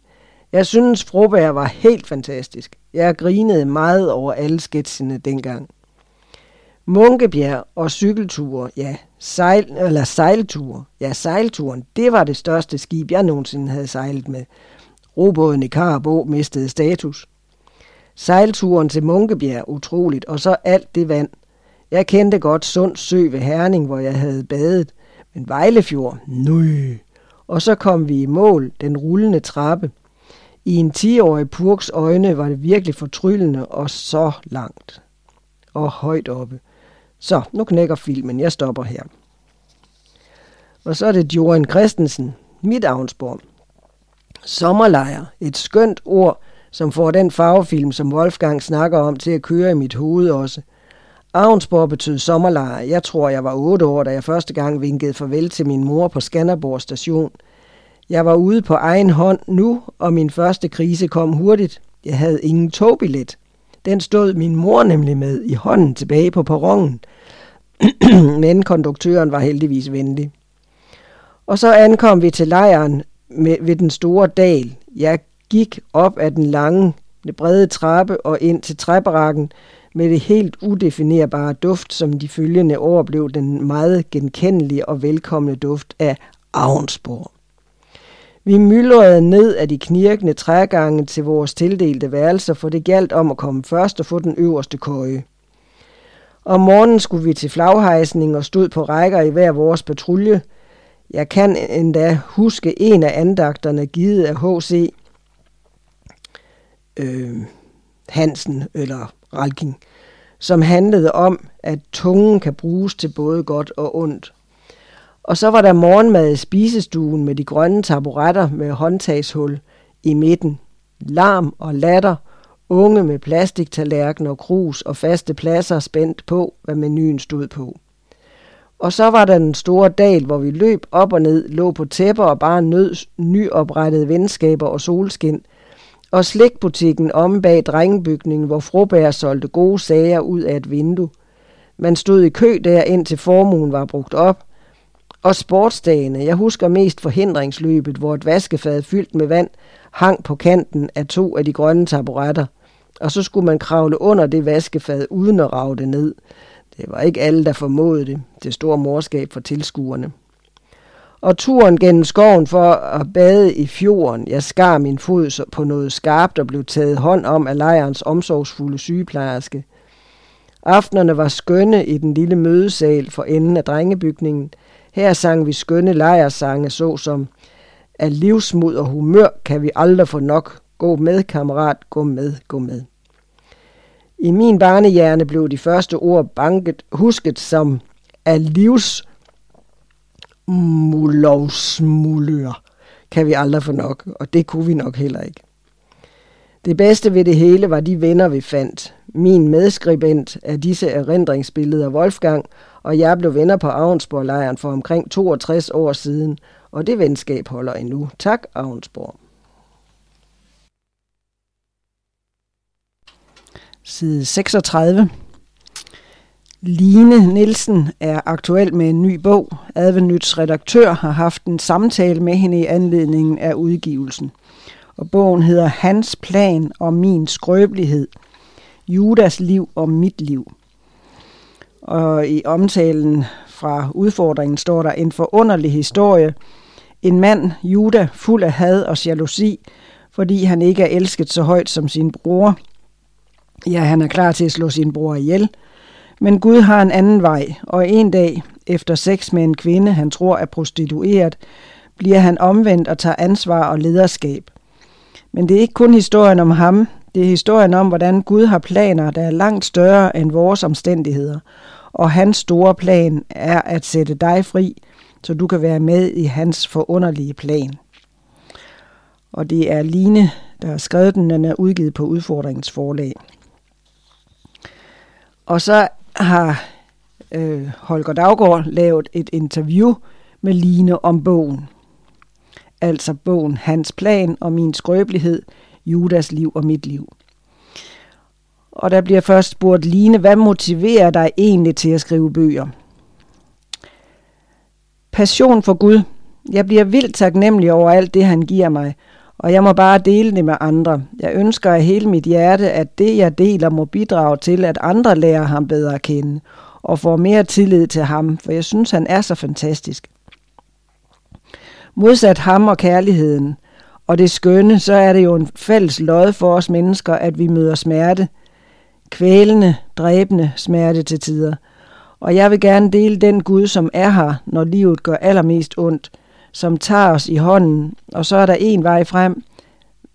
Jeg synes, Froberg var helt fantastisk. Jeg grinede meget over alle sketsene dengang. Munkebjerg og cykelture, ja, sejl, eller sejlture. Ja, sejlturen, det var det største skib, jeg nogensinde havde sejlet med. Robåden i Karabå mistede status. Sejlturen til Munkebjerg, utroligt, og så alt det vand. Jeg kendte godt Sund Sø ved Herning, hvor jeg havde badet, men Vejlefjord, nøj. Og så kom vi i mål, den rullende trappe. I en 10-årig purks øjne var det virkelig fortryllende og så langt. Og højt oppe. Så, nu knækker filmen. Jeg stopper her. Og så er det Joran Christensen, mit Avnsborg. Sommerlejr, et skønt ord, som får den farvefilm, som Wolfgang snakker om, til at køre i mit hoved også. Avnsborg betød sommerlejr. Jeg tror, jeg var otte år, da jeg første gang vinkede farvel til min mor på Skanderborg station. Jeg var ude på egen hånd nu, og min første krise kom hurtigt. Jeg havde ingen togbillet. Den stod min mor nemlig med i hånden tilbage på perronen. Men konduktøren var heldigvis venlig. Og så ankom vi til lejren med, ved den store dal. Jeg gik op ad den lange, brede trappe og ind til træbarakken med det helt udefinerbare duft, som de følgende år blev den meget genkendelige og velkomne duft af Avnsborg. Vi myldrede ned af de knirkende trægange til vores tildelte værelser, for det galt om at komme først og få den øverste køje. Om morgenen skulle vi til flaghejsning og stod på rækker i hver vores patrulje. Jeg kan endda huske en af andagterne givet af H.C. Øh, Hansen eller Ralking, som handlede om, at tungen kan bruges til både godt og ondt. Og så var der morgenmad i spisestuen med de grønne taburetter med håndtagshul i midten. Larm og latter, unge med plastiktallerken og krus og faste pladser spændt på, hvad menuen stod på. Og så var der den store dal, hvor vi løb op og ned, lå på tæpper og bare nød nyoprettede venskaber og solskin. Og slikbutikken om bag drengebygningen, hvor Frobær solgte gode sager ud af et vindue. Man stod i kø der, indtil formuen var brugt op – og sportsdagene. Jeg husker mest forhindringsløbet, hvor et vaskefad fyldt med vand hang på kanten af to af de grønne taburetter. Og så skulle man kravle under det vaskefad uden at rave det ned. Det var ikke alle, der formåede det. Det store morskab for tilskuerne. Og turen gennem skoven for at bade i fjorden. Jeg skar min fod på noget skarpt og blev taget hånd om af lejrens omsorgsfulde sygeplejerske. Aftenerne var skønne i den lille mødesal for enden af drengebygningen – her sang vi skønne lejersange, såsom Af livsmod og humør kan vi aldrig få nok. Gå med, kammerat, gå med, gå med. I min barnehjerne blev de første ord banket, husket som af livs mulovsmulør kan vi aldrig få nok, og det kunne vi nok heller ikke. Det bedste ved det hele var de venner, vi fandt. Min medskribent af disse erindringsbilleder, Wolfgang, og jeg blev venner på Avnsborg-lejren for omkring 62 år siden, og det venskab holder endnu. Tak, Avnsborg. Side 36. Line Nielsen er aktuel med en ny bog. Advenyts redaktør har haft en samtale med hende i anledningen af udgivelsen. Og bogen hedder Hans plan og min skrøbelighed. Judas liv og mit liv. Og i omtalen fra udfordringen står der en forunderlig historie. En mand, Juda, fuld af had og jalousi, fordi han ikke er elsket så højt som sin bror. Ja, han er klar til at slå sin bror ihjel – men Gud har en anden vej, og en dag, efter sex med en kvinde, han tror er prostitueret, bliver han omvendt og tager ansvar og lederskab. Men det er ikke kun historien om ham, det er historien om, hvordan Gud har planer, der er langt større end vores omstændigheder. Og hans store plan er at sætte dig fri, så du kan være med i hans forunderlige plan. Og det er Line, der har skrevet den, den er udgivet på udfordringens forlag. Og så har øh, Holger Daggaard lavet et interview med Line om bogen. Altså bogen Hans plan og min skrøbelighed, Judas liv og mit liv. Og der bliver først spurgt Line, hvad motiverer dig egentlig til at skrive bøger? Passion for Gud. Jeg bliver vildt taknemmelig over alt det, han giver mig, og jeg må bare dele det med andre. Jeg ønsker af hele mit hjerte, at det, jeg deler, må bidrage til, at andre lærer ham bedre at kende og får mere tillid til ham, for jeg synes, han er så fantastisk. Modsat ham og kærligheden og det skønne, så er det jo en fælles lod for os mennesker, at vi møder smerte. Kvælende, dræbende smerte til tider. Og jeg vil gerne dele den Gud, som er her, når livet gør allermest ondt – som tager os i hånden, og så er der en vej frem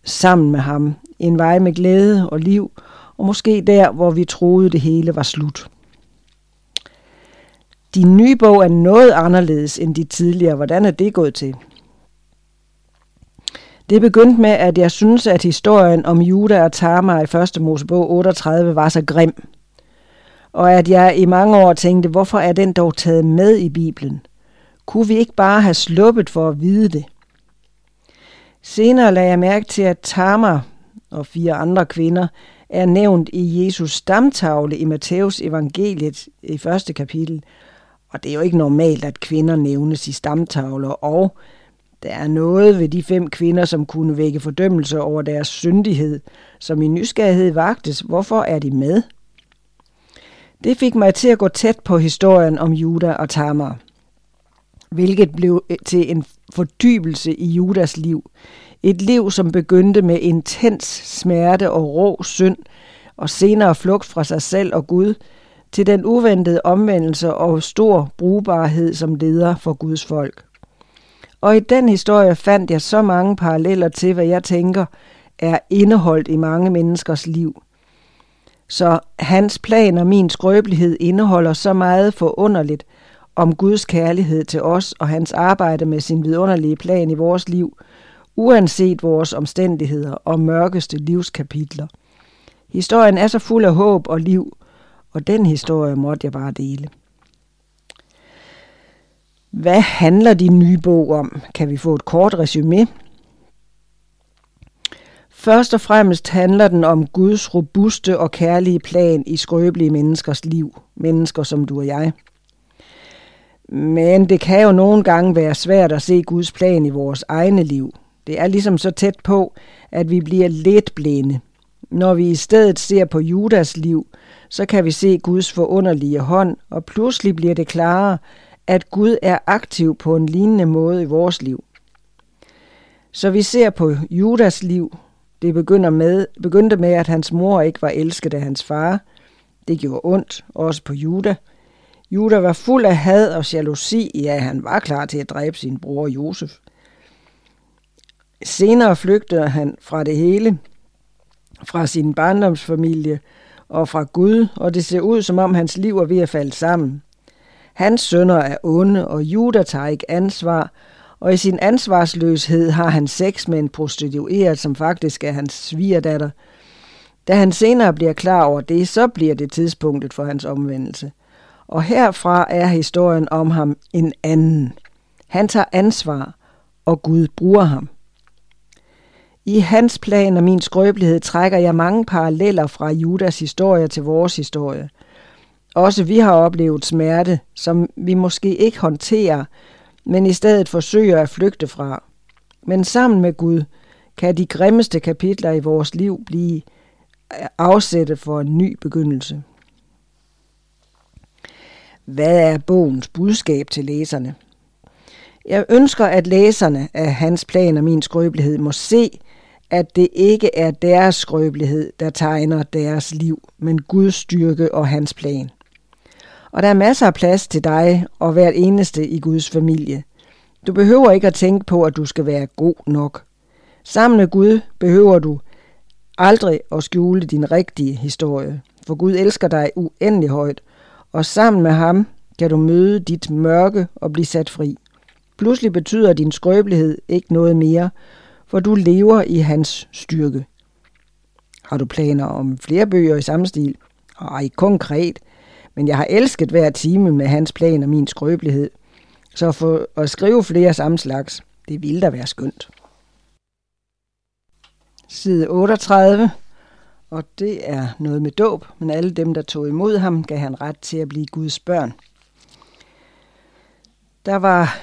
sammen med ham. En vej med glæde og liv, og måske der, hvor vi troede, det hele var slut. Din nye bog er noget anderledes end de tidligere. Hvordan er det gået til? Det begyndte med, at jeg synes, at historien om Juda og Tamar i 1. Mosebog 38 var så grim. Og at jeg i mange år tænkte, hvorfor er den dog taget med i Bibelen? Kunne vi ikke bare have sluppet for at vide det? Senere lagde jeg mærke til, at Tamar og fire andre kvinder er nævnt i Jesus stamtavle i Matthæus evangeliet i første kapitel. Og det er jo ikke normalt, at kvinder nævnes i stamtavler, og der er noget ved de fem kvinder, som kunne vække fordømmelse over deres syndighed, som i nysgerrighed vagtes. Hvorfor er de med? Det fik mig til at gå tæt på historien om Juda og Tamar hvilket blev øh, til en fordybelse i Judas liv. Et liv, som begyndte med intens smerte og rå synd, og senere flugt fra sig selv og Gud, til den uventede omvendelse og stor brugbarhed som leder for Guds folk. Og i den historie fandt jeg så mange paralleller til, hvad jeg tænker er indeholdt i mange menneskers liv. Så hans plan og min skrøbelighed indeholder så meget forunderligt, om Guds kærlighed til os og hans arbejde med sin vidunderlige plan i vores liv, uanset vores omstændigheder og mørkeste livskapitler. Historien er så fuld af håb og liv, og den historie måtte jeg bare dele. Hvad handler din nye bog om? Kan vi få et kort resume? Først og fremmest handler den om Guds robuste og kærlige plan i skrøbelige menneskers liv, mennesker som du og jeg – men det kan jo nogle gange være svært at se Guds plan i vores egne liv. Det er ligesom så tæt på, at vi bliver lidt blinde. Når vi i stedet ser på Judas liv, så kan vi se Guds forunderlige hånd, og pludselig bliver det klarere, at Gud er aktiv på en lignende måde i vores liv. Så vi ser på Judas liv. Det begynder med, begyndte med, at hans mor ikke var elsket af hans far. Det gjorde ondt, også på Juda. Juda var fuld af had og jalousi, ja, han var klar til at dræbe sin bror Josef. Senere flygtede han fra det hele, fra sin barndomsfamilie og fra Gud, og det ser ud som om hans liv er ved at falde sammen. Hans sønner er onde, og Judah tager ikke ansvar, og i sin ansvarsløshed har han sex med en prostitueret, som faktisk er hans svigerdatter. Da han senere bliver klar over det, så bliver det tidspunktet for hans omvendelse. Og herfra er historien om ham en anden. Han tager ansvar, og Gud bruger ham. I hans plan og min skrøbelighed trækker jeg mange paralleller fra Judas historie til vores historie. Også vi har oplevet smerte, som vi måske ikke håndterer, men i stedet forsøger at flygte fra. Men sammen med Gud kan de grimmeste kapitler i vores liv blive afsætte for en ny begyndelse. Hvad er bogens budskab til læserne? Jeg ønsker, at læserne af hans plan og min skrøbelighed må se, at det ikke er deres skrøbelighed, der tegner deres liv, men Guds styrke og hans plan. Og der er masser af plads til dig og hvert eneste i Guds familie. Du behøver ikke at tænke på, at du skal være god nok. Sammen med Gud behøver du aldrig at skjule din rigtige historie, for Gud elsker dig uendelig højt, og sammen med ham kan du møde dit mørke og blive sat fri. Pludselig betyder din skrøbelighed ikke noget mere, for du lever i hans styrke. Har du planer om flere bøger i samme stil? Ej, konkret. Men jeg har elsket hver time med hans plan og min skrøbelighed. Så for at skrive flere samme slags, det ville da være skønt. Side 38. Og det er noget med dåb, men alle dem, der tog imod ham, gav han ret til at blive Guds børn. Der var,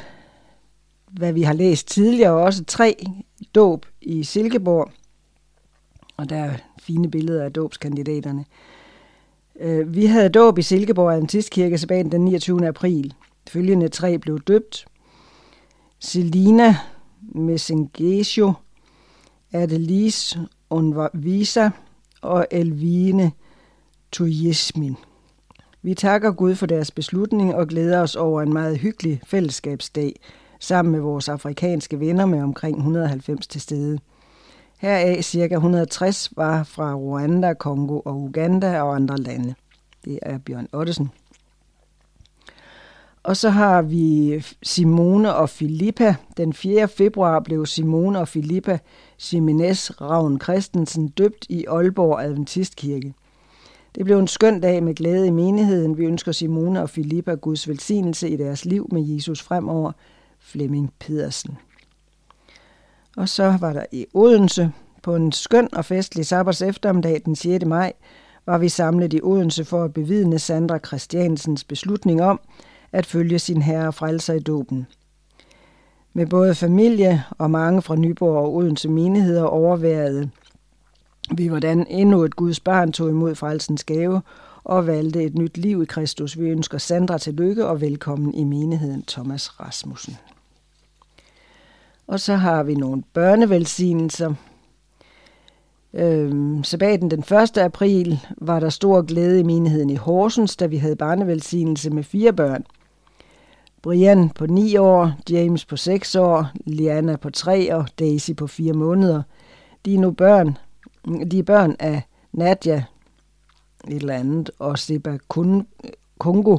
hvad vi har læst tidligere, også tre dåb i Silkeborg, og der er fine billeder af dåbskandidaterne. Øh, vi havde dåb i Silkeborg Adventistkirke tilbage den 29. april. Følgende tre blev døbt. Selina Messengesio, Adelise Unvisa og Elvine Tujesmin. Vi takker Gud for deres beslutning og glæder os over en meget hyggelig fællesskabsdag sammen med vores afrikanske venner med omkring 190 til stede. Heraf ca. 160 var fra Rwanda, Kongo og Uganda og andre lande. Det er Bjørn Ottesen. Og så har vi Simone og Filippa. Den 4. februar blev Simone og Filippa Jimenez Ravn Christensen døbt i Aalborg Adventistkirke. Det blev en skøn dag med glæde i menigheden. Vi ønsker Simone og Filippa Guds velsignelse i deres liv med Jesus fremover. Flemming Pedersen. Og så var der i Odense på en skøn og festlig sabbats eftermiddag den 6. maj, var vi samlet i Odense for at bevidne Sandra Christiansens beslutning om at følge sin herre frelser i dåben. Med både familie og mange fra Nyborg og Odense menigheder overværede vi, hvordan endnu et Guds barn tog imod frelsens gave og valgte et nyt liv i Kristus. Vi ønsker Sandra til lykke og velkommen i menigheden Thomas Rasmussen. Og så har vi nogle børnevelsignelser. Øhm, sabbaten den 1. april var der stor glæde i menigheden i Horsens, da vi havde barnevelsignelse med fire børn. Brian på 9 år, James på 6 år, Liana på 3 og Daisy på 4 måneder. De er nu børn. De er børn af Nadia et eller andet, og Seba Kongo.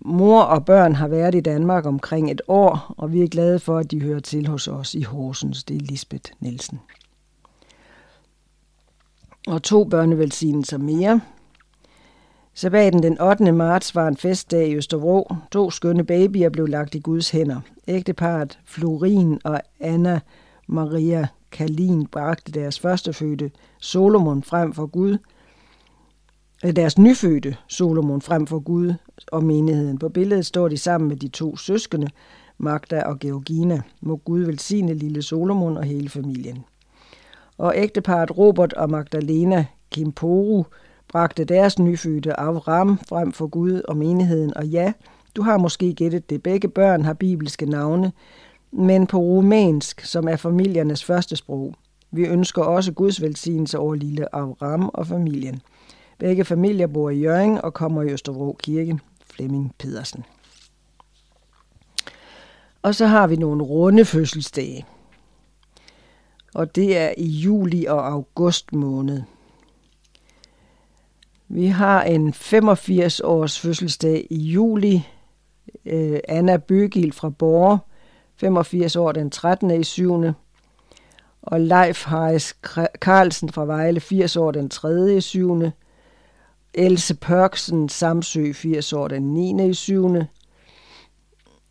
Mor og børn har været i Danmark omkring et år, og vi er glade for, at de hører til hos os i Horsens. Det er Lisbeth Nielsen. Og to børnevelsignelser mere. Sabbaten den 8. marts var en festdag i Østerbro. To skønne babyer blev lagt i Guds hænder. Ægteparet Florin og Anna Maria Kalin bragte deres førstefødte Solomon frem for Gud. Deres nyfødte Solomon frem for Gud og menigheden. På billedet står de sammen med de to søskende, Magda og Georgina. Må Gud velsigne lille Solomon og hele familien. Og ægteparet Robert og Magdalena Kimporu bragte deres nyfødte Avram frem for Gud og menigheden, og ja, du har måske gættet det. Begge børn har bibelske navne, men på rumænsk, som er familiernes første sprog. Vi ønsker også Guds velsignelse over lille Avram og familien. Begge familier bor i Jørgen og kommer i Østervrå Kirke. Flemming Pedersen. Og så har vi nogle runde fødselsdage. og det er i juli og august måned. Vi har en 85 års fødselsdag i juli. Øh, Anna Bygild fra Borre, 85 år den 13. i 7. Og Leif Harris Carlsen fra Vejle, 80 år den 3. i 7. Else Pørksen Samsø, 80 år den 9. i 7.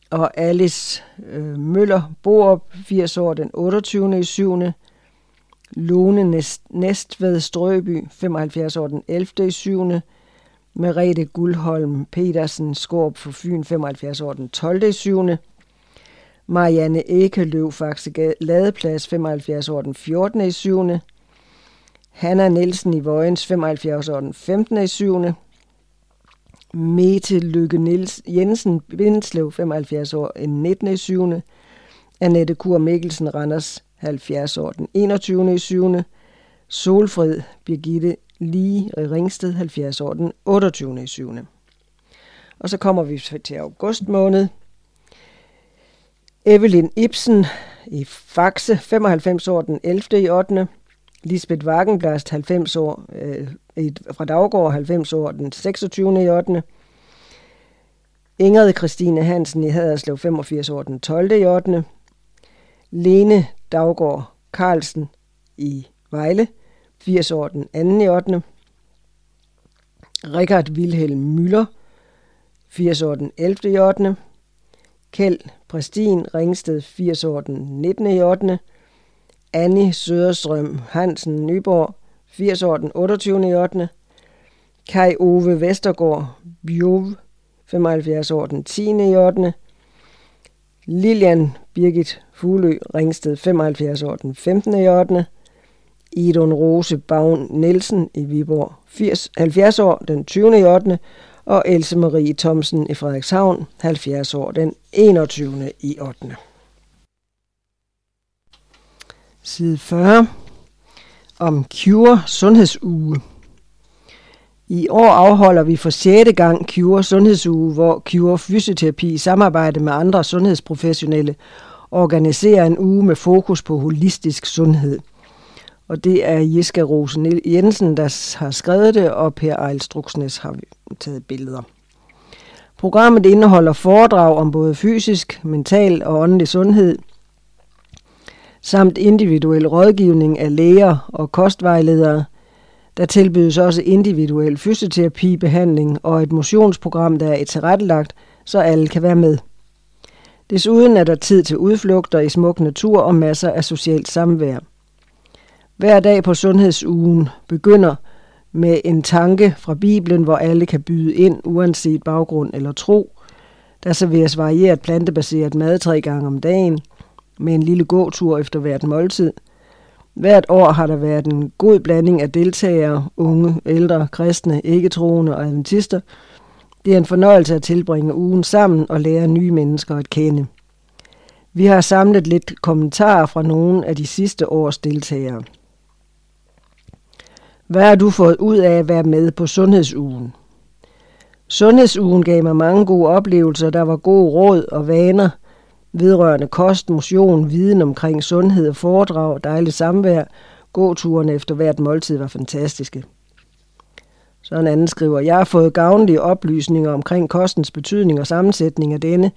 Og Alice øh, Møller Borup, 80 år den 28. i 7. Lone Næst, Næstved Strøby, 75 år den 11. i 7. Merete Guldholm Petersen Skorp for Fyn, 75 år den 12. i 7. Marianne Ekeløv Faxe Ladeplads, 75 år den 14. i 7. Hanna Nielsen i Vojens, 75 år den 15. i 7. Mette Lykke Niels Jensen Bindslev, 75 år den 19. i 7. Annette Kur Mikkelsen Randers, 70 år den 21. i 7. Solfred Birgitte Lige Ringsted, 70 år den 28. i 7. Og så kommer vi til august måned. Evelyn Ibsen i Faxe, 95 år den 11. i 8. Lisbeth Wagenblast, 90 år, øh, fra Daggård, 90 år den 26. i 8. Ingrid Christine Hansen i Haderslev, 85 år den 12. i 8. Lene Daggaard Carlsen i Vejle, 80 år den 2. i 8. Richard Wilhelm Müller, 80 år den 11. i 8. Kjeld Præstin Ringsted, 80 år den 19. i 8. Annie Søderstrøm Hansen Nyborg, 80 år den 28. i 8. Kai Ove Vestergaard Bjov, 75 år den 10. i 8. Lilian Birgit Fuglø Ringsted, 75 år den 15. i 8. Idun Rose Bavn Nielsen i Viborg, 80, 70 år den 20. i 8. Og Else Marie Thomsen i Frederikshavn, 70 år den 21. i 8. Side 40 om Cure Sundhedsuge. I år afholder vi for 6. gang Cure Sundhedsuge, hvor Cure Fysioterapi i samarbejde med andre sundhedsprofessionelle organiserer en uge med fokus på holistisk sundhed. Og det er Jiska Rosen Jensen, der har skrevet det, og Per Ejl Struksnes har taget billeder. Programmet indeholder foredrag om både fysisk, mental og åndelig sundhed, samt individuel rådgivning af læger og kostvejledere. Der tilbydes også individuel fysioterapibehandling og et motionsprogram, der er tilrettelagt, så alle kan være med. Desuden er der tid til udflugter i smuk natur og masser af socialt samvær. Hver dag på Sundhedsugen begynder med en tanke fra Bibelen, hvor alle kan byde ind, uanset baggrund eller tro. Der serveres varieret plantebaseret mad tre gange om dagen, med en lille gåtur efter hvert måltid. Hvert år har der været en god blanding af deltagere, unge, ældre, kristne, ikke-troende og adventister. Det er en fornøjelse at tilbringe ugen sammen og lære nye mennesker at kende. Vi har samlet lidt kommentarer fra nogle af de sidste års deltagere. Hvad har du fået ud af at være med på Sundhedsugen? Sundhedsugen gav mig mange gode oplevelser. Der var gode råd og vaner vedrørende kost, motion, viden omkring sundhed og foredrag, dejligt samvær. Gåturen efter hvert måltid var fantastiske. Så en anden skriver, jeg har fået gavnlige oplysninger omkring kostens betydning og sammensætning af denne,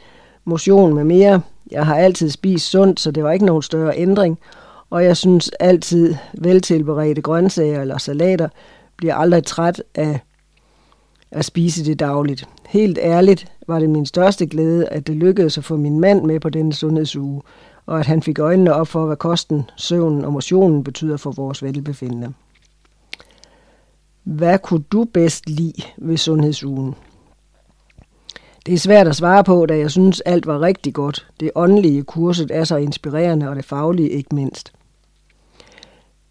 motion med mere. Jeg har altid spist sundt, så det var ikke nogen større ændring, og jeg synes altid veltilberedte grøntsager eller salater bliver aldrig træt af at spise det dagligt. Helt ærligt var det min største glæde, at det lykkedes at få min mand med på denne sundhedsuge, og at han fik øjnene op for, hvad kosten, søvnen og motionen betyder for vores velbefindende. Hvad kunne du bedst lide ved sundhedsugen? Det er svært at svare på, da jeg synes, alt var rigtig godt. Det åndelige kurset er så inspirerende, og det faglige ikke mindst.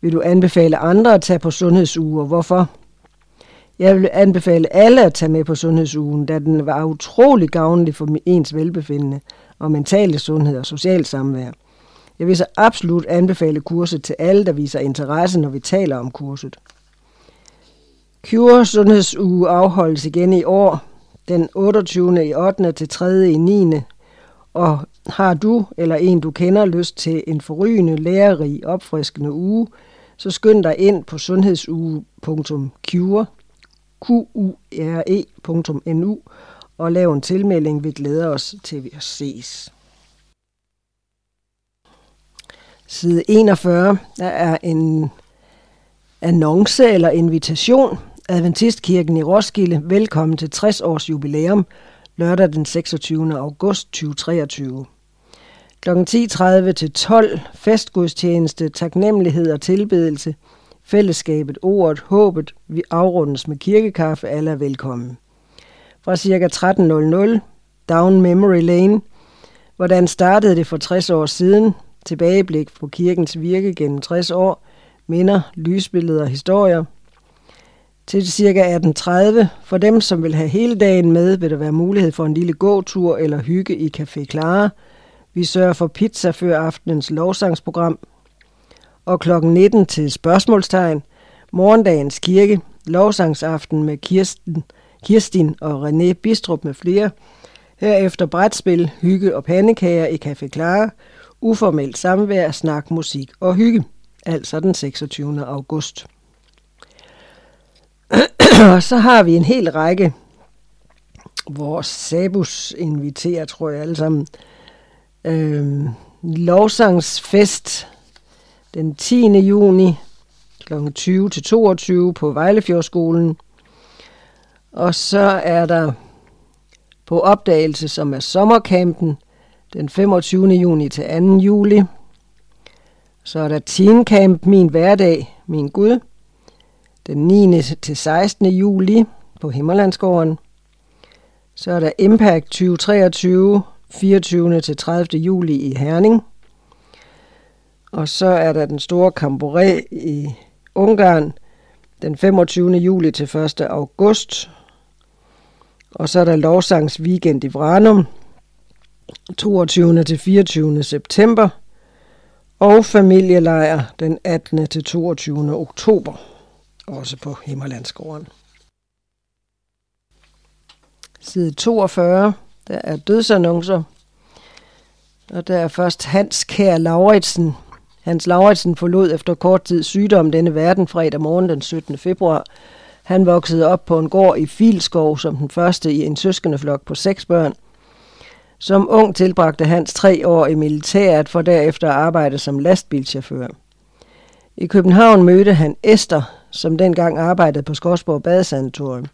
Vil du anbefale andre at tage på sundhedsuger? Hvorfor? Jeg vil anbefale alle at tage med på sundhedsugen, da den var utrolig gavnlig for ens velbefindende og mentale sundhed og socialt samvær. Jeg vil så absolut anbefale kurset til alle, der viser interesse, når vi taler om kurset. Cure Sundhedsuge afholdes igen i år, den 28. i 8. til 3. i 9. Og har du eller en, du kender, lyst til en forrygende, lærerig, opfriskende uge, så skynd dig ind på sundhedsuge.cure.com qure.nu og lav en tilmelding. Vi glæder os til, vi ses. Side 41, der er en annonce eller invitation. Adventistkirken i Roskilde, velkommen til 60 års jubilæum, lørdag den 26. august 2023. Kl. 10.30 til 12 festgudstjeneste, taknemmelighed og tilbedelse, fællesskabet, ordet, håbet, vi afrundes med kirkekaffe, alle er velkommen. Fra ca. 13.00, Down Memory Lane, hvordan startede det for 60 år siden, tilbageblik på kirkens virke gennem 60 år, minder, lysbilleder og historier. Til ca. 18.30, for dem som vil have hele dagen med, vil der være mulighed for en lille gåtur eller hygge i Café Clara. Vi sørger for pizza før aftenens lovsangsprogram. Og kl. 19 til spørgsmålstegn, morgendagens kirke, lovsangsaften med Kirsten, Kirstin og René Bistrup med flere. Herefter brætspil, hygge og pandekager i Café Clara, uformelt samvær, snak, musik og hygge. Altså den 26. august. og så har vi en hel række, hvor Sabus inviterer, tror jeg alle sammen. Øh, lovsangsfest den 10. juni kl. 20 til 22 på Vejlefjordskolen. Og så er der på opdagelse, som er sommerkampen, den 25. juni til 2. juli. Så er der Teen Camp, Min Hverdag, Min Gud, den 9. til 16. juli på Himmerlandsgården. Så er der Impact 2023, 24. til 30. juli i Herning. Og så er der den store Camboré i Ungarn den 25. juli til 1. august. Og så er der lovsangs weekend i Vranum 22. til 24. september og familielejr den 18. til 22. oktober, også på Himmerlandsgården. Side 42, der er dødsannoncer, og der er først Hans Kær Lauritsen. Hans Lauritsen forlod efter kort tid sygdom denne verden fredag morgen den 17. februar. Han voksede op på en gård i Filskov som den første i en søskendeflok på seks børn – som ung tilbragte Hans tre år i militæret for derefter at arbejde som lastbilchauffør. I København mødte han Esther, som dengang arbejdede på Skorsborg Badesanatorium.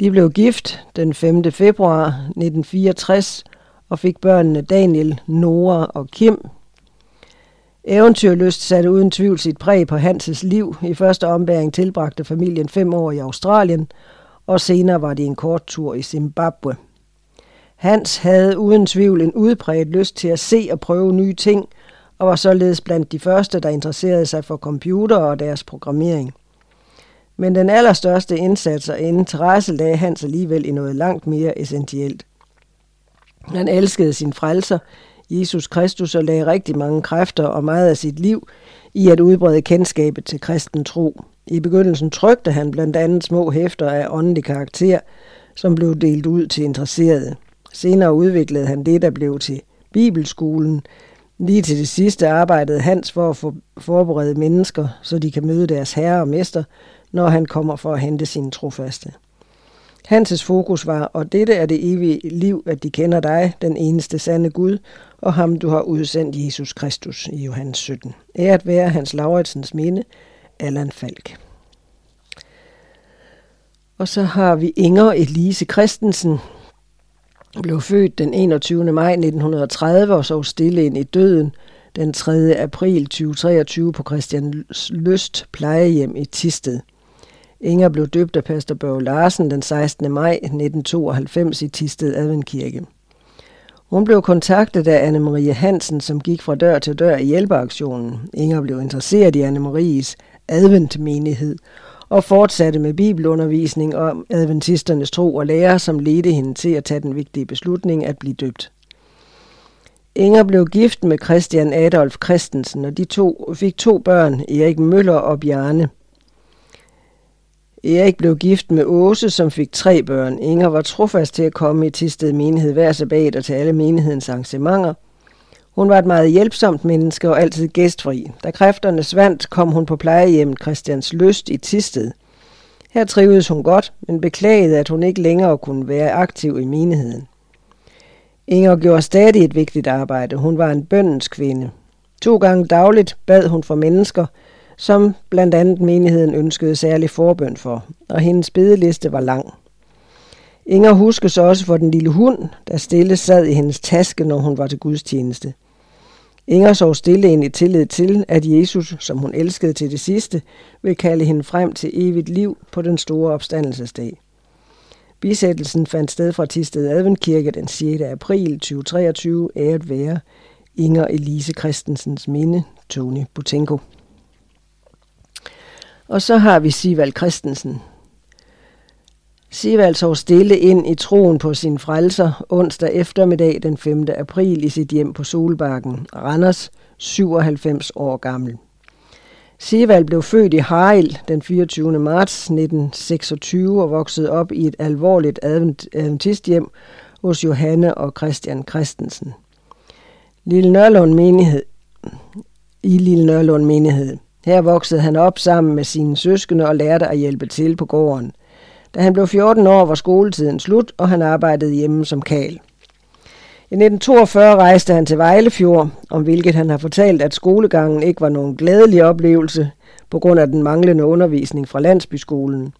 De blev gift den 5. februar 1964 og fik børnene Daniel, Nora og Kim. Eventyrlyst satte uden tvivl sit præg på Hanses liv. I første ombæring tilbragte familien fem år i Australien, og senere var det en kort tur i Zimbabwe. Hans havde uden tvivl en udbredt lyst til at se og prøve nye ting, og var således blandt de første, der interesserede sig for computer og deres programmering. Men den allerstørste indsats og interesse lagde Hans alligevel i noget langt mere essentielt. Han elskede sin frelser, Jesus Kristus, og lagde rigtig mange kræfter og meget af sit liv i at udbrede kendskabet til kristen tro. I begyndelsen trykte han blandt andet små hæfter af åndelig karakter, som blev delt ud til interesserede. Senere udviklede han det, der blev til Bibelskolen. Lige til det sidste arbejdede Hans for at forberede mennesker, så de kan møde deres herre og mester, når han kommer for at hente sine trofaste. Hanses fokus var, og dette er det evige liv, at de kender dig, den eneste sande Gud, og ham du har udsendt Jesus Kristus i Johannes 17. Æret være Hans Lauritsens minde, Allan Falk. Og så har vi Inger Elise Christensen, blev født den 21. maj 1930 og så stille ind i døden den 3. april 2023 på Christian Lyst plejehjem i Tisted. Inger blev døbt af pastor Børge Larsen den 16. maj 1992 i Tisted Adventkirke. Hun blev kontaktet af Anne-Marie Hansen, som gik fra dør til dør i hjælpeaktionen. Inger blev interesseret i Anne-Maries adventmenighed og fortsatte med bibelundervisning om adventisternes tro og lære, som ledte hende til at tage den vigtige beslutning at blive døbt. Inger blev gift med Christian Adolf Christensen, og de to fik to børn, Erik Møller og Bjarne. Erik blev gift med Åse, som fik tre børn. Inger var trofast til at komme i Tisted menighed hver sabbat og til alle menighedens arrangementer. Hun var et meget hjælpsomt menneske og altid gæstfri. Da kræfterne svandt, kom hun på plejehjemmet Christians Lyst i Tisted. Her trivedes hun godt, men beklagede, at hun ikke længere kunne være aktiv i menigheden. Inger gjorde stadig et vigtigt arbejde. Hun var en bøndens kvinde. To gange dagligt bad hun for mennesker, som blandt andet menigheden ønskede særlig forbøn for, og hendes bedeliste var lang. Inger huskes også for den lille hund, der stille sad i hendes taske, når hun var til gudstjeneste. Inger sov stille ind i tillid til, at Jesus, som hun elskede til det sidste, vil kalde hende frem til evigt liv på den store opstandelsesdag. Bisættelsen fandt sted fra Tisted Adventkirke den 6. april 2023, æret være Inger Elise Christensens minde, Tony Butenko. Og så har vi Sivald Christensen. Sivald sov stille ind i troen på sin frelser onsdag eftermiddag den 5. april i sit hjem på Solbakken, Randers, 97 år gammel. Sivald blev født i Haril den 24. marts 1926 og voksede op i et alvorligt adventisthjem hos Johanne og Christian Christensen. Lille Nørlund menighed, i Lille Nørlund menighed. Her voksede han op sammen med sine søskende og lærte at hjælpe til på gården. Da han blev 14 år, var skoletiden slut, og han arbejdede hjemme som kal. I 1942 rejste han til Vejlefjord, om hvilket han har fortalt, at skolegangen ikke var nogen glædelig oplevelse på grund af den manglende undervisning fra landsbyskolen.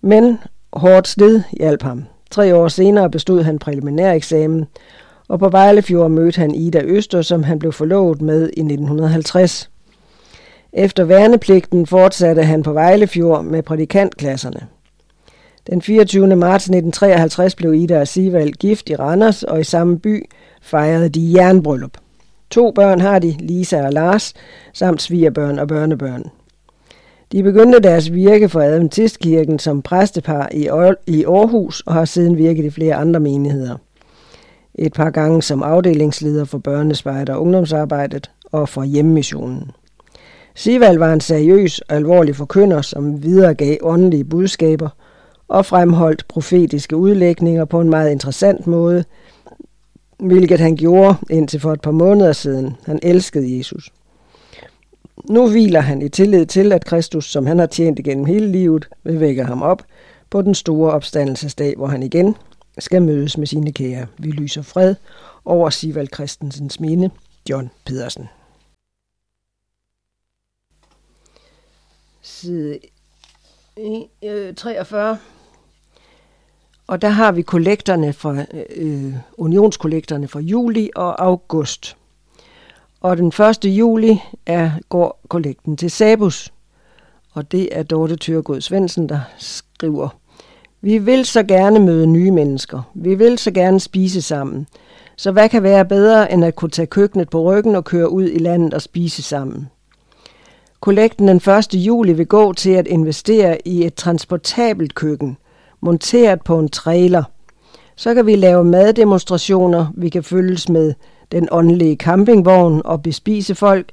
Men hårdt sted hjalp ham. Tre år senere bestod han præliminæreksamen, og på Vejlefjord mødte han Ida Øster, som han blev forlovet med i 1950. Efter værnepligten fortsatte han på Vejlefjord med prædikantklasserne. Den 24. marts 1953 blev Ida og Sivald gift i Randers, og i samme by fejrede de jernbryllup. To børn har de, Lisa og Lars, samt svigerbørn og børnebørn. De begyndte deres virke for Adventistkirken som præstepar i Aarhus og har siden virket i flere andre menigheder. Et par gange som afdelingsleder for børnespejder og ungdomsarbejdet og for hjemmissionen. Sivald var en seriøs og alvorlig forkynder, som videregav åndelige budskaber og fremholdt profetiske udlægninger på en meget interessant måde, hvilket han gjorde indtil for et par måneder siden. Han elskede Jesus. Nu hviler han i tillid til, at Kristus, som han har tjent igennem hele livet, vil vække ham op på den store opstandelsesdag, hvor han igen skal mødes med sine kære. Vi lyser fred over Sivald Christensens minde, John Pedersen. Side 43. Øh, og der har vi kollekterne fra øh, unionskollekterne fra juli og august. Og den 1. juli er, går kollekten til Sabus. Og det er Dorte Tyrgod Svendsen, der skriver, Vi vil så gerne møde nye mennesker. Vi vil så gerne spise sammen. Så hvad kan være bedre, end at kunne tage køkkenet på ryggen og køre ud i landet og spise sammen? Kollekten den 1. juli vil gå til at investere i et transportabelt køkken – monteret på en trailer. Så kan vi lave maddemonstrationer, vi kan følges med den åndelige campingvogn og bespise folk.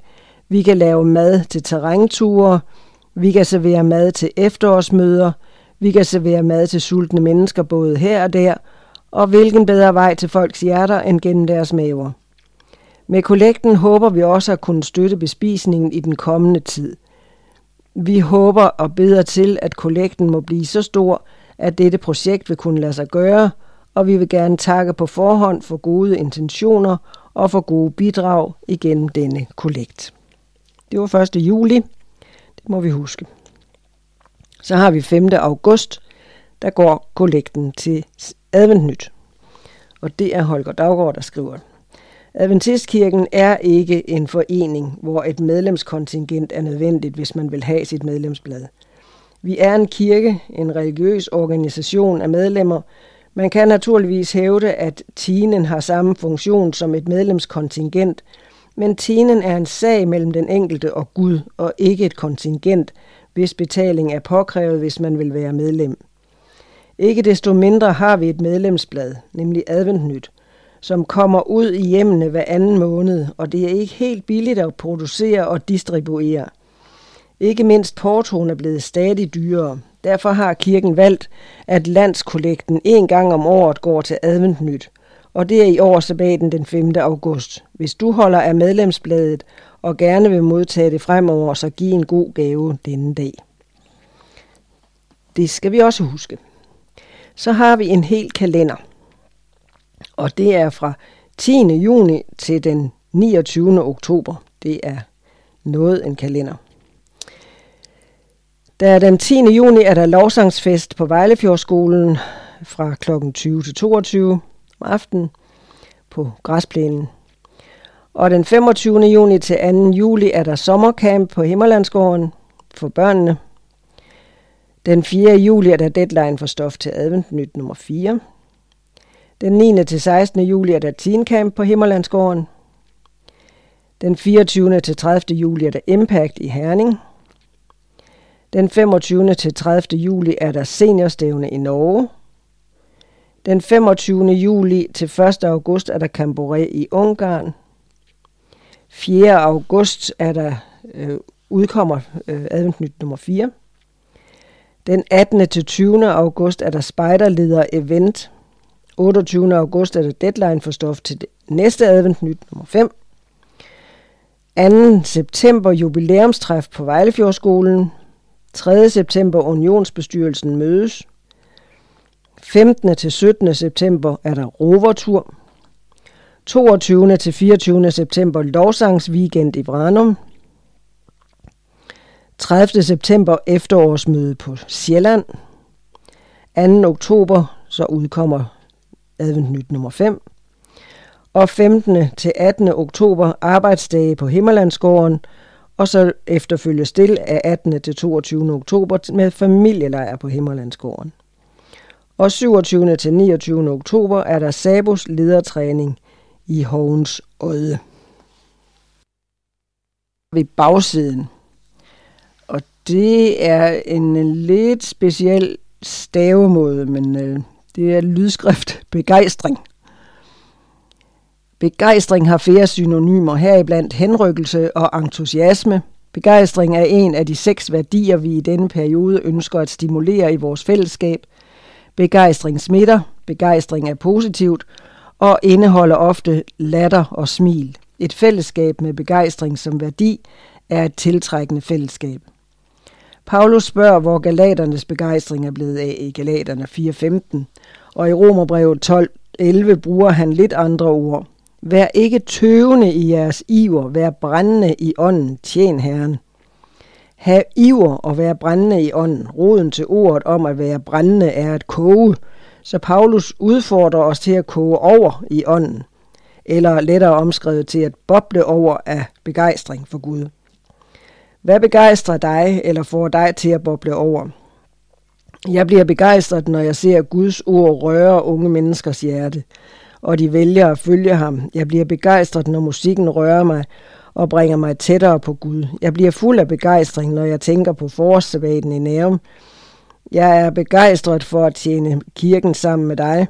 Vi kan lave mad til terrænture. Vi kan servere mad til efterårsmøder. Vi kan servere mad til sultne mennesker både her og der. Og hvilken bedre vej til folks hjerter end gennem deres maver. Med kollekten håber vi også at kunne støtte bespisningen i den kommende tid. Vi håber og beder til, at kollekten må blive så stor, at dette projekt vil kunne lade sig gøre, og vi vil gerne takke på forhånd for gode intentioner og for gode bidrag igennem denne kollekt. Det var 1. juli. Det må vi huske. Så har vi 5. august. Der går kollekten til Adventnyt. Og det er Holger Daggaard, der skriver. Adventistkirken er ikke en forening, hvor et medlemskontingent er nødvendigt, hvis man vil have sit medlemsblad. Vi er en kirke, en religiøs organisation af medlemmer. Man kan naturligvis hævde, at tinen har samme funktion som et medlemskontingent, men tinen er en sag mellem den enkelte og Gud, og ikke et kontingent, hvis betaling er påkrævet, hvis man vil være medlem. Ikke desto mindre har vi et medlemsblad, nemlig Adventnyt, som kommer ud i hjemmene hver anden måned, og det er ikke helt billigt at producere og distribuere. Ikke mindst portoen er blevet stadig dyrere. Derfor har kirken valgt, at landskollekten en gang om året går til adventnyt, og det er i år sabbaten den 5. august. Hvis du holder af medlemsbladet og gerne vil modtage det fremover, så giv en god gave denne dag. Det skal vi også huske. Så har vi en hel kalender, og det er fra 10. juni til den 29. oktober. Det er noget en kalender. Der den 10. juni er der lovsangsfest på Vejlefjordskolen fra kl. 20 til 22 om aftenen på græsplænen. Og den 25. juni til 2. juli er der sommercamp på Himmerlandsgården for børnene. Den 4. juli er der deadline for stof til adventnyt nummer 4. Den 9. til 16. juli er der teencamp på Himmerlandsgården. Den 24. til 30. juli er der Impact i Herning. Den 25. til 30. juli er der seniorstævne i Norge. Den 25. juli til 1. august er der Camboré i Ungarn. 4. august er der øh, udkommer øh, adventnyt nummer 4. Den 18. til 20. august er der spejderleder event. 28. august er der deadline for stof til det næste adventnyt nummer 5. 2. september jubilæumstræf på Vejlefjordskolen. 3. september unionsbestyrelsen mødes. 15. til 17. september er der rovertur. 22. til 24. september lovsangsweekend i Vranum. 30. september efterårsmøde på Sjælland. 2. oktober så udkommer adventnyt nummer 5. Og 15. til 18. oktober arbejdsdage på Himmerlandsgården, og så efterfølges til af 18. til 22. oktober med familielejr på Himmerlandsgården. Og 27. til 29. oktober er der Sabos ledertræning i Hovens Odde. Ved bagsiden. Og det er en lidt speciel stavemåde, men øh, det er lydskrift begejstring. Begejstring har flere synonymer, heriblandt henrykkelse og entusiasme. Begejstring er en af de seks værdier, vi i denne periode ønsker at stimulere i vores fællesskab. Begejstring smitter, begejstring er positivt og indeholder ofte latter og smil. Et fællesskab med begejstring som værdi er et tiltrækkende fællesskab. Paulus spørger, hvor galaternes begejstring er blevet af i Galaterne 4.15, og i Romerbrevet 12.11 bruger han lidt andre ord. Vær ikke tøvende i jeres iver, vær brændende i ånden, tjen Herren. Hav iver og vær brændende i ånden. Roden til ordet om at være brændende er at koge, så Paulus udfordrer os til at koge over i ånden, eller lettere omskrevet til at boble over af begejstring for Gud. Hvad begejstrer dig eller får dig til at boble over? Jeg bliver begejstret, når jeg ser Guds ord røre unge menneskers hjerte, og de vælger at følge ham. Jeg bliver begejstret, når musikken rører mig og bringer mig tættere på Gud. Jeg bliver fuld af begejstring, når jeg tænker på forårssabaten i Nærum. Jeg er begejstret for at tjene kirken sammen med dig.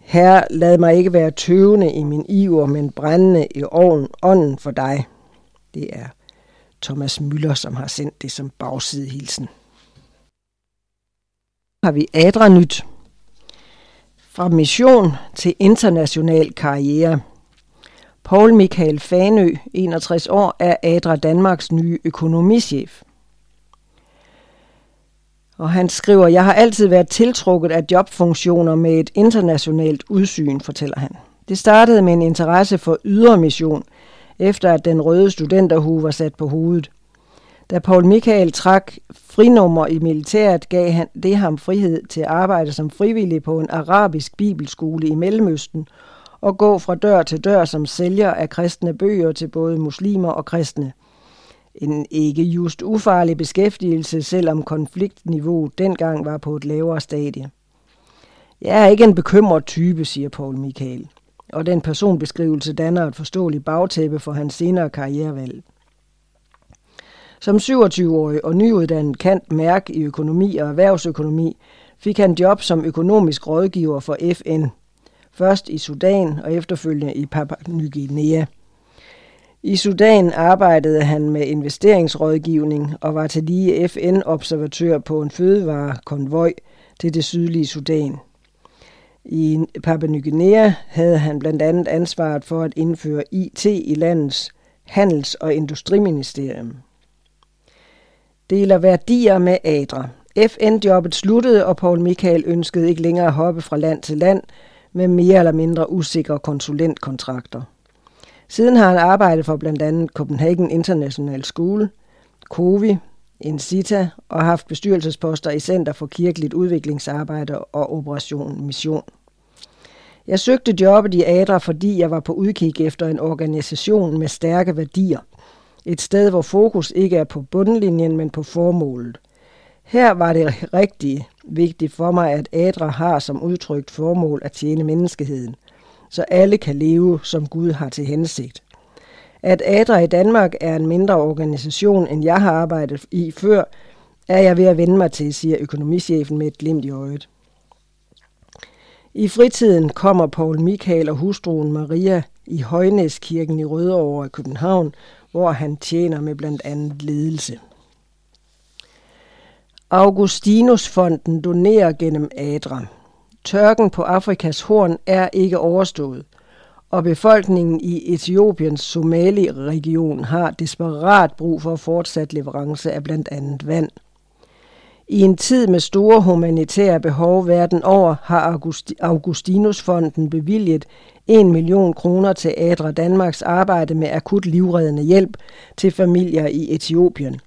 Her lad mig ikke være tøvende i min iver, men brændende i ovnen, ånden for dig. Det er Thomas Møller, som har sendt det som bagsidehilsen. Har vi Adra Nyt. Fra mission til international karriere. Paul Michael Fanø, 61 år, er Adra Danmarks nye økonomichef. Og han skriver, jeg har altid været tiltrukket af jobfunktioner med et internationalt udsyn, fortæller han. Det startede med en interesse for ydermission, efter at den røde studenterhue var sat på hovedet. Da Paul Michael trak frinummer i militæret, gav han det ham frihed til at arbejde som frivillig på en arabisk bibelskole i Mellemøsten og gå fra dør til dør som sælger af kristne bøger til både muslimer og kristne. En ikke just ufarlig beskæftigelse, selvom konfliktniveauet dengang var på et lavere stadie. Jeg er ikke en bekymret type, siger Paul Michael, og den personbeskrivelse danner et forståeligt bagtæppe for hans senere karrierevalg. Som 27-årig og nyuddannet kant mærk i økonomi og erhvervsøkonomi fik han job som økonomisk rådgiver for FN, først i Sudan og efterfølgende i Papua Ny Guinea. I Sudan arbejdede han med investeringsrådgivning og var til lige FN-observatør på en fødevarekonvoj til det sydlige Sudan. I Papua Ny Guinea havde han blandt andet ansvaret for at indføre IT i landets handels- og industriministerium. Deler værdier med Adra. FN-jobbet sluttede, og Paul Michael ønskede ikke længere at hoppe fra land til land med mere eller mindre usikre konsulentkontrakter. Siden har han arbejdet for blandt andet Copenhagen International School, COVI, Incita og haft bestyrelsesposter i Center for Kirkeligt Udviklingsarbejde og Operation Mission. Jeg søgte jobbet i ADRA, fordi jeg var på udkig efter en organisation med stærke værdier. Et sted, hvor fokus ikke er på bundlinjen, men på formålet. Her var det rigtig vigtigt for mig, at ADRA har som udtrykt formål at tjene menneskeheden, så alle kan leve, som Gud har til hensigt. At ADRA i Danmark er en mindre organisation, end jeg har arbejdet i før, er jeg ved at vende mig til, siger økonomichefen med et glimt i øjet. I fritiden kommer Paul Michael og hustruen Maria i Højnæskirken i Rødovre i København, hvor han tjener med blandt andet ledelse. Augustinusfonden donerer gennem Adra. Tørken på Afrikas horn er ikke overstået, og befolkningen i Etiopiens Somali-region har desperat brug for fortsat leverance af blandt andet vand. I en tid med store humanitære behov verden over har Augustinusfonden bevilget 1 million kroner til Adra Danmarks arbejde med akut livreddende hjælp til familier i Etiopien.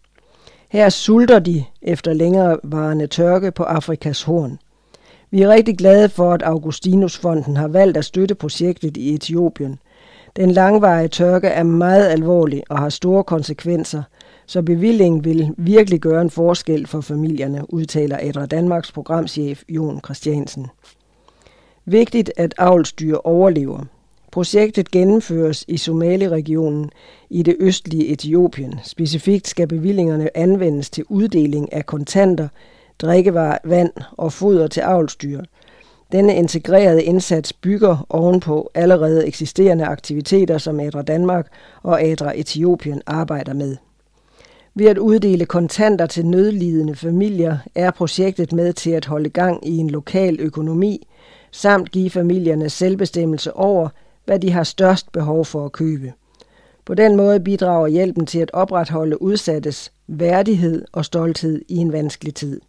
Her sulter de efter længerevarende tørke på Afrikas horn. Vi er rigtig glade for, at Augustinusfonden har valgt at støtte projektet i Etiopien. Den langvarige tørke er meget alvorlig og har store konsekvenser, så bevillingen vil virkelig gøre en forskel for familierne, udtaler Ædre Danmarks programchef Jon Christiansen. Vigtigt, at avlsdyr overlever. Projektet gennemføres i Somali-regionen i det østlige Etiopien. Specifikt skal bevillingerne anvendes til uddeling af kontanter, drikkevarer, vand og foder til avlsdyr. Denne integrerede indsats bygger ovenpå allerede eksisterende aktiviteter, som Adra Danmark og Adra Etiopien arbejder med. Ved at uddele kontanter til nødlidende familier er projektet med til at holde gang i en lokal økonomi, samt give familierne selvbestemmelse over, hvad de har størst behov for at købe. På den måde bidrager hjælpen til at opretholde udsattes værdighed og stolthed i en vanskelig tid.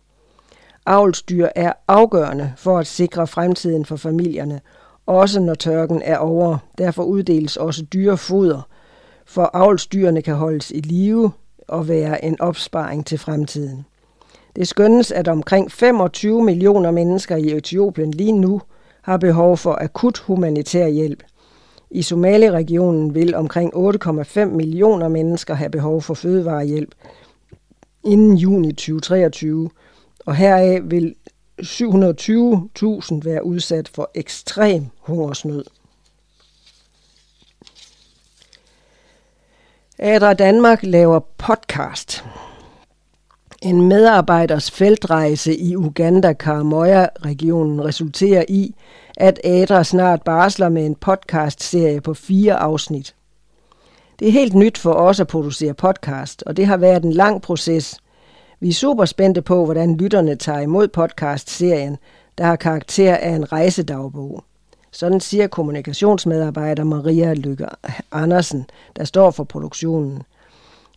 Avlsdyr er afgørende for at sikre fremtiden for familierne, også når tørken er over. Derfor uddeles også dyrefoder, for avlsdyrene kan holdes i live og være en opsparing til fremtiden. Det skønnes, at omkring 25 millioner mennesker i Etiopien lige nu har behov for akut humanitær hjælp. I Somali-regionen vil omkring 8,5 millioner mennesker have behov for fødevarehjælp inden juni 2023, og heraf vil 720.000 være udsat for ekstrem hungersnød. Adra Danmark laver podcast. En medarbejders feltrejse i Uganda Karamoja-regionen resulterer i, at Adra snart barsler med en podcast-serie på fire afsnit. Det er helt nyt for os at producere podcast, og det har været en lang proces. Vi er super spændte på, hvordan lytterne tager imod podcast-serien, der har karakter af en rejsedagbog. Sådan siger kommunikationsmedarbejder Maria Lykke Andersen, der står for produktionen.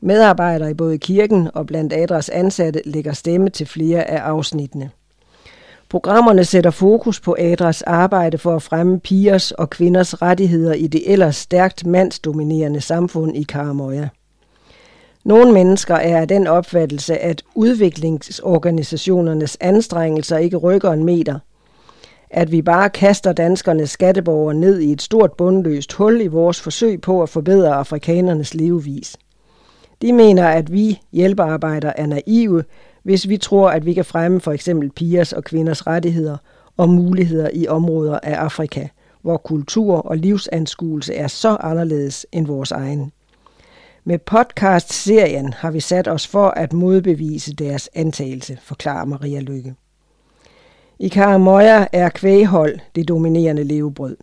Medarbejdere i både kirken og blandt Adras ansatte lægger stemme til flere af afsnittene. Programmerne sætter fokus på Adras arbejde for at fremme pigers og kvinders rettigheder i det ellers stærkt mandsdominerende samfund i Karamoja. Nogle mennesker er af den opfattelse, at udviklingsorganisationernes anstrengelser ikke rykker en meter. At vi bare kaster danskernes skatteborgere ned i et stort bundløst hul i vores forsøg på at forbedre afrikanernes levevis. De mener, at vi hjælpearbejdere er naive, hvis vi tror, at vi kan fremme for eksempel pigers og kvinders rettigheder og muligheder i områder af Afrika, hvor kultur og livsanskuelse er så anderledes end vores egen. Med podcast-serien har vi sat os for at modbevise deres antagelse, forklarer Maria Lykke. I Karamoja er kvæghold det dominerende levebrød.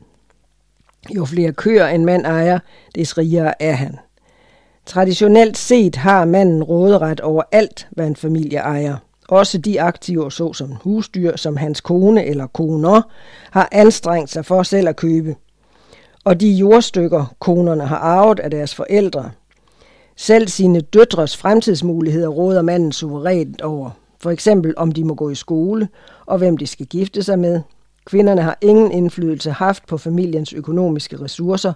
Jo flere køer en mand ejer, des rigere er han. Traditionelt set har manden råderet over alt, hvad en familie ejer. Også de aktiver, såsom husdyr, som hans kone eller koner, har anstrengt sig for selv at købe. Og de jordstykker, konerne har arvet af deres forældre. Selv sine døtres fremtidsmuligheder råder manden suverænt over. For eksempel om de må gå i skole, og hvem de skal gifte sig med. Kvinderne har ingen indflydelse haft på familiens økonomiske ressourcer,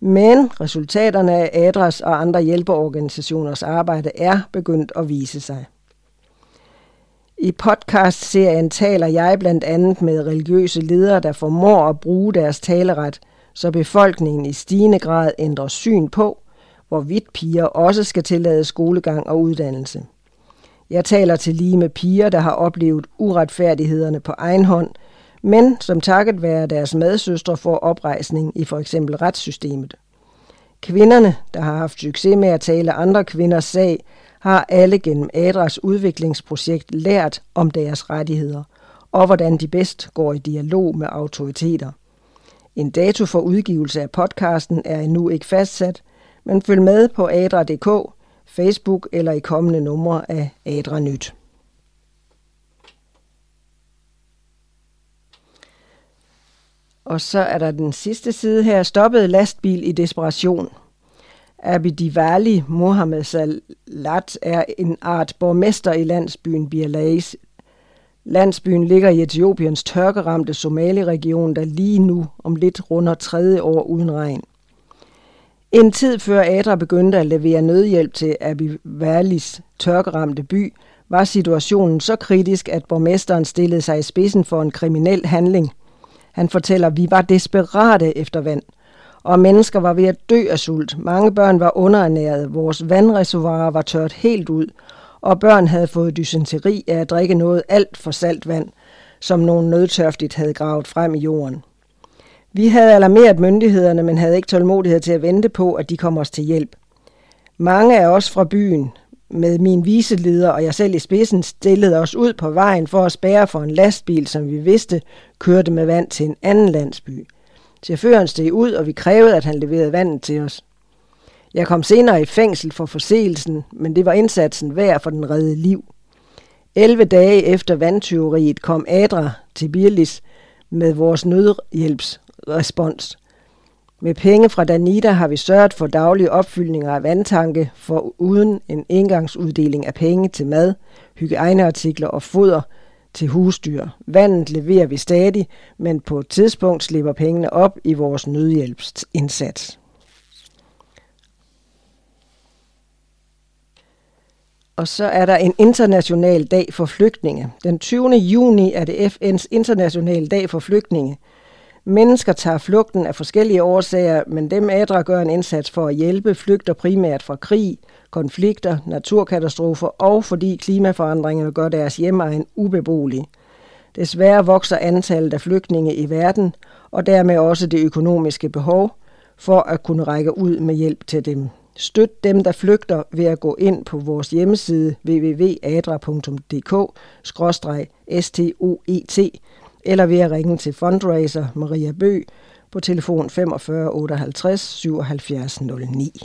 men resultaterne af ADRAS og andre hjælpeorganisationers arbejde er begyndt at vise sig. I podcast-serien taler jeg blandt andet med religiøse ledere, der formår at bruge deres taleret, så befolkningen i stigende grad ændrer syn på, hvorvidt piger også skal tillade skolegang og uddannelse. Jeg taler til lige med piger, der har oplevet uretfærdighederne på egen hånd, men som takket være deres medsøstre får oprejsning i for eksempel retssystemet. Kvinderne, der har haft succes med at tale andre kvinders sag, har alle gennem ADRAs udviklingsprojekt lært om deres rettigheder, og hvordan de bedst går i dialog med autoriteter. En dato for udgivelse af podcasten er endnu ikke fastsat, men følg med på adra.dk, Facebook eller i kommende numre af Adra Nyt. Og så er der den sidste side her. Stoppet lastbil i desperation. Abidivali Mohammed Salat er en art borgmester i landsbyen Birlais. Landsbyen ligger i Etiopiens tørkeramte Somali-region, der lige nu om lidt runder tredje år uden regn. En tid før Adra begyndte at levere nødhjælp til Abivalis tørkeramte by, var situationen så kritisk, at borgmesteren stillede sig i spidsen for en kriminel handling. Han fortæller, at vi var desperate efter vand, og mennesker var ved at dø af sult. Mange børn var underernærede, vores vandreservoirer var tørt helt ud, og børn havde fået dysenteri af at drikke noget alt for salt vand, som nogen nødtørftigt havde gravet frem i jorden. Vi havde alarmeret myndighederne, men havde ikke tålmodighed til at vente på, at de kom os til hjælp. Mange af os fra byen, med min viseleder og jeg selv i spidsen, stillede os ud på vejen for at spære for en lastbil, som vi vidste kørte med vand til en anden landsby. Chaufføren steg ud, og vi krævede, at han leverede vandet til os. Jeg kom senere i fængsel for forseelsen, men det var indsatsen værd for den redde liv. 11 dage efter vandtyveriet kom Adra til Birlis med vores respons. Med penge fra Danida har vi sørget for daglige opfyldninger af vandtanke, for uden en engangsuddeling af penge til mad, hygiejneartikler og foder til husdyr. Vandet leverer vi stadig, men på et tidspunkt slipper pengene op i vores nødhjælpsindsats. Og så er der en international dag for flygtninge. Den 20. juni er det FN's internationale dag for flygtninge. Mennesker tager flugten af forskellige årsager, men dem ædre gør en indsats for at hjælpe, flygter primært fra krig, konflikter, naturkatastrofer og fordi klimaforandringerne gør deres hjemmeegn ubeboelig. Desværre vokser antallet af flygtninge i verden, og dermed også det økonomiske behov for at kunne række ud med hjælp til dem. Støt dem, der flygter ved at gå ind på vores hjemmeside www.adra.dk-stoet eller ved at ringe til fundraiser Maria Bø på telefon 45 58 77 09.